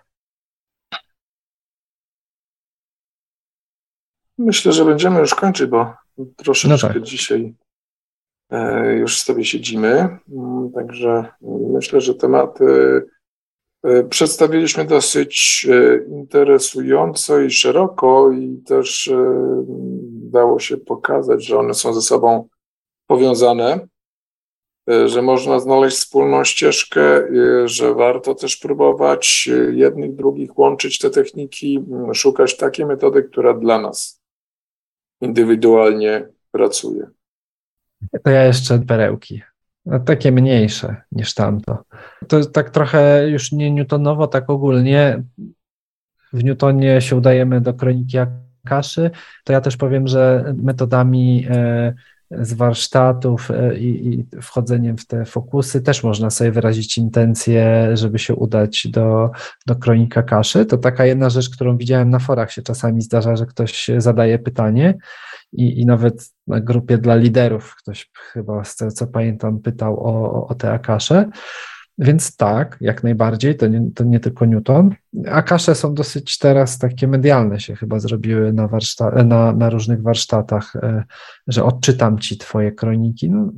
Myślę, że będziemy już kończyć, bo troszeczkę no tak. dzisiaj e, już sobie siedzimy. Mm, także myślę, że tematy e, przedstawiliśmy dosyć interesująco i szeroko, i też dało się pokazać, że one są ze sobą powiązane. E, że można znaleźć wspólną ścieżkę, e, że warto też próbować e, jednych, drugich łączyć te techniki, szukać takiej metody, która dla nas indywidualnie pracuje. To ja jeszcze perełki. No, takie mniejsze niż tamto. To tak trochę już nie newtonowo, tak ogólnie. W Newtonie się udajemy do kroniki Akaszy. To ja też powiem, że metodami z warsztatów e, i, i, wchodzeniem w te fokusy też można sobie wyrazić intencję, żeby się udać do, do kronika kaszy. To taka jedna rzecz, którą widziałem na forach się czasami zdarza, że ktoś zadaje pytanie i, i nawet na grupie dla liderów ktoś chyba z tego co pamiętam pytał o, o te akasze. Więc tak, jak najbardziej, to nie, to nie tylko Newton. A kasze są dosyć teraz takie medialne się chyba zrobiły na, warszta- na, na różnych warsztatach, e, że odczytam ci twoje kroniki. No,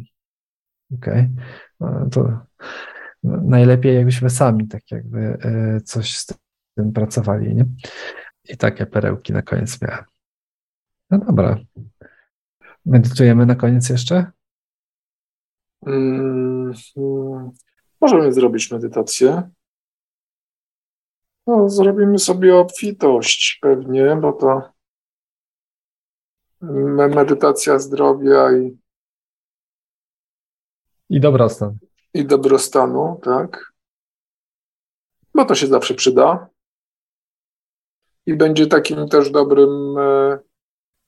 okej, okay. to najlepiej jakbyśmy sami tak jakby e, coś z tym pracowali, nie? I takie perełki na koniec miałem. No dobra. Medytujemy na koniec jeszcze? Mm, Możemy zrobić medytację. No, zrobimy sobie obfitość pewnie, bo to medytacja zdrowia i i dobrostan. I dobrostanu, tak. Bo to się zawsze przyda. I będzie takim też dobrym e,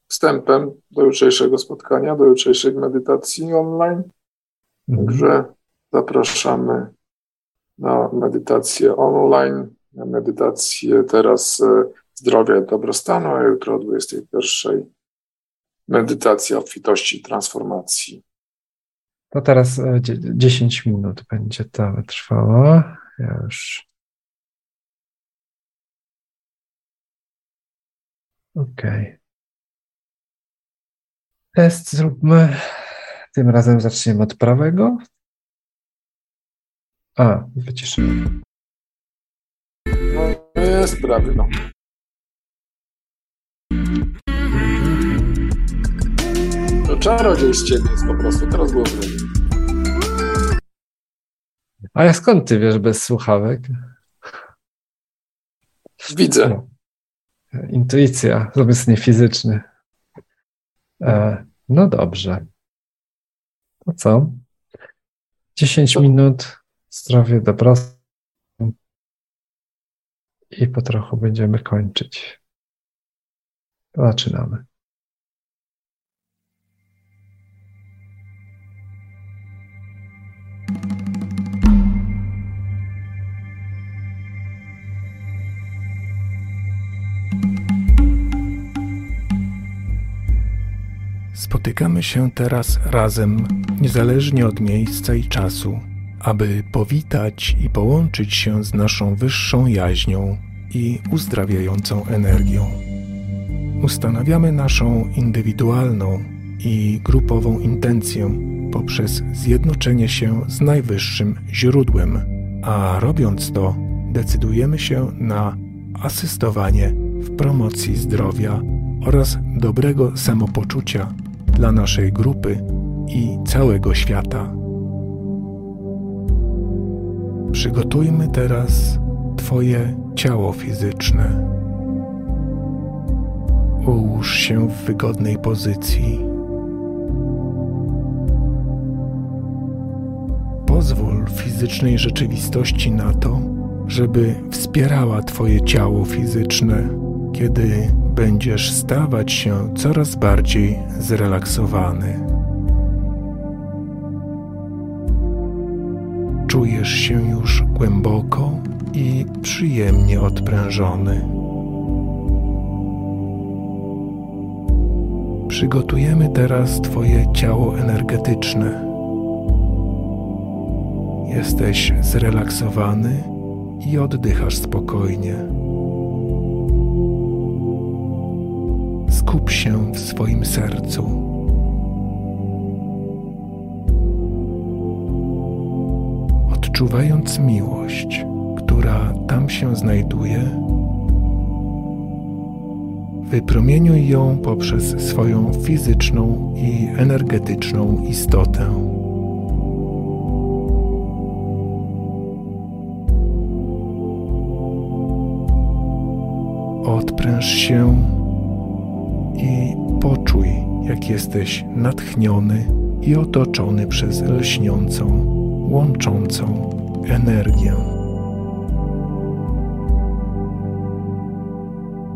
wstępem do jutrzejszego spotkania, do jutrzejszej medytacji online. Mhm. Także Zapraszamy na medytację online, na medytację teraz e, zdrowia i dobrostanu, a jutro o 21 medytacja obfitości i transformacji. To teraz 10 e, minut będzie to trwało. Ja już. OK. Test zróbmy. Tym razem zaczniemy od prawego. A, wyciszyłem. No, jest prawie, no. To czarodziej z ciebie jest po prostu, teraz było. A ja skąd ty wiesz bez słuchawek? Widzę. No. Intuicja, zmysł niefizyczny. E, no dobrze. To co? 10 minut, zdrowie, dobrostanu i po trochu będziemy kończyć. Zaczynamy. Spotykamy się teraz razem, niezależnie od miejsca i czasu, aby powitać i połączyć się z naszą wyższą jaźnią i uzdrawiającą energią. Ustanawiamy naszą indywidualną i grupową intencję poprzez zjednoczenie się z najwyższym źródłem, a robiąc to, decydujemy się na asystowanie w promocji zdrowia oraz dobrego samopoczucia dla naszej grupy i całego świata. Przygotujmy teraz Twoje ciało fizyczne. Ułóż się w wygodnej pozycji. Pozwól fizycznej rzeczywistości na to, żeby wspierała Twoje ciało fizyczne, kiedy będziesz stawać się coraz bardziej zrelaksowany. Czujesz się już głęboko i przyjemnie odprężony. Przygotujemy teraz Twoje ciało energetyczne. Jesteś zrelaksowany i oddychasz spokojnie. skup się w swoim sercu. Odczuwając miłość, która tam się znajduje, wypromieniuj ją poprzez swoją fizyczną i energetyczną istotę. Odpręż się i poczuj, jak jesteś natchniony i otoczony przez lśniącą, łączącą energię.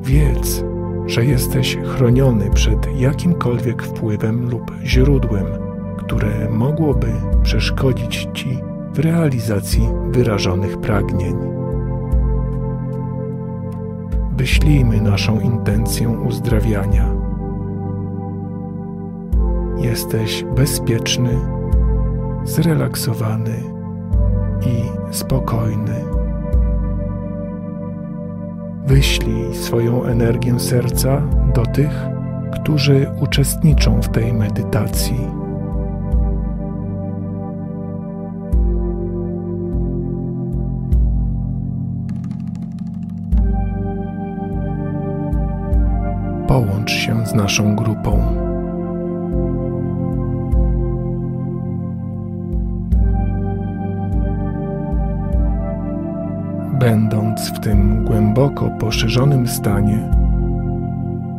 Wiedz, że jesteś chroniony przed jakimkolwiek wpływem lub źródłem, które mogłoby przeszkodzić ci w realizacji wyrażonych pragnień. Wyślijmy naszą intencję uzdrawiania. Jesteś bezpieczny, zrelaksowany i spokojny. Wyślij swoją energię serca do tych, którzy uczestniczą w tej medytacji. połącz się z naszą grupą. Będąc w tym głęboko poszerzonym stanie,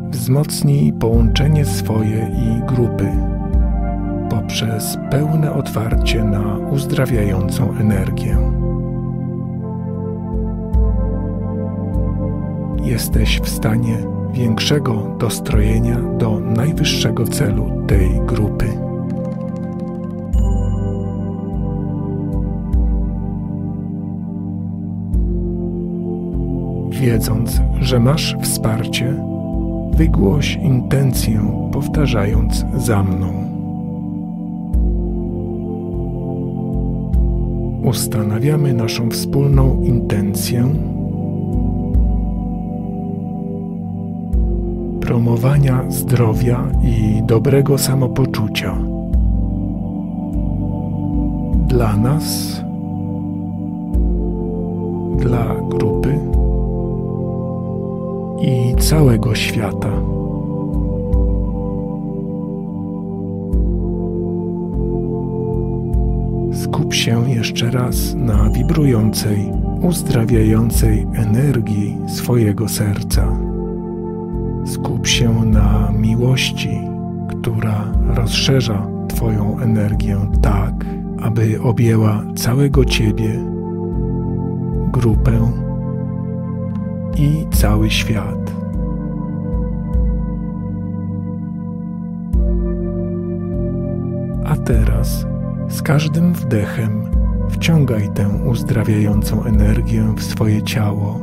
wzmocnij połączenie swoje i grupy poprzez pełne otwarcie na uzdrawiającą energię. Jesteś w stanie większego dostrojenia do najwyższego celu tej grupy. Wiedząc, że masz wsparcie, wygłoś intencję, powtarzając za mną. ustanawiamy naszą wspólną intencję. Promowania zdrowia i dobrego samopoczucia. Dla nas, dla grupy i całego świata. Skup się jeszcze raz na wibrującej, uzdrawiającej energii swojego serca. Skup się na miłości, która rozszerza Twoją energię tak, aby objęła całego Ciebie, grupę i cały świat. A teraz z każdym wdechem wciągaj tę uzdrawiającą energię w swoje ciało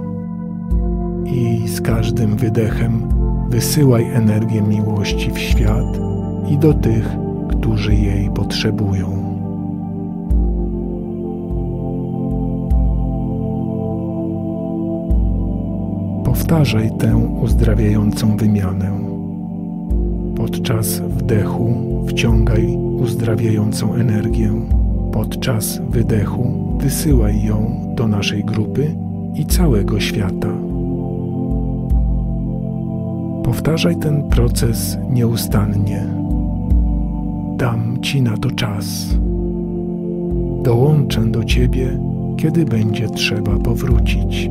i z każdym wydechem wysyłaj energię miłości w świat i do tych, którzy jej potrzebują. Powtarzaj tę uzdrawiającą wymianę. Podczas wdechu wciągaj uzdrawiającą energię. Podczas wydechu wysyłaj ją do naszej grupy i całego świata. Powtarzaj ten proces nieustannie. Dam Ci na to czas. Dołączę do Ciebie, kiedy będzie trzeba powrócić.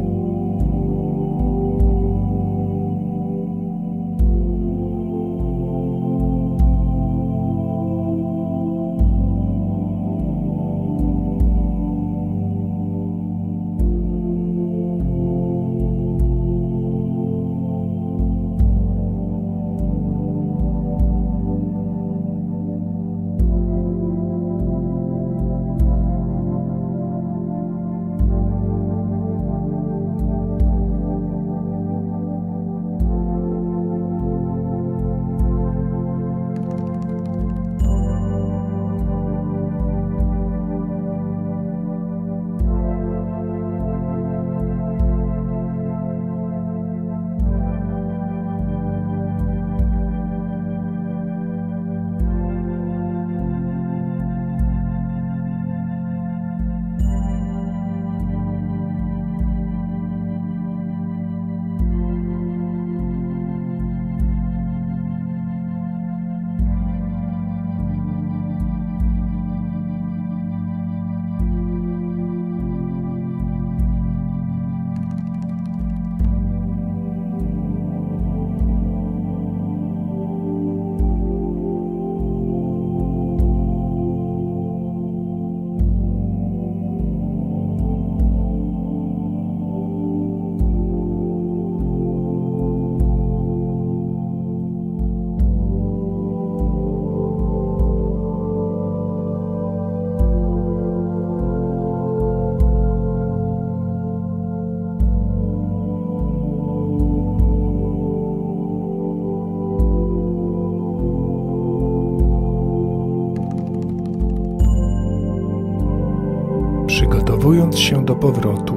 Powrotu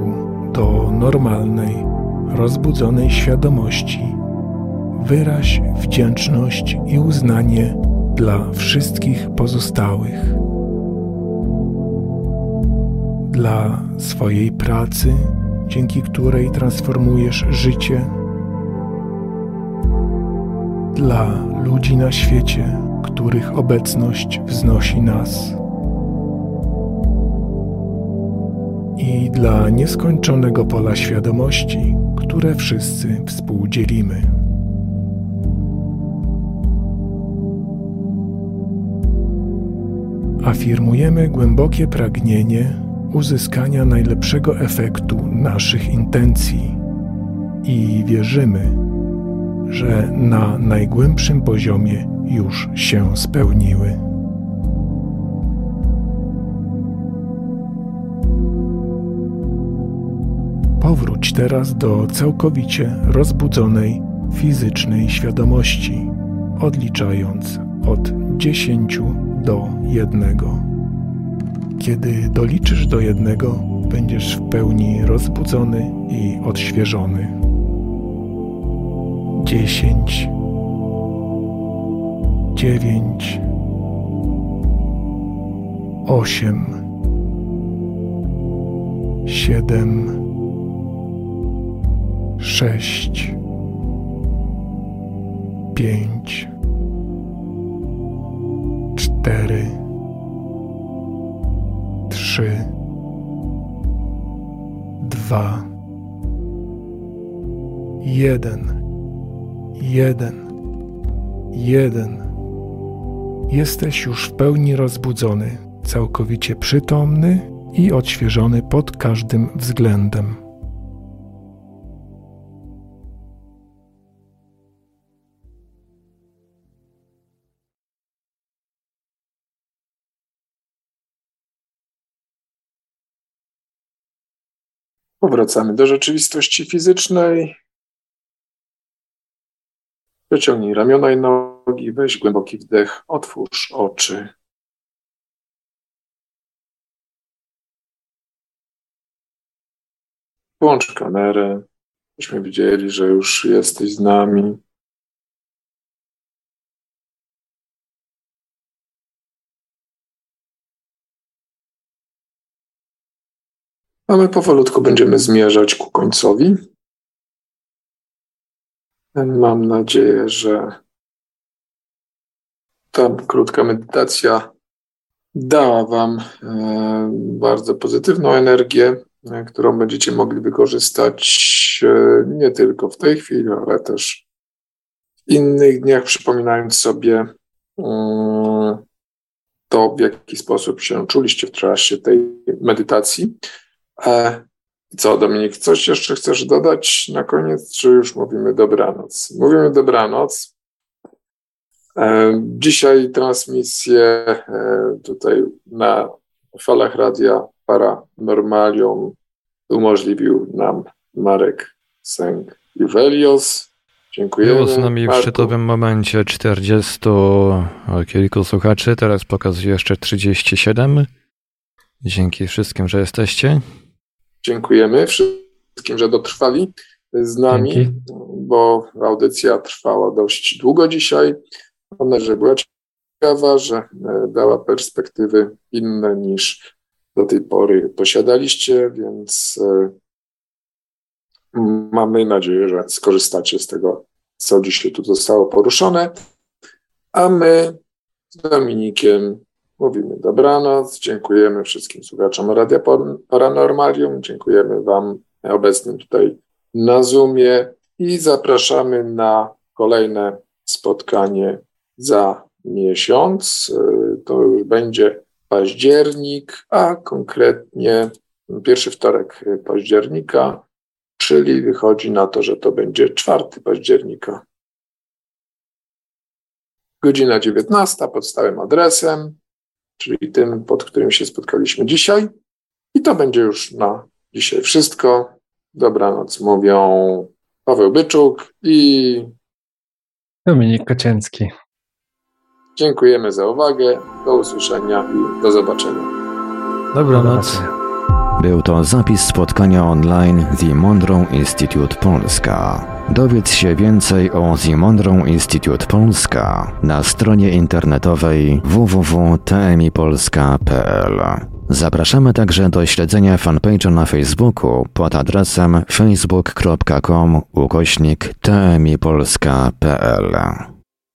do normalnej, rozbudzonej świadomości, wyraź wdzięczność i uznanie dla wszystkich pozostałych. Dla swojej pracy, dzięki której transformujesz życie, dla ludzi na świecie, których obecność wznosi nas. Dla nieskończonego pola świadomości, które wszyscy współdzielimy. Afirmujemy głębokie pragnienie uzyskania najlepszego efektu naszych intencji i wierzymy, że na najgłębszym poziomie już się spełniły. Powróć teraz do całkowicie rozbudzonej fizycznej świadomości, odliczając od 10 do 1. Kiedy doliczysz do jednego, będziesz w pełni rozbudzony i odświeżony. Dziesięć, dziewięć, osiem, siedem, sześć, pięć, cztery, trzy, dwa, jeden, jeden, jeden. Jesteś już w pełni rozbudzony, całkowicie przytomny i odświeżony pod każdym względem. Powracamy do rzeczywistości fizycznej. Wyciągnij ramiona i nogi, weź głęboki wdech, otwórz oczy. Włącz kamerę, byśmy widzieli, że już jesteś z nami. A my powolutku będziemy zmierzać ku końcowi. Mam nadzieję, że ta krótka medytacja dała Wam e, bardzo pozytywną energię, e, którą będziecie mogli wykorzystać e, nie tylko w tej chwili, ale też w innych dniach, przypominając sobie to, w jaki sposób się czuliście w trakcie tej medytacji. E, co, Dominik, coś jeszcze chcesz dodać na koniec, czy już mówimy dobranoc? Mówimy dobranoc. E, dzisiaj transmisję e, tutaj na falach radia Paranormalium umożliwił nam Marek Sęk Juwelios. Dziękujemy. Było z nami Marku. w szczytowym momencie 40 kilku słuchaczy, teraz pokazuje jeszcze 37. Dzięki wszystkim, że jesteście. Dziękujemy wszystkim, że dotrwali z nami, Dzięki. bo audycja trwała dość długo dzisiaj. Mam nadzieję, że była ciekawa, że e, dała perspektywy inne niż do tej pory posiadaliście, więc e, mamy nadzieję, że skorzystacie z tego, co dzisiaj tu zostało poruszone. A my z Dominikiem Mówimy dobranoc, dziękujemy wszystkim słuchaczom Radia Paranormalium, dziękujemy Wam obecnym tutaj na Zoomie i zapraszamy na kolejne spotkanie za miesiąc. To już będzie październik, a konkretnie pierwszy wtorek października, czyli wychodzi na to, że to będzie 4 października. Godzina 19 pod stałym adresem czyli tym, pod którym się spotkaliśmy dzisiaj. I to będzie już na dzisiaj wszystko. Dobranoc mówią Paweł Byczuk i Dominik Kocięcki. Dziękujemy za uwagę. Do usłyszenia i do zobaczenia. Dobranoc. Był to zapis spotkania online The Monroe Institute Polska. Dowiedz się więcej o The Monroe Institute Polska na stronie internetowej www.tmipolska.pl. Zapraszamy także do śledzenia fanpage'a na Facebooku pod adresem facebook.com ukośnik tmipolska.pl.